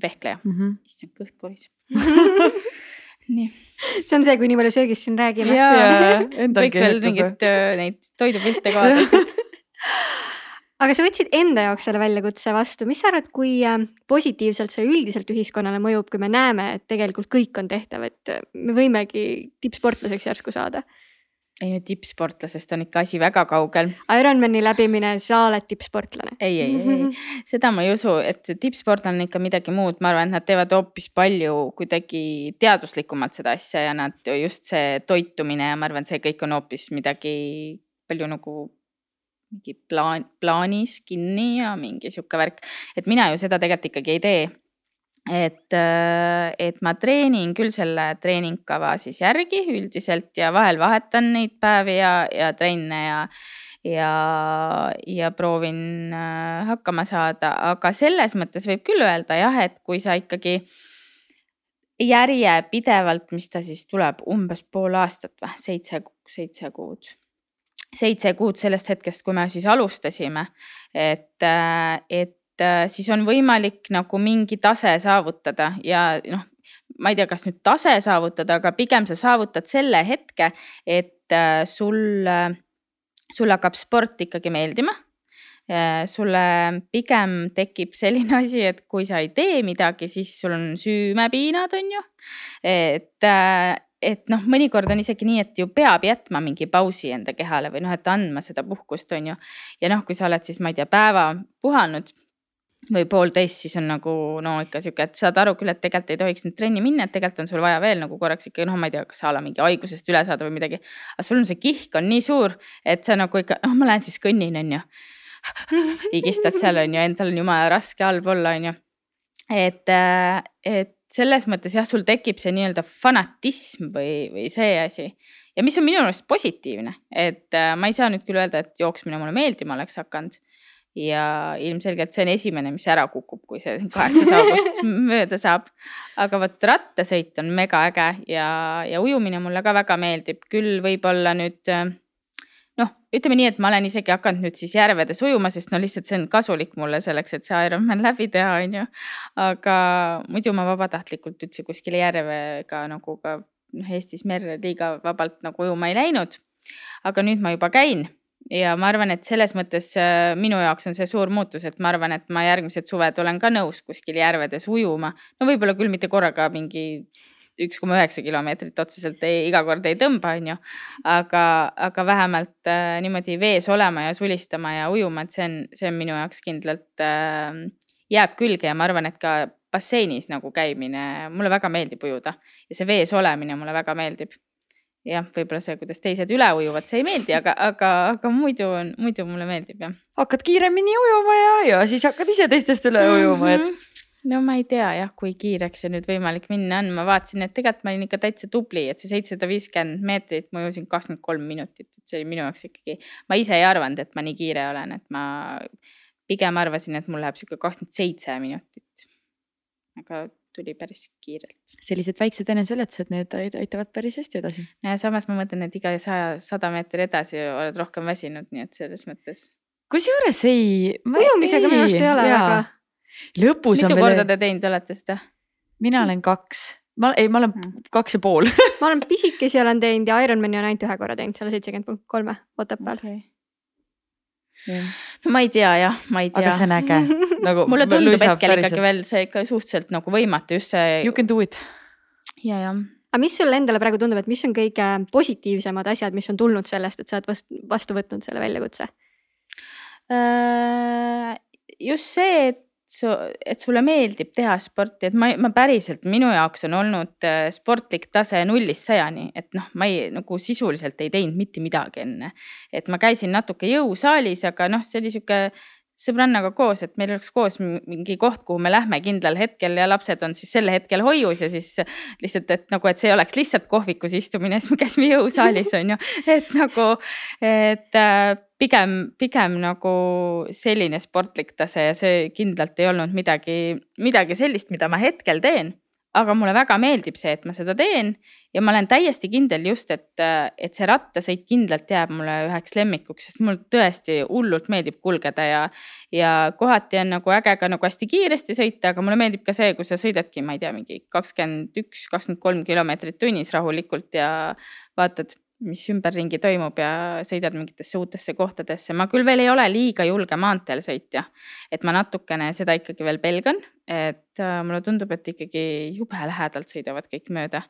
vehkleja. mm? -hmm. issand, kõht koriseb. (laughs) nii, see on see, kui nii palju söögist siin räägime. võiks veel mingeid äh, neid toidupilte ka vaadata. Aga sa võtsid enda jaoks selle väljakutse vastu, mis sa arvad, kui äh, positiivselt see üldiselt ühiskonnale mõjub, kui me näeme, et tegelikult kõik on tehtav, et äh, me võimegi tippsportlaseks järsku saada. ei no tippsportlasest on ikka asi väga kaugel. Ironmani läbimine, sa oled tippsportlane. ei, ei, ei, (laughs) seda ma ei usu, et tippsportlane on ikka midagi muud, ma arvan, et nad teevad hoopis palju kuidagi teaduslikumalt seda asja ja nad just see toitumine ja ma arvan, see kõik on hoopis midagi palju nagu mingi plaan, plaanis kinni ja mingi sihuke värk, et mina ju seda tegelikult ikkagi ei tee. Et, et ma treenin küll selle treeningkava siis järgi üldiselt ja vahel vahetan neid päevi ja, ja trenne ja, ja, ja proovin äh, hakkama saada, aga selles mõttes võib küll öelda jah, et kui sa ikkagi järjepidevalt, mis ta siis tuleb, umbes pool aastat või seitse, seitse kuud seitse kuud sellest hetkest, kui me siis alustasime, et, et äh, siis on võimalik nagu mingi tase saavutada ja noh, ma ei tea, kas nüüd tase saavutada, aga pigem sa saavutad selle hetke, et äh, sul, sul hakkab sport ikkagi meeldima. sulle pigem tekib selline (laughs) asi, et kui sa ei tee midagi, siis sul on süümepiinad, on ju. et, et noh, mõnikord on isegi nii, et ju peab jätma mingi pausi enda kehale või noh, et andma seda puhkust, on ju. ja noh, kui sa oled siis, ma ei tea, päeva puhanud või poolteist, siis on nagu no ikka sihuke, et saad aru küll, et tegelikult ei tohiks nüüd trenni minna, et tegelikult on sul vaja veel nagu korraks ikka noh, ma ei tea, kas a la mingi haigusest üle saada või midagi. aga sul on see kihk on nii suur, et sa nagu ikka, noh, ma lähen siis kõnnin, on ju. (laughs) higistad seal on ju, endal on jumala raske halb olla, on ju. et, äh, et selles mõttes jah, sul tekib see nii-öelda fanatism või, või see asi. Ja mis on minu arust positiivne, et äh, ma ei saa nüüd küll öelda, et jooksmine mulle meeldima oleks hakanud. Ja ilmselgelt see on esimene, mis ära kukub, kui see (laughs) kaheksas august mööda saab. aga vot rattasõit on mega äge ja, ja ujumine mulle ka väga meeldib, küll võib-olla nüüd noh, ütleme nii, et ma olen isegi hakanud nüüd siis järvedes ujuma, sest no lihtsalt see on kasulik mulle selleks, et see Ironman läbi teha, on ju. aga muidu ma vabatahtlikult üldse kuskile järve ka nagu ka noh, Eestis merre liiga vabalt nagu ujuma ei läinud. aga nüüd ma juba käin ja ma arvan, et selles mõttes äh, minu jaoks on see suur muutus, et ma arvan, et ma järgmised suved olen ka nõus kuskil järvedes ujuma. no võib-olla küll mitte korraga mingi üks koma üheksa kilomeetrit otseselt ei, iga kord ei tõmba, on ju. aga, aga vähemalt äh, niimoodi vees olema ja sulistama ja ujuma, et see on, see on minu jaoks kindlalt äh, jääb külge ja ma arvan, et ka basseinis nagu käimine, mulle väga meeldib ujuda ja see vees olemine mulle väga meeldib jah, võib-olla see, kuidas teised üle ujuvad, see ei meeldi, aga, aga, aga muidu on, muidu mulle meeldib jah. hakkad kiiremini ujuma ja, ja siis hakkad ise teistest üle ujuma, et mm. -hmm no ma ei tea jah, kui kiireks see nüüd võimalik minna on, ma vaatasin, et tegelikult ma olin ikka täitsa tubli, et see seitsesada viiskümmend meetrit ma ujusin kakskümmend kolm minutit, et see oli minu jaoks ikkagi, ma ise ei arvanud, et ma nii kiire olen, et ma pigem arvasin, et mul läheb sihuke kakskümmend seitse minutit. aga tuli päris kiirelt. sellised väiksed eneseületused, need aitavad päris hästi edasi. ja samas ma mõtlen, et iga saja, sada meetri edasi oled rohkem väsinud, nii et selles mõttes. kusjuures ei. ujumisega minu arust ei ole väga. Lõpus mitu on veel. mitu korda te teinud olete seda? mina olen kaks ma ei, ma olen mm. kaks ja pool (laughs) ma olen pisikesi olen teinud ja Ironmani olen ainult ühe korra teinud, selle seitsekümmend punkt kolme Otepääl okay no ma ei tea jah, ma ei tea. aga see on äge (laughs) nagu. mulle tundub hetkel ikkagi veel see ikka suhteliselt nagu võimatu, just see. You can do it. ja, jah. aga mis sulle endale praegu tundub, et mis on kõige positiivsemad asjad, mis on tulnud sellest, et sa oled vastu, vastu võtnud selle väljakutse? Äh, just see, et su, et sulle meeldib teha sporti, et ma, ma päriselt, minu jaoks on olnud äh, sportlik tase nullist sajani, et noh, ma ei nagu sisuliselt ei teinud mitte midagi enne. et ma käisin natuke jõusaalis, aga noh, see oli sihuke sõbrannaga koos, et meil oleks koos mingi koht, kuhu me lähme kindlal hetkel ja lapsed on siis sel hetkel hoius ja siis lihtsalt, et nagu, et see ei oleks lihtsalt kohvikus istumine, siis me käisime jõusaalis (laughs) on ju, et nagu, et äh, pigem, pigem nagu selline sportlik tase ja see kindlalt ei olnud midagi, midagi sellist, mida ma hetkel teen. Aga mulle väga meeldib see, et ma seda teen ja ma olen täiesti kindel just, et, et see rattasõit kindlalt jääb mulle üheks lemmikuks, sest mulle tõesti hullult meeldib kulgeda ja, ja kohati on nagu äge ka nagu hästi kiiresti sõita, aga mulle meeldib ka see, kui sa sõidadki, ma ei tea, mingi kakskümmend üks, kakskümmend kolm kilomeetrit tunnis rahulikult ja vaatad mis ümberringi toimub ja sõidad mingitesse uutesse kohtadesse. ma küll veel ei ole liiga julge maanteel sõitja, et ma natukene seda ikkagi veel pelgan, et äh, mulle tundub, et ikkagi jube lähedalt sõidavad kõik mööda.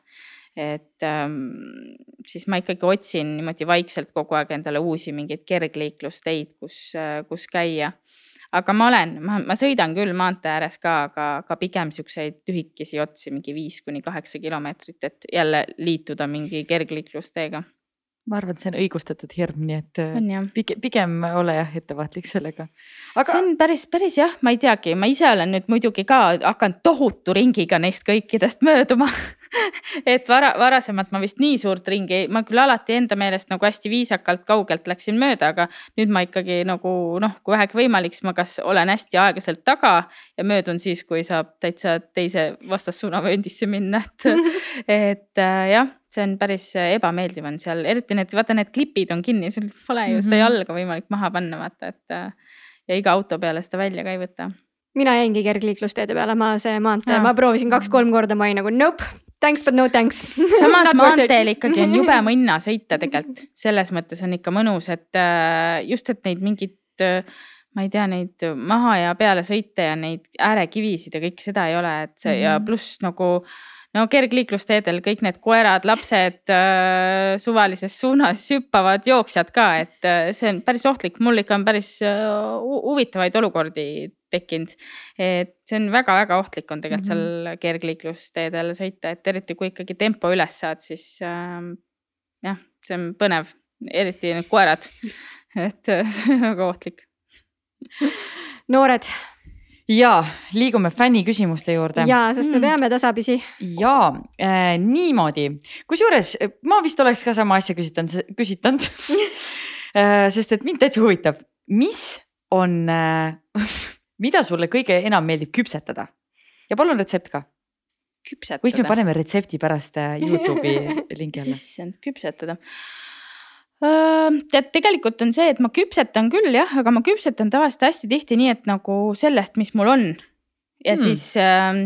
et ähm, siis ma ikkagi otsin niimoodi vaikselt kogu aeg endale uusi mingeid kergliiklusteid, kus äh,, kus käia aga ma olen, ma, ma sõidan küll maantee ääres ka, aga, aga pigem siukseid lühikesi otsi, mingi viis kuni kaheksa kilomeetrit, et jälle liituda mingi kergliiklusteega ma arvan, et see on õigustatud hirm, nii et äh, pigem, pigem ole jah ettevaatlik sellega. aga. see on päris, päris jah, ma ei teagi, ma ise olen nüüd muidugi ka hakanud tohutu ringiga neist kõikidest mööduma (laughs) et vara, varasemalt ma vist nii suurt ringi, ma küll alati enda meelest nagu hästi viisakalt kaugelt läksin mööda, aga nüüd ma ikkagi nagu noh, kui vähegi võimalik, siis ma kas olen hästi aeglaselt taga ja möödun siis, kui saab täitsa teise vastassuunavööndisse minna, et (laughs) et äh, jah see on päris äh, ebameeldiv on seal, eriti need, vaata need klipid on kinni, sul pole ju seda mm -hmm. jalga võimalik maha panna, vaata, et äh, ja iga auto peale seda välja ka ei võta. mina jäingi kergliiklusteede peale, ma see maantee, ma proovisin kaks-kolm korda, ma olin nagu nope, thanks but no thanks (laughs) samas maanteel ikkagi on (laughs) jube mõnna sõita tegelikult, selles mõttes on ikka mõnus, et äh, just, et neid mingit ma ei tea, neid maha ja peale sõite ja neid äärekivisid ja kõike seda ei ole, et see mm -hmm. ja pluss nagu no kergliiklusteedel kõik need koerad, lapsed äh, suvalises suunas hüppavad, jooksjad ka, et äh, see on päris ohtlik, mul ikka on päris äh, huvitavaid olukordi tekkinud. et see on väga-väga ohtlik on tegelikult mm -hmm. seal kergliiklusteedel sõita, et eriti kui ikkagi tempo üles saad, siis äh, jah, see on põnev, eriti need koerad, (laughs) et see on väga ohtlik noored ja liigume fänniküsimuste juurde. ja, sest me mm. peame tasapisi. ja äh, niimoodi, kusjuures ma vist oleks ka sama asja küsitanud, küsitanud (laughs) äh, sest et mind täitsa huvitab, mis on äh,, (laughs) mida sulle kõige enam meeldib küpsetada ja palun retsept ka. või siis me paneme retsepti pärast äh, Youtube'i (laughs) lingi alla. issand, küpsetada tead, tegelikult on see, et ma küpsetan küll jah, aga ma küpsetan tavaliselt hästi tihti nii, et nagu sellest, mis mul on. ja hmm. siis äh,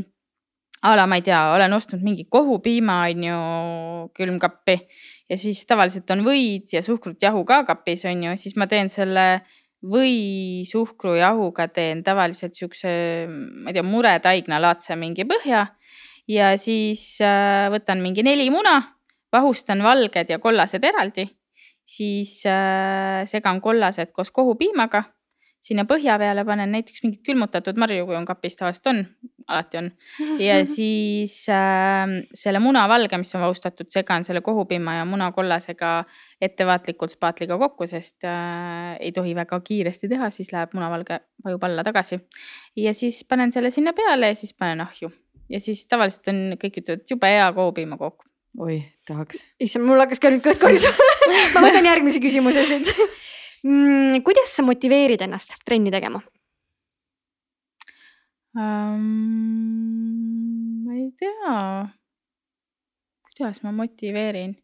a la ma ei tea, olen ostnud mingi kohupiima on ju külmkappi ja siis tavaliselt on võid ja suhkrut jahu ka kapis on ju, siis ma teen selle või suhkrujahuga teen tavaliselt siukse, ma ei tea, muretaignalaadse mingi põhja ja siis äh, võtan mingi neli muna, vahustan valged ja kollased eraldi siis äh, segan kollased koos kohupiimaga. sinna põhja peale panen näiteks mingit külmutatud marju, kui on kapis, tavaliselt on, alati on. ja (laughs) siis äh, selle munavalge, mis on vahustatud, segan selle kohupiima ja munakollasega ettevaatlikult spaatliga kokku, sest äh, ei tohi väga kiiresti teha, siis läheb munavalge, vajub alla tagasi. ja siis panen selle sinna peale ja siis panen ahju ja siis tavaliselt on, kõik ütlevad jube hea kohupiimakook oi, tahaks. issand, mul hakkas ka nüüd kõht korisema (laughs) ma võtan järgmise küsimuse siit mm,. kuidas sa motiveerid ennast trenni tegema um,? ma ei tea. kuidas ma motiveerin?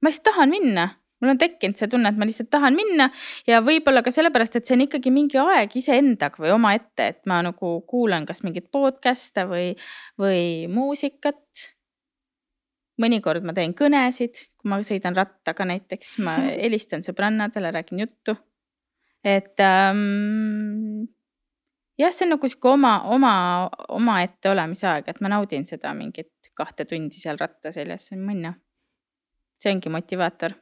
ma lihtsalt tahan minna mul on tekkinud see tunne, et ma lihtsalt tahan minna ja võib-olla ka sellepärast, et see on ikkagi mingi aeg iseendaga või omaette, et ma nagu kuulan kas mingeid podcast'e või, või muusikat mõnikord ma teen kõnesid, kui ma sõidan rattaga näiteks, ma (laughs) helistan sõbrannadele, räägin juttu. et ähm, jah, see on nagu sihuke oma, oma, omaette olemise aeg, et ma naudin seda mingit kahte tundi seal ratta seljas minna. see ongi motivaator.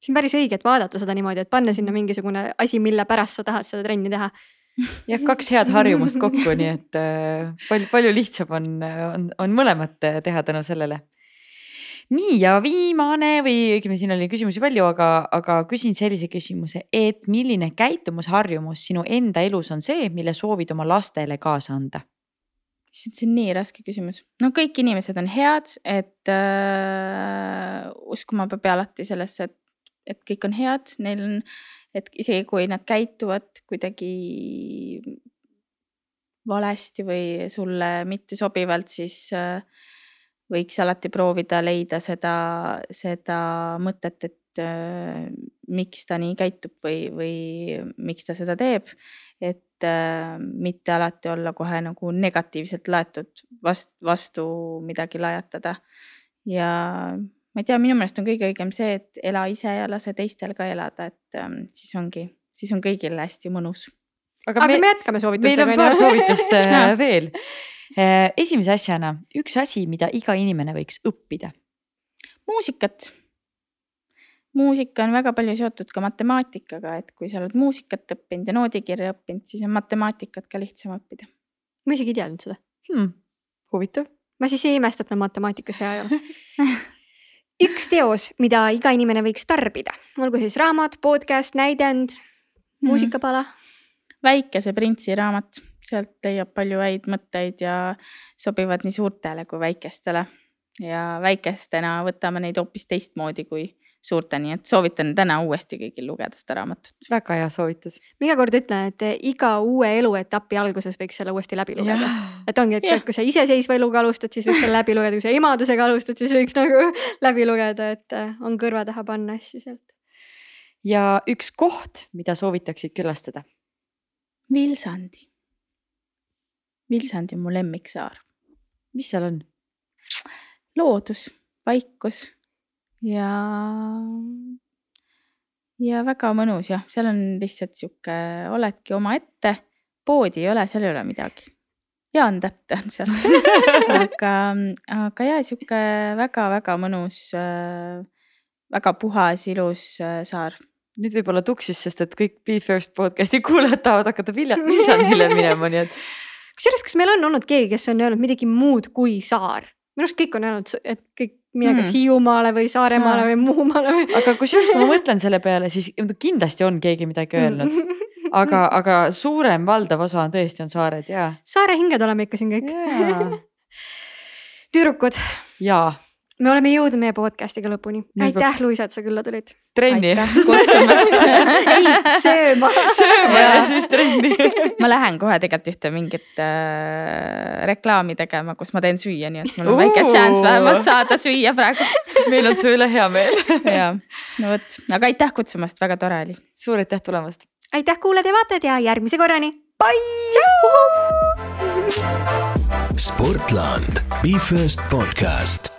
see on päris õige, et vaadata seda niimoodi, et panna sinna mingisugune asi, mille pärast sa tahad seda trenni teha (laughs) jah, kaks head harjumust kokku, nii et äh, palju, palju lihtsam on, on, on mõlemat teha tänu sellele nii ja viimane või õigemini siin oli küsimusi palju, aga, aga küsin sellise küsimuse, et milline käitumusharjumus sinu enda elus on see, mille soovid oma lastele kaasa anda? see on nii raske küsimus, no kõik inimesed on head, et äh, uskuma peab alati sellesse, et, et kõik on head, neil on, et isegi kui nad käituvad kuidagi valesti või sulle mitte sobivalt, siis äh, võiks alati proovida leida seda, seda mõtet, et äh, miks ta nii käitub või, või miks ta seda teeb. et äh, mitte alati olla kohe nagu negatiivselt laetud vastu, vastu midagi lajatada. ja ma ei tea, minu meelest on kõige õigem see, et ela ise ja lase teistel ka elada, et äh, siis ongi, siis on kõigil hästi mõnus. aga, aga me, me jätkame soovitustega. meil on paar soovitust äh, (laughs) veel esimese asjana üks asi, mida iga inimene võiks õppida. muusikat. muusika on väga palju seotud ka matemaatikaga, et kui sa oled muusikat õppinud ja noodikirja õppinud, siis on matemaatikat ka lihtsam õppida. ma isegi ei teadnud seda hmm,. huvitav. ma siis ei imesta, et ma matemaatikas (laughs) hea ei ole üks teos, mida iga inimene võiks tarbida, olgu siis raamat, podcast, näidend, hmm. muusikapala mm väikese printsi raamat, sealt leiab palju häid mõtteid ja sobivad nii suurtele kui väikestele. ja väikestena võtame neid hoopis teistmoodi kui suurte, nii et soovitan täna uuesti kõigil lugeda seda raamatut. väga hea soovitus. ma iga kord ütlen, et iga uue eluetapi alguses võiks selle uuesti läbi lugeda. et ongi, et, et kui sa iseseisva eluga alustad, siis võiks selle läbi lugeda, kui sa emadusega alustad, siis võiks nagu (laughs) läbi lugeda, et on kõrva taha panna asju sealt. ja üks koht, mida soovitaksid külastada Vilsandi. Vilsandi on mu lemmiksaar. mis seal on? loodus, vaikus ja, ja väga mõnus jah, seal on lihtsalt sihuke, oledki omaette. poodi ei ole, seal ei ole midagi. Jaan Tätte on seal (laughs) aga, aga ja sihuke väga-väga mõnus äh,, väga puhas, ilus äh, saar nüüd võib-olla tuksis, sest et kõik Be First podcast'i (laughs) kuulajad tahavad hakata Vilja, Viljandile (laughs) minema, nii et. kusjuures, kas meil on olnud keegi, kes on öelnud midagi muud kui saar? minu arust kõik on öelnud, et kõik mine kas mm. Hiiumaale või Saaremaale või Muhumaale või. aga kusjuures, kui ma (laughs) mõtlen selle peale, siis kindlasti on keegi midagi öelnud aga, aga suurem valdav osa on tõesti on saared ja. saare hinged oleme ikka siin kõik tüdrukud. jaa me oleme jõudnud meie podcast'iga lõpuni. aitäh, Luisa, et sa külla tulid. trenni. (laughs) kutsumast ei, sööma. sööma ja siis trenni (laughs) ma lähen kohe tegelikult ühte mingit äh, reklaami tegema, kus ma teen süüa, nii et mul on väike chance vähemalt saada süüa praegu (laughs) meil on su üle hea meel ja, no vot, aga aitäh kutsumast, väga tore oli. suur aitäh tulemast. aitäh, kuulajad ja vaatajad ja järgmise korrani. Bye. Sportland, Be First podcast